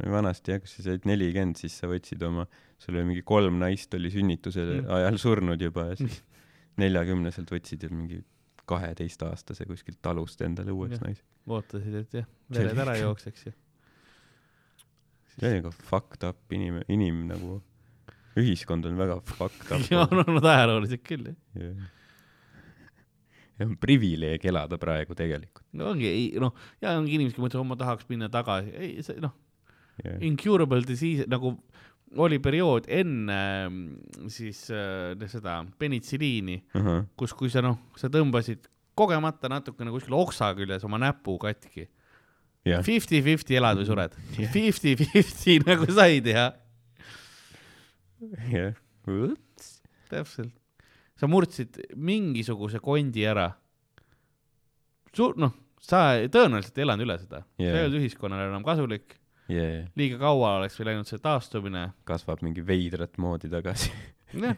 Vanasti jah, kui sa said nelikümmend, siis sa võtsid oma, sul oli mingi kolm naist oli sünnituse Mm. ajal surnud juba ja siis neljakümneselt võtsid ju mingi kaheteistaastase kuskilt talust endale uueks Jah. naise. ootasid, et jah, vered ära jookseks ja. see on nagu fucked up inim-, inim nagu, ühiskond on väga fucked up. ja on olnud ajalooliselt küll jah. ja on privileeg elada praegu tegelikult. no ongi, ei noh, ja ongi inimesed, kes mõtlevad, ma tahaks minna tagasi, ei see noh, jah, incurable disease nagu oli periood enne mm, siis äh, seda penitsiliini, kus, kui sa noh, sa tõmbasid kogemata natukene kuskil oksa küljes oma näpu katki. Fifty-fifty elad või sured. Fifty-fifty nagu sai teha, jah. täpselt. sa murdsid mingisuguse kondi ära. suur, noh, sa tõenäoliselt ei elanud üle seda yeah., sa ei olnud ühiskonnale enam kasulik, jaa, liiga kaua oleks veel läinud see taastumine kasvab mingi veidrat moodi tagasi. jah.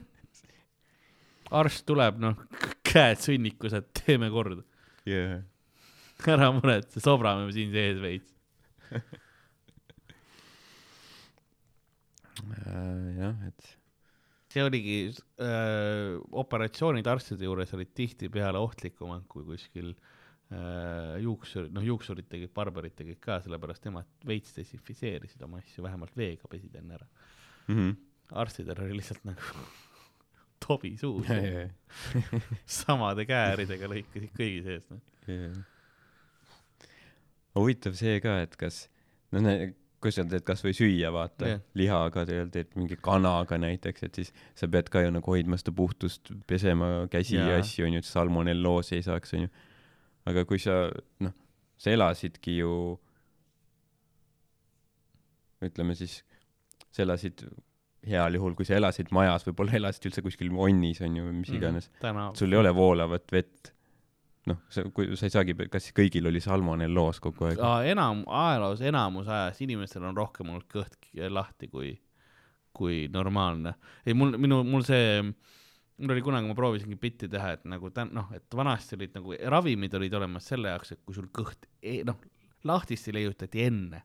arst tuleb, noh, käed sõnnikus, et teeme korda. jah, ära muretse, sobrame siin sees veits. jah, et see oligi äh,, operatsioonid arstide juures olid tihtipeale ohtlikumad kui kuskil äh, juuksur, noh, juuksurid tegid, barbarid tegid ka, sellepärast nemad veits desinfitseerisid oma asju, vähemalt veega pesid enne ära. mhmh. arstidel oli lihtsalt nagu tobi suus, ja, ja, samade kääridega lõikasid kõigi sees, noh. ja. huvitav see ka, et kas, no ne-, kui sa teed kasvõi süüa, vaata yeah., lihaga teed, mingi kanaga näiteks, et siis sa pead ka ju nagu hoidma seda puhtust, pesema käsi ja Jaa. asju, onju, et salmonelloosi ei saaks, onju. Aga kui sa, noh, sa elasidki ju, ütleme siis, sa elasid heal juhul, kui sa elasid majas, võib-olla elasid üldse kuskil onnis, onju, või mis Mhm. iganes. täna sul ei ole voolavat vett. noh, sa, kui sa ei saagi, kas kõigil oli salmonelloos kogu aeg? Enam, ajaloos enamus ajast inimestel on rohkem olnud kõht lahti kui, kui normaalne. ei, mul, minu, mul see, mul oli kunagi, ma proovisingi bitti teha, et nagu tä-, noh, et vanasti olid nagu ravimid olid olemas selle jaoks, et kui sul kõht, noh, lahtiste leiutati enne,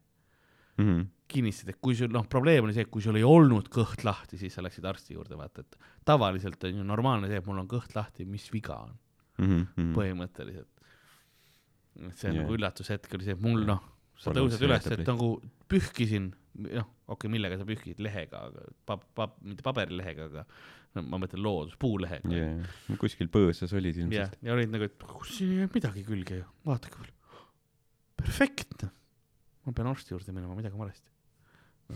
Mhm. kinnistati, et kui sul, noh, probleem oli see, et kui sul ei olnud kõht lahti, siis sa läksid arsti juurde, vaata, et tavaliselt on ju normaalne see, et mul on kõht lahti, mis viga on Mhm. põhimõtteliselt. et see Jah. nagu üllatushetk oli see, et mul noh, sa tõused üles, et nagu pühkisin, noh, okei okay,, millega sa pühkid, lehega, aga pab-, pab-, mitte paberilehega, aga no, ma mõtlen loodus, puulehega. jaa, kuskil põõsas olid ilmselt., ja olid nagu, et siin ei jää midagi külge ju, vaadake veel. perfektne. ma pean arsti juurde minema, midagi on valesti.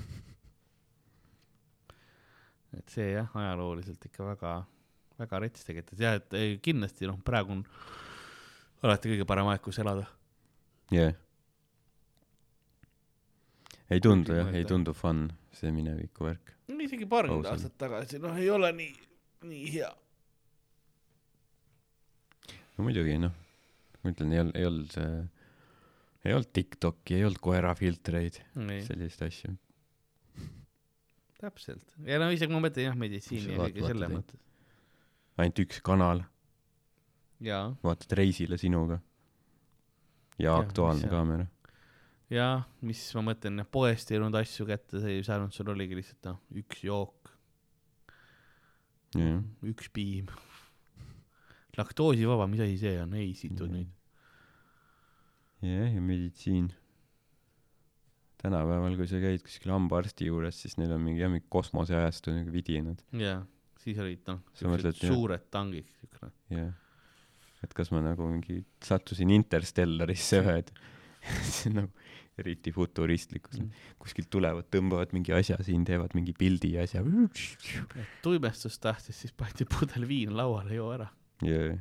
et see jah, ajalooliselt ikka väga, väga rets tegelikult, jah, et kindlasti noh, praegu on alati kõige parem aeg, kus elada. jah. Ei tundu jah, ei tundu fun, see mineviku värk. isegi paarkümmend aastat tagasi, noh, ei ole nii, nii hea. no muidugi noh, ma ütlen, ei olnud, ei olnud see, ei olnud Tiktoki, ei olnud koerafiltreid, selliseid asju. täpselt. ja no isegi ma mõtlen jah, meditsiini ja kõige selle mõttes. ainult üks kanal, vaatad reisile sinuga. ja Aktuaalne kaamera. Ja mis ma mõtlen, poest ei olnud asju kätte, sa ei saanud, sul oligi lihtsalt noh, üks jook, jah, üks piim. laktoosivaba, mis asi see on, ei situd Mhm. nüüd. jah, ja meditsiin. tänapäeval, kui sa käid kuskil hambaarsti juures, siis neil on mingi jah, mingi kosmoseajastu nagu vidinad, jaa, siis olid noh, jah? suured tangid, siukene. jah. et kas ma nagu mingi sattusin Interstellarisse või, et see on nagu eriti futuristlikus mm., kuskilt tulevad, tõmbavad mingi asja siin, teevad mingi pildi ja asja. tuimestus tahtis, siis pandi pudel viina lauale, joo ära. jaa,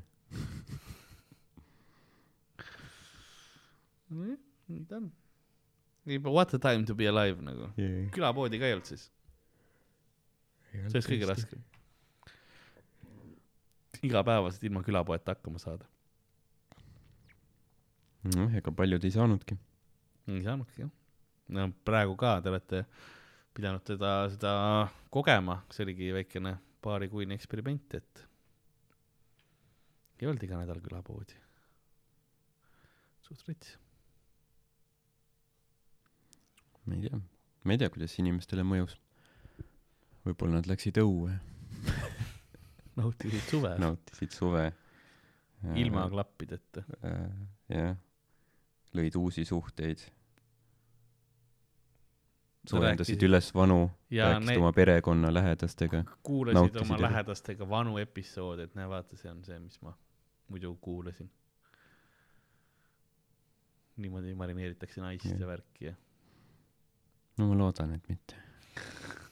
nii ta on. What a time to be alive nagu. jaa. külapoodi ka ei olnud siis, see oleks kõige. raskem. igapäevaselt ilma külapoeta hakkama saada. noh, ega paljud ei saanudki. Ei saanudki jah. no praegu ka te olete pidanud teda, seda kogema, see oligi väikene paarikuine eksperiment, et ei olnud iga nädal külapoodi. suht rets. ma ei tea, ma ei tea, kuidas inimestele mõjus. võib-olla nad läksid õue, nautisid suve nautisid suve. ilma. klappideta. jah, lõid uusi suhteid. Soojendasid rääkisid- üles vanu, rääkisid need oma perekonna lähedastega. kuulasid nautisid oma elu. lähedastega vanu episoode, et näe, vaata, see on see, mis ma muidu kuulasin. niimoodi marineeritakse naist ja värki ja no ma loodan, et mitte.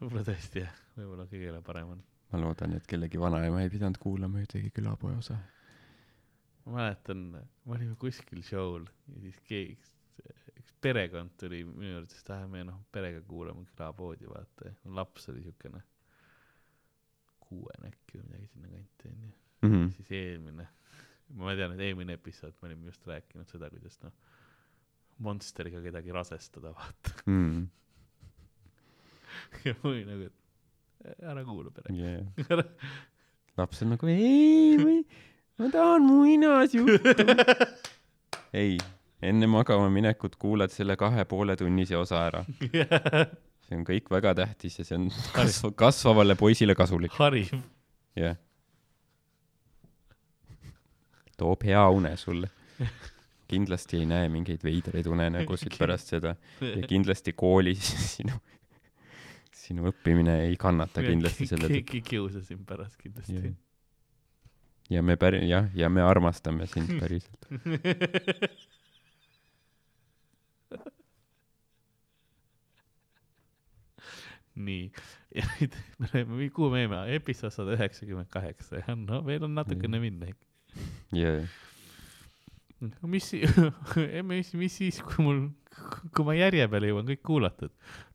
võib-olla tõesti jah, võib-olla kõigile parem on. ma loodan, et kellegi vanaema ei pidanud kuulama ühtegi külapoe osa. Ma mäletan, me olime kuskil show'l ja siis keegi, üks perekond tuli minu juurde, siis ta me noh, perega kuulame külapoodi, vaata laps oli siukene kuuene äkki või midagi sinnakanti onju. Mhm. siis eelmine, ma tean, et eelmine episood me olime just rääkinud seda, kuidas noh, Monsteriga kedagi rasestada, vaata. Mm. ja ma olin nagu, et ära kuula pere. Yeah. laps on nagu ei, ei, ma tahan muinasjuttu. ei, enne magama minekut kuulad selle kahe poole tunnise osa ära. see on kõik väga tähtis ja see on kasv-, kasvavale poisile kasulik. hariv. jah. toob hea une sulle. kindlasti ei näe mingeid veidraid unenägusid pärast seda ja kindlasti koolis sinu, sinu õppimine ei kannata kindlasti selle tõttu. keegi kiusas sind pärast kindlasti Jah. Ja me päri-, jah, ja me armastame sind päriselt. nii, ja nüüd me oleme, kuhu me jäime, episood sada üheksakümmend kaheksa ja no veel on natukene minna ikka. ja, mis, mis, mis siis, kui mul, kui ma järje peale jõuan kõik kuulatud,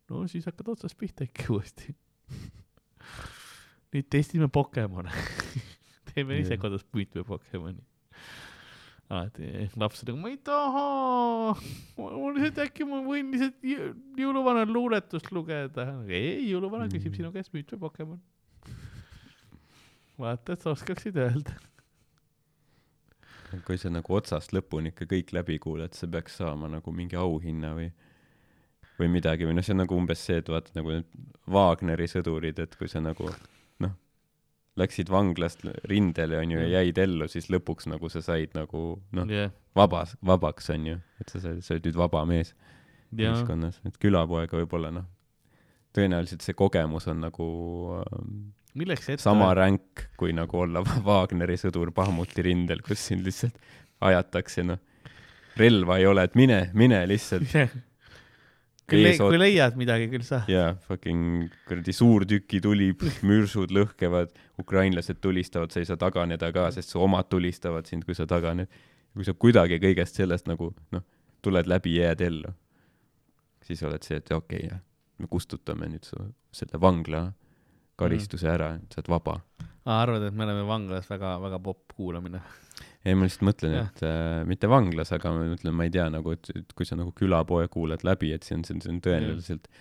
no siis hakkad otsast pihta ikka uuesti. nüüd testime Pokemone teeme ise kodus püüdme Pokemoni. alati laps on nagu, ma ei taha, mul lihtsalt äkki ma võin lihtsalt jõ- jõuluvana luuletust lugeda. ei, jõuluvana küsib Mhm. sinu käest müütme Pokemon. vaata, et sa oskaksid öelda. kui sa nagu otsast lõpuni ikka kõik läbi kuulad, sa peaks saama nagu mingi auhinna või või midagi või noh, see on nagu umbes see, et vaata nagu need Wagneri sõdurid, et kui sa nagu läksid vanglast rindele onju ja Mm. jäid ellu, siis lõpuks nagu sa said nagu noh, jah, vabas, vabaks onju, et sa said, sa oled nüüd vaba mees jah, ühiskonnas, et külapoega võib-olla noh, tõenäoliselt see kogemus on nagu ette sama ränk kui nagu olla Wagneri sõdur Bahmuti rindel, kus sind lihtsalt ajatakse noh, relva ei ole, et mine, mine lihtsalt. kui le-, kui leiad midagi, küll sa. jaa, fucking kuradi suur tükituli, mürsud lõhkevad, ukrainlased tulistavad, sa ei saa taganeda ka, sest su omad tulistavad sind, kui sa taganed. kui sa kuidagi kõigest sellest nagu noh, tuled läbi, jääd ellu, siis oled see, et okei okay,, me kustutame nüüd su selle vangla karistuse ära, sa oled vaba. arvad, et me oleme vanglas väga, väga popp kuulamine? ei, ma lihtsalt mõtlen, et äh, mitte vanglas, aga ma mõtlen, ma ei tea nagu, et, et kui sa nagu külapoe kuulad läbi, et see on, see on, see on tõenäoliselt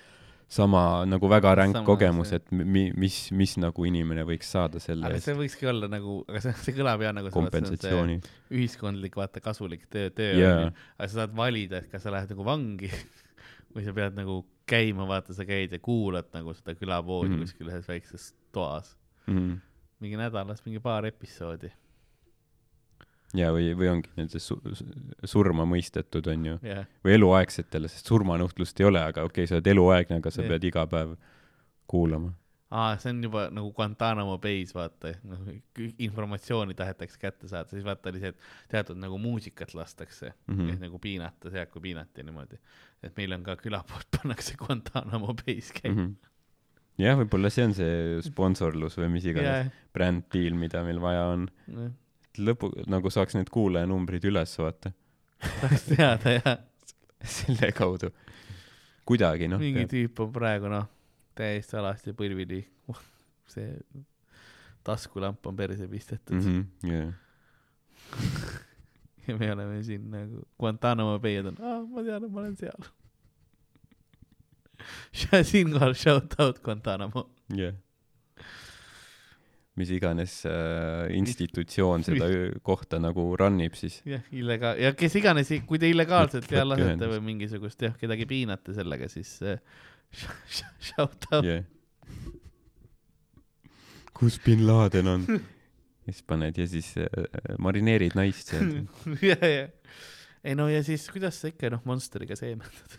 sama nagu väga ränk Sama, kogemus, et mi-, mis, mis nagu inimene võiks saada selle aga see võikski olla nagu, aga see, see kõlab jah nagu kompensatsiooni. ühiskondlik, vaata, kasulik töö, töö Jaa. onju. aga sa saad valida, et kas sa lähed nagu vangi või sa pead nagu käima, vaata, sa käid ja kuulad nagu seda külapoodi mm. -hmm. kuskil ühes väikses toas. mm. mingi nädalas mingi paar episoodi. Ja või, või ongi nende su surma mõistetud, onju, jah, või eluaegsetele, sest surmanuhtlust ei ole, aga okei okay,, sa oled eluaegne, aga sa Jah. pead iga päev kuulama. aa, see on juba nagu Guantanamo Bay's, vaata, noh, informatsiooni tahetakse kätte saada, siis vaata oli see, et teatud nagu muusikat lastakse mm. -hmm. nagu piinata, sealt kui piinati niimoodi. et meil on ka külapood pannakse Guantanamo Bay's käima. Mhm. jah, võib-olla see on see sponsorlus või mis iganes jah, bränd deal, mida meil vaja on. jah, lõpu, nagu saaks need kuulajanumbrid üles vaata, tahaks teada jah, selle kaudu. kuidagi noh, mingi tüüp on praegu noh, täiesti alasti põlvili, see taskulamp on perse pistetud mm -hmm. jah. ja me oleme siin nagu Guantanamo Bay'd on, aa, ma tean, et ma olen seal. siinkohal shout out Guantanamo. jah. Mis iganes äh, institutsioon seda kohta nagu run ib, siis jah, illegaal- ja kes iganes, kui te illegaalselt võtke lasete või mingisugust jah, kedagi piinate sellega, siis äh, sh- sh- shout out jah. kus bin Laden on? ja siis paned ja siis äh, marineerid naist seal. ja, ja, ei no ja siis kuidas sa ikka noh, Monsteriga seemendad.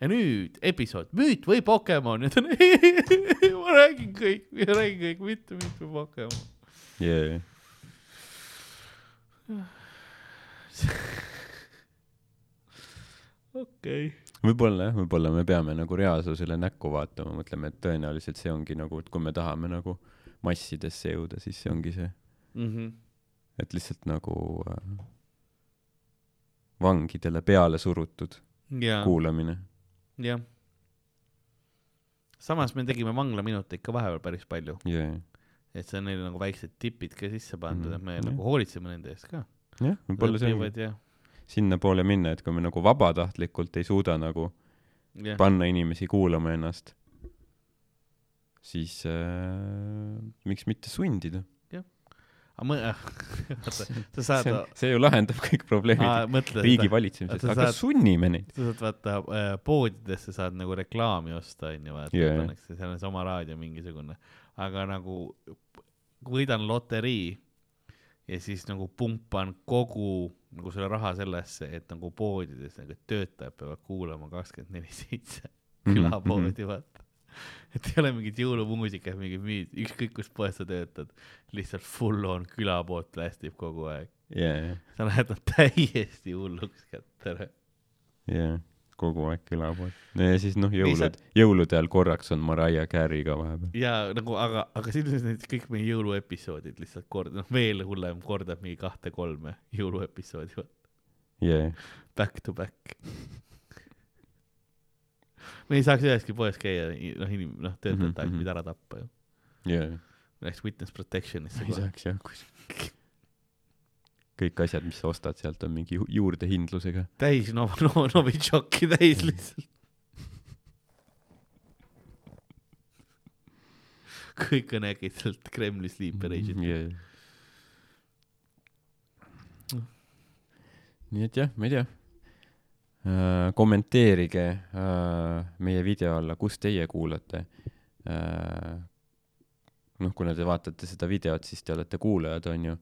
Ja nüüd episood Müüt või Pokemon ja ta on, ma räägin kõik, ma räägin kõik, mitte või Pokemon. jah, okei okay.. võib-olla jah, võib-olla me peame nagu reaalsusele näkku vaatama, mõtleme, et tõenäoliselt see ongi nagu, et kui me tahame nagu massidesse jõuda, siis see ongi see, Mm -hmm. et lihtsalt nagu äh, vangidele peale surutud ja, kuulamine. jah. samas me tegime vanglaminuteid ka vahepeal päris palju, jah, et see on neile nagu väiksed tipid ka sisse pandud mm. -hmm. et me Jah. nagu hoolitseme nende eest ka. jah, võib-olla see ja, sinnapoole minna, et kui me nagu vabatahtlikult ei suuda nagu jah, panna inimesi kuulama ennast, siis äh, miks mitte sundida. Aga sa saad see, see ju lahendab kõik probleemid riigi valitsemises, aga saad- sunnime neid. sa saad vaata äh, poodidesse saad nagu reklaami osta onju vaata yeah. pannakse seal on see oma raadio mingisugune. Aga nagu võidan loterii ja siis nagu pumpan kogu nagu selle raha sellesse et nagu poodides nagu töötajad peavad kuulama kakskümmend neli seitse Mhm, külapoodi vaata et ei ole mingit jõulumuusikat mingi müüd ükskõik kus poes sa töötad lihtsalt full on külapood plästib kogu aeg jaa, sa lähed täiesti hulluks kätte jaa, kogu aeg külapood. no ja siis noh, jõulud, jõulude ajal korraks on Mariah Carey ka vahepeal. ja nagu, aga, aga sisuliselt need kõik meie jõuluepisoodid lihtsalt kord, noh veel hullem, kordab mingi kahte-kolme jõuluepisoodi, jaa, back to back. Me ei saaks üheski poes käia, noh inim-, noh töötajate Mhm, aeg mhm. pidi ära tappa ju. jaa, Läks witness protection'isse ei saaks jah, kus kõik asjad, mis sa ostad sealt on mingi ju- juurdehindlusega. täis no-, no-, Novitšoki täis lihtsalt. kõik on äkitselt Kremli sleeper agent. jaa. nii et jah, ma ei tea. Kommenteerige äh, meie video alla, kus teie kuulate äh,. noh, kuna te vaatate seda videot, siis te olete kuulajad, onju.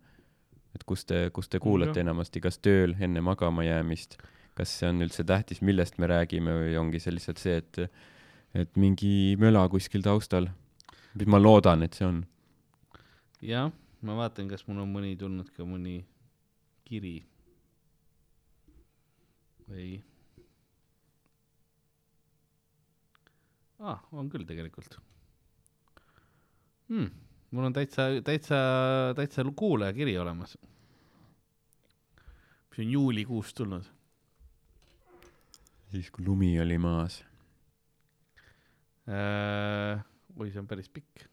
et kus te, kus te kuulate enamasti, kas tööl enne magama jäämist, kas see on üldse tähtis, millest me räägime või ongi see lihtsalt see, et, et mingi möla kuskil taustal. mis ma loodan, et see on. jah, ma vaatan, kas mul on mõni tulnud ka mõni kiri. Ei ah,. on küll tegelikult hmm,. mul on täitsa, täitsa, täitsa kuulajakiri olemas. mis on juulikuust tulnud. siis, kui lumi oli maas. Äh, oi, see on päris pikk.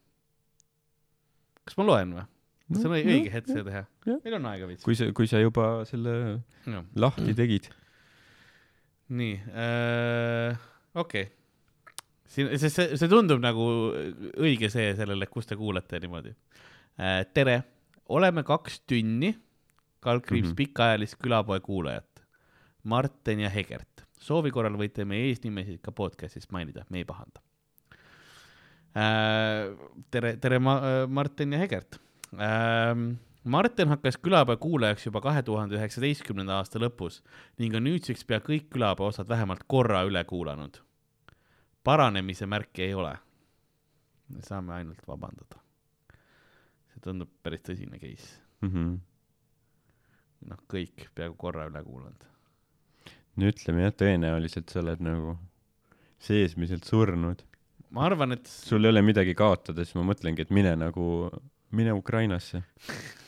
kas ma loen või? kas see on õi- õige hetk seda teha meil on aega veits. kui sa, kui sa juba selle lahti tegid. Nii äh,, okei okay.. siin, see, see, see tundub nagu õige see sellele, kus te kuulate niimoodi äh,. tere, oleme kaks tünni, kaldkriips mm. -hmm. pikaajalist külapoe kuulajat, Martin ja Hegert. soovi korral võite meie eesnimesid ka podcast'is mainida, me ei pahanda äh,. tere, tere, Martin ja Hegert ähm,. Martin hakkas külapäeva kuulajaks juba kahe tuhande üheksateistkümnenda aasta lõpus ning on nüüdseks pea kõik külapäeva osad vähemalt korra üle kuulanud. paranemise märki ei ole. me saame ainult vabandada. see tundub päris tõsine case. Mhm. noh, kõik peaaegu korra üle kuulanud. no ütleme jah, tõenäoliselt sa oled nagu seesmiselt surnud. ma arvan, et sul ei ole midagi kaotada, siis ma mõtlengi, et mine nagu, mine Ukrainasse.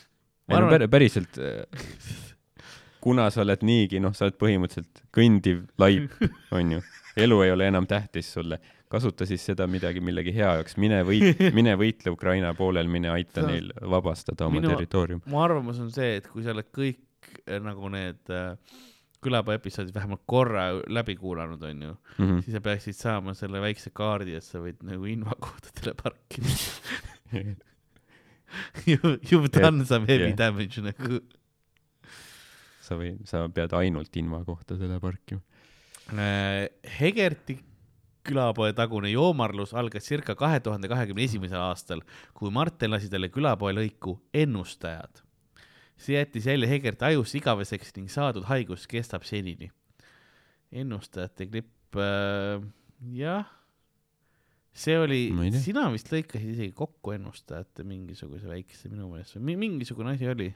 Ma ei no pär- päriselt, kuna sa oled niigi, noh, sa oled põhimõtteliselt kõndiv laip, onju. elu ei ole enam tähtis sulle. kasuta siis seda midagi millegi hea jaoks, mine võit-, mine võitle Ukraina poolel, mine aita on- neil vabastada oma Minu- territoorium. mu arvamus on see, et kui sa oled kõik eh, nagu need äh, külapäeva episoodid vähemalt korra läbi kuulanud, onju, Mhm. siis sa peaksid saama selle väikse kaardi, et sa võid nagu invakohtadele parkida. You, you've done some heavy jah. damage nagu. sa või, sa pead ainult invakohtadele parkima. Äh, Hegerti külapoe tagune joomarlus algas circa kahe tuhande kahekümne esimesel aastal, kui Martin lasi talle külapoe lõiku Ennustajad. see jättis jälle Hegerti ajusse igaveseks ning saadud haigus kestab senini. ennustajate klipp äh,, jah, see oli Ma sina vist lõikasid isegi kokku ennustajate mingisuguse väikese minu meelest või mi- mingisugune asi oli.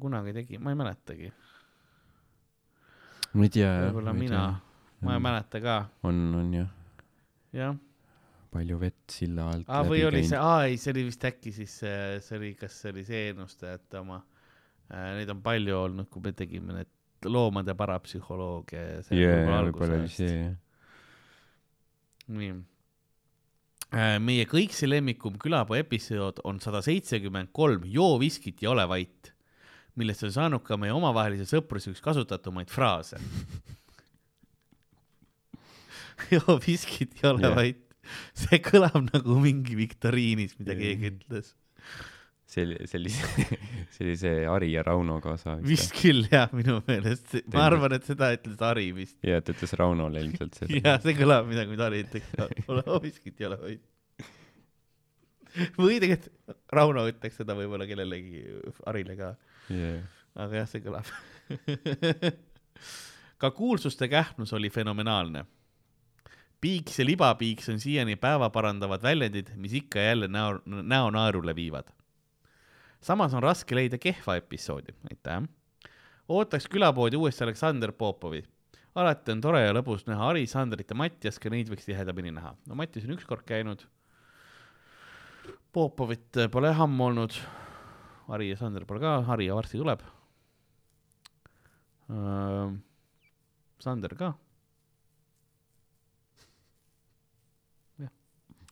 kunagi tegi, ma ei mäletagi, ma ei tea. võib-olla mina, ma ei mäleta ka, on, on jah, jah. Palju vett silla alt aa, või oli see, aa ei, see oli vist äkki siis see, see oli, kas see oli see ennustajate oma? Äh,, neid on palju olnud, kui me tegime need loomade parapsühholoogia ja see jaa, võib-olla võib-olla oli see jah. nii. Meie kõikse lemmikum külapoe episood on sada seitsekümmend kolm Joo viskit ja ole vait, millest on saanud ka meie omavahelise sõpruse üks kasutatumaid fraase. joo viskit ja ole Jah. vait, see kõlab nagu mingi viktoriinis, mida Jah. keegi ütles. See oli see Ari ja Rauno kaasa vist. küll jah, minu meelest, ma arvan, et seda ütles Hari vist. ja ta ütles Raunole ilmselt seda. ja see kõlab midagi, mida Hari ütleks, ole joo viskit ja ole vait. või tegelikult Rauno ütleks seda võib-olla kellelegi, Harile ka, Yeah. aga jah, see kõlab. ka kuulsuste kähmlus oli fenomenaalne. piiks ja libapiiks on siiani päeva parandavad väljendid, mis ikka ja jälle näo, näo naerule viivad. Samas on raske leida kehva episoodi, aitäh. ootaks külapoodi uuesti Aleksander Popovi. alati on tore ja lõbus näha Hari, Sandrit ja Mattias, ka neid võiks tihedamini näha. no Mattias on ükskord käinud. Popovit pole ammu olnud. Hari ja Sander pole ka, Hari ja varsti tuleb. Sander ka,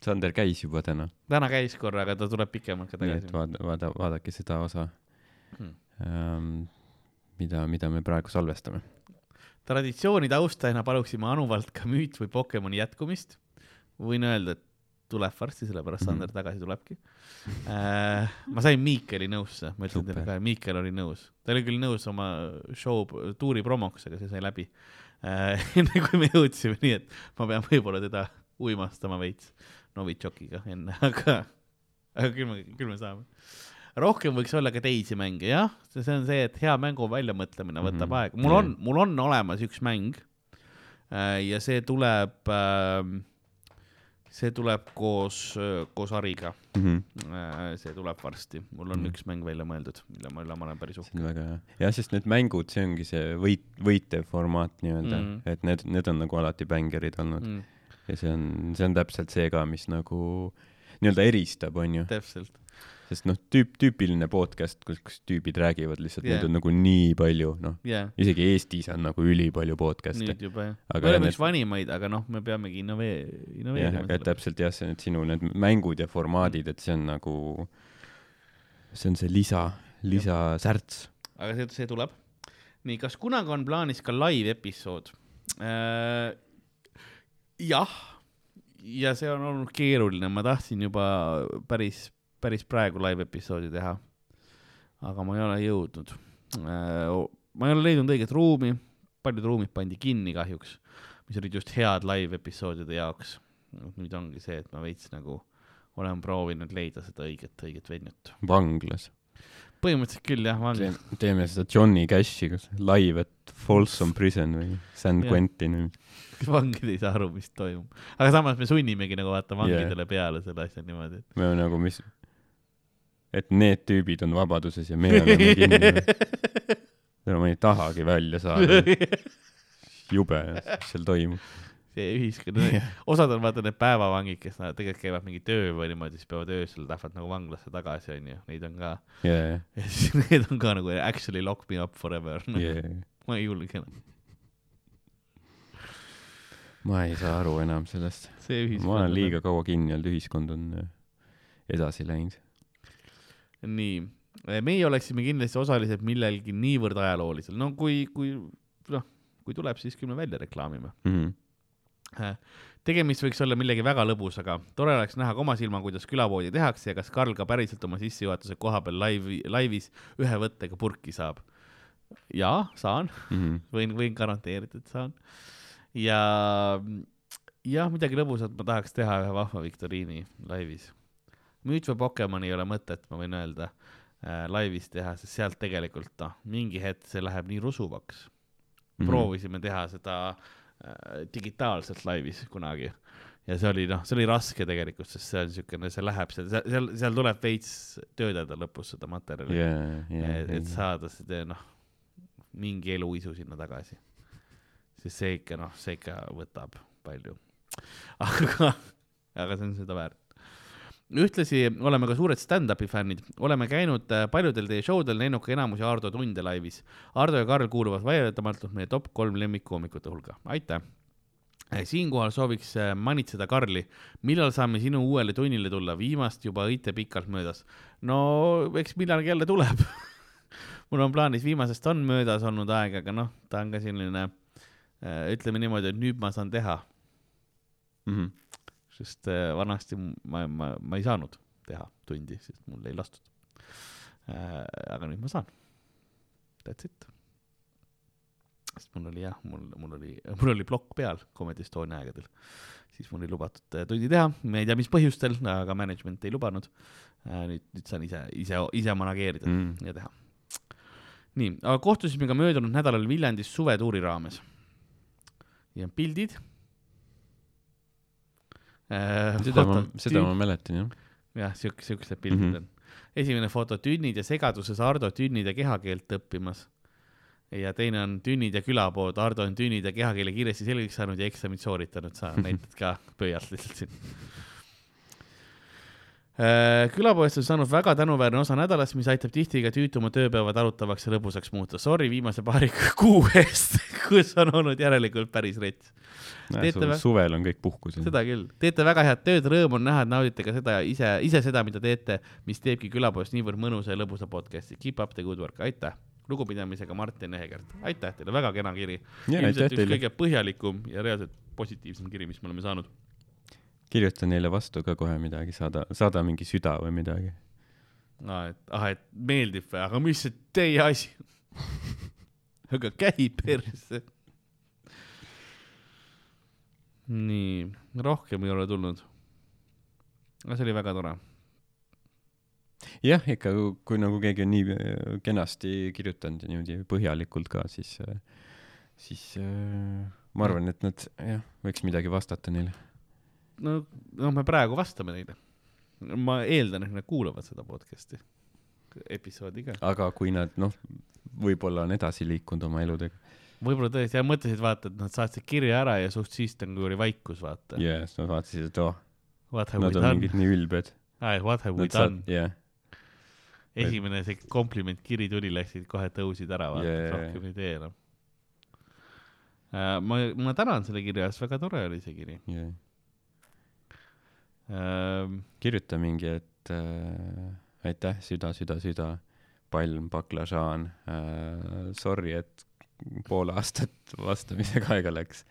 Sander käis juba täna, täna käis korra, aga ta tuleb pikemalt ka nii et tagasi. vaada, vaada, vaadake seda osa Hmm. ähm,, mida, mida me praegu salvestame. traditsioonide austajana paluksime Anuvalt ka müüt või Pokemoni jätkumist. võin öelda, et tuleb varsti, sellepärast Mhm. Sander tagasi tulebki äh,. ma sain Miikeli nõusse, ma ütlesin teile ka, Miikel oli nõus, ta oli küll nõus oma show tuuri promoks, aga see sai läbi äh. enne kui me jõudsime, nii et ma pean võib-olla teda uimastama veits Novitšokiga enne, aga, aga küll me, küll me saame. rohkem võiks olla ka teisi mänge, jah, see on see, et hea mängu väljamõtlemine võtab mm. -hmm. aega, mul on, mul on olemas üks mäng äh, ja see tuleb äh, see tuleb koos, koos Ariga. Mhm. see tuleb varsti, mul on Mm. üks mäng välja mõeldud, mille ma, ma olen päris uhke. see on väga hea. jah, sest need mängud, see ongi see võit, võitev formaat nii-öelda mm., et need, need on nagu alati bängerid olnud mm. Mm, ja see on, see on täpselt see ka, mis nagu nii-öelda eristab, onju. täpselt, sest noh, tüüp, tüüpiline podcast, kus, kus tüübid räägivad lihtsalt yeah., Jah. neid on nagu nii palju, noh, jaa, isegi Eestis on nagu ülipalju podcast'e. nüüd juba jah. Aga me oleme need- üks vanimaid, aga noh, me peamegi innove-, jah, innoveerima aga. täpselt jah, see, need sinu need mängud ja formaadid, et see on nagu, see on see lisa, lisasärts. aga see, see tuleb. nii, kas kunagi on plaanis ka live episood äh,? jah, ja see on olnud keeruline, ma tahtsin juba päris, päris praegu live episoodi teha. aga ma ei ole jõudnud äh,. ma ei ole leidnud õiget ruumi, paljud ruumid pandi kinni kahjuks, mis olid just head live episoodide jaoks. nüüd ongi see, et ma veits nagu olen proovinud leida seda õiget, õiget venjut. vanglas. Põhimõtteliselt küll jah, vanglas. teeme seda Johnny Cashi, kas live at Folsom Prison või San Jah. Quentin või vangid ei saa aru, mis toimub. aga samas me sunnimegi nagu vaata vangidele yeah. peale selle asja niimoodi, me oleme nagu, mis, et need tüübid on vabaduses ja me oleme kinni. et. no ma ei tahagi välja saada, jube, mis seal toimub. See ühiskond, osad on vaata need päevavangid, kes nad tegelikult käivad mingi töö või niimoodi, siis peavad öösel lähevad nagu vanglasse tagasi, onju, neid on ka. jaa, ja siis need on ka nagu actually lock me up forever no,. jaa. ma ei julge enam. ma ei saa aru enam sellest. ma olen liiga. kaua kinni olnud, ühiskond on äh, edasi läinud. nii, meie oleksime kindlasti osalised millelgi niivõrd ajaloolisel, no kui, kui noh, kui tuleb, siis küll me välja reklaamime. Mhm. Tegemist võiks olla millegi väga lõbusaga, tore oleks näha oma silma, kuidas külapoodi tehakse ja kas Karl ka päriselt oma sissejuhatuse koha peal laivi, laivis ühe võttega purki saab. jaa, saan, Mhm. võin, võin garanteerida, et saan. ja, jah, midagi lõbusat ma tahaks teha ühe vahva viktoriini laivis. müüt või Pokemon ei ole mõtet, ma võin öelda äh, laivis teha, sest sealt tegelikult noh, mingi hetk see läheb nii rusuvaks Mhm. proovisime teha seda äh, digitaalselt laivis kunagi ja see oli noh, see oli raske tegelikult, sest see on niisugune, see läheb seal, seal, seal tuleb veits töödelda lõpus seda materjali jaa, jaa, et, et saada seda noh, mingi eluisu sinna tagasi. sest see ikka noh, see ikka võtab palju. aga, aga see on seda väärt. Ühtlasi oleme ka suured stand-up'i fännid, oleme käinud äh, paljudel teie show del, näinud ka enamusi Ardo tunde laivis. Ardo ja Karl kuuluvad vaieldamatult meie top kolm lemmikkoomikute hulka, aitäh. siinkohal sooviks äh, manitseda Karli, millal saame sinu uuele tunnile tulla, viimast juba õite pikalt möödas. no eks millalgi jälle tuleb mul on plaanis, viimasest on möödas olnud aeg, aga noh, ta on ka selline, ütleme niimoodi, et nüüd ma saan teha, Mhm. Sest äh, vanasti ma, ma, ma ei saanud teha tundi, sest mul ei lastud. aga nüüd ma saan. That's it. sest mul oli jah, mul, mul oli, mul oli plokk peal Comedy Estonia aegadel, siis mul ei lubatud äh, tundi teha, ma ei tea, mis põhjustel, aga management ei lubanud. nüüd, nüüd saan ise, ise, ise manageerida Mhm. ja teha. nii, aga kohtusime ka möödunud nädalal Viljandis suvetuuri raames. ja pildid äh,. Seda ma, seda ma mäletan jah. jah, siuke, siuksed pildid mm. -hmm. on. esimene foto tünnid ja segaduses Ardo tünnid ja kehakeelt õppimas. ja teine on tünnid ja külapood, Ardo on tünnid ja kehakeele kiiresti selgeks saanud ja eksamit sooritanud, sa näitad ka pöialt lihtsalt siin. Külapoest on saanud väga tänuväärne osa nädalast, mis aitab tihti ka tüütuma tööpäevad arutavaks ja lõbusaks muuta. Sorry viimase paari kuu eest, kus on olnud järelikult päris rets. Suvel on kõik puhkusel. seda küll, teete väga head tööd, rõõm on näha, et naudite ka seda ise, ise seda, mida teete, mis teebki külapoest niivõrd mõnusa ja lõbusa podcast'i. Keep up the good work, aitäh. lugupidamisega Martin Ehekert, aitäh teile, väga kena kiri. ilmselt üks teile. kõige põhjalikum ja reaalselt positiivsem kiri, mis me oleme saanud. Kirjuta neile vastu ka kohe midagi, saada, saada mingi süda või midagi. no et ah, et meeldib või, aga mis see teie asi on? aga käi persse. nii, rohkem ei ole tulnud. aga see oli väga tore jah, ikka kui, nagu keegi on nii äh, kenasti kirjutanud ja niimoodi põhjalikult ka, siis, siis äh, ma arvan, et nad jah, võiks midagi vastata neile. No, no me praegu vastame neile. ma eeldan, et nad kuulavad seda podcast'i, episoodi ka. aga kui nad noh, võib-olla on edasi liikunud oma eludega. võib-olla tõesti, ja mõtlesid, vaata, et nad saatsid kirja ära ja suht siis nagu oli vaikus, vaata. ja siis nad vaatasid, et oh, we nad on done mingid? nii ülbed. What have we Nad saad done?, jah, esimene see komplimentkiri tuli, läksid kohe tõusid ära, vaata Jaa, yeah., jaa, rohkem ei tee enam. ma, ma tänan selle kirja eest, väga tore oli see kiri. jah. Ähm, kirjuta mingi, et äh, aitäh, süda, süda, süda, palm, baklažaan äh,, sorry, et pool aastat vastamisega aega läks.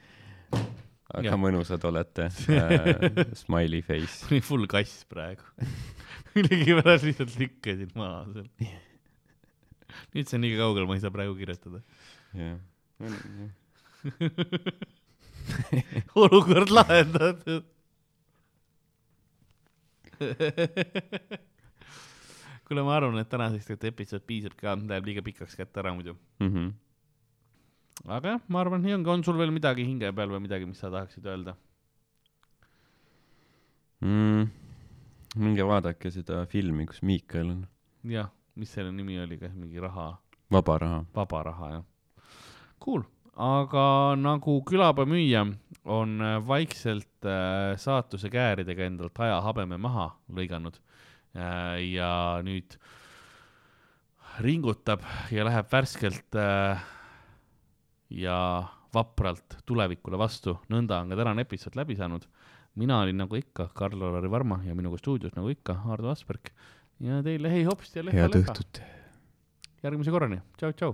aga Jah. mõnusad olete äh,, smiley face. oli full kass praegu. millegipärast lihtsalt lükkasin maha seal. nüüd see on nii kaugel, ma ei saa praegu kirjutada. jah. olukord lahendatud. kuule, ma arvan, et tegelikult episood piisab ka, läheb liiga pikaks kätte ära muidu. Mhm. aga jah, ma arvan, nii ongi, on sul veel midagi hinge peal või midagi, mis sa tahaksid öelda? mm,. minge vaadake seda filmi, kus Miikal on. jah, mis selle nimi oli, kas mingi raha, vaba raha. vaba raha, jah. Cool, aga nagu külapäevamüüja on äh, vaikselt äh, saatuse kääridega endalt ajahabeme maha lõiganud äh, ja nüüd ringutab ja läheb värskelt ja vapralt tulevikule vastu, nõnda on ka tänane episood läbi saanud. mina olin nagu ikka Karl-Lari Varma ja minuga stuudios nagu ikka Ardo Asperg ja teile hei hopsti ja leha head leha. õhtut. järgmise korrani, tšau,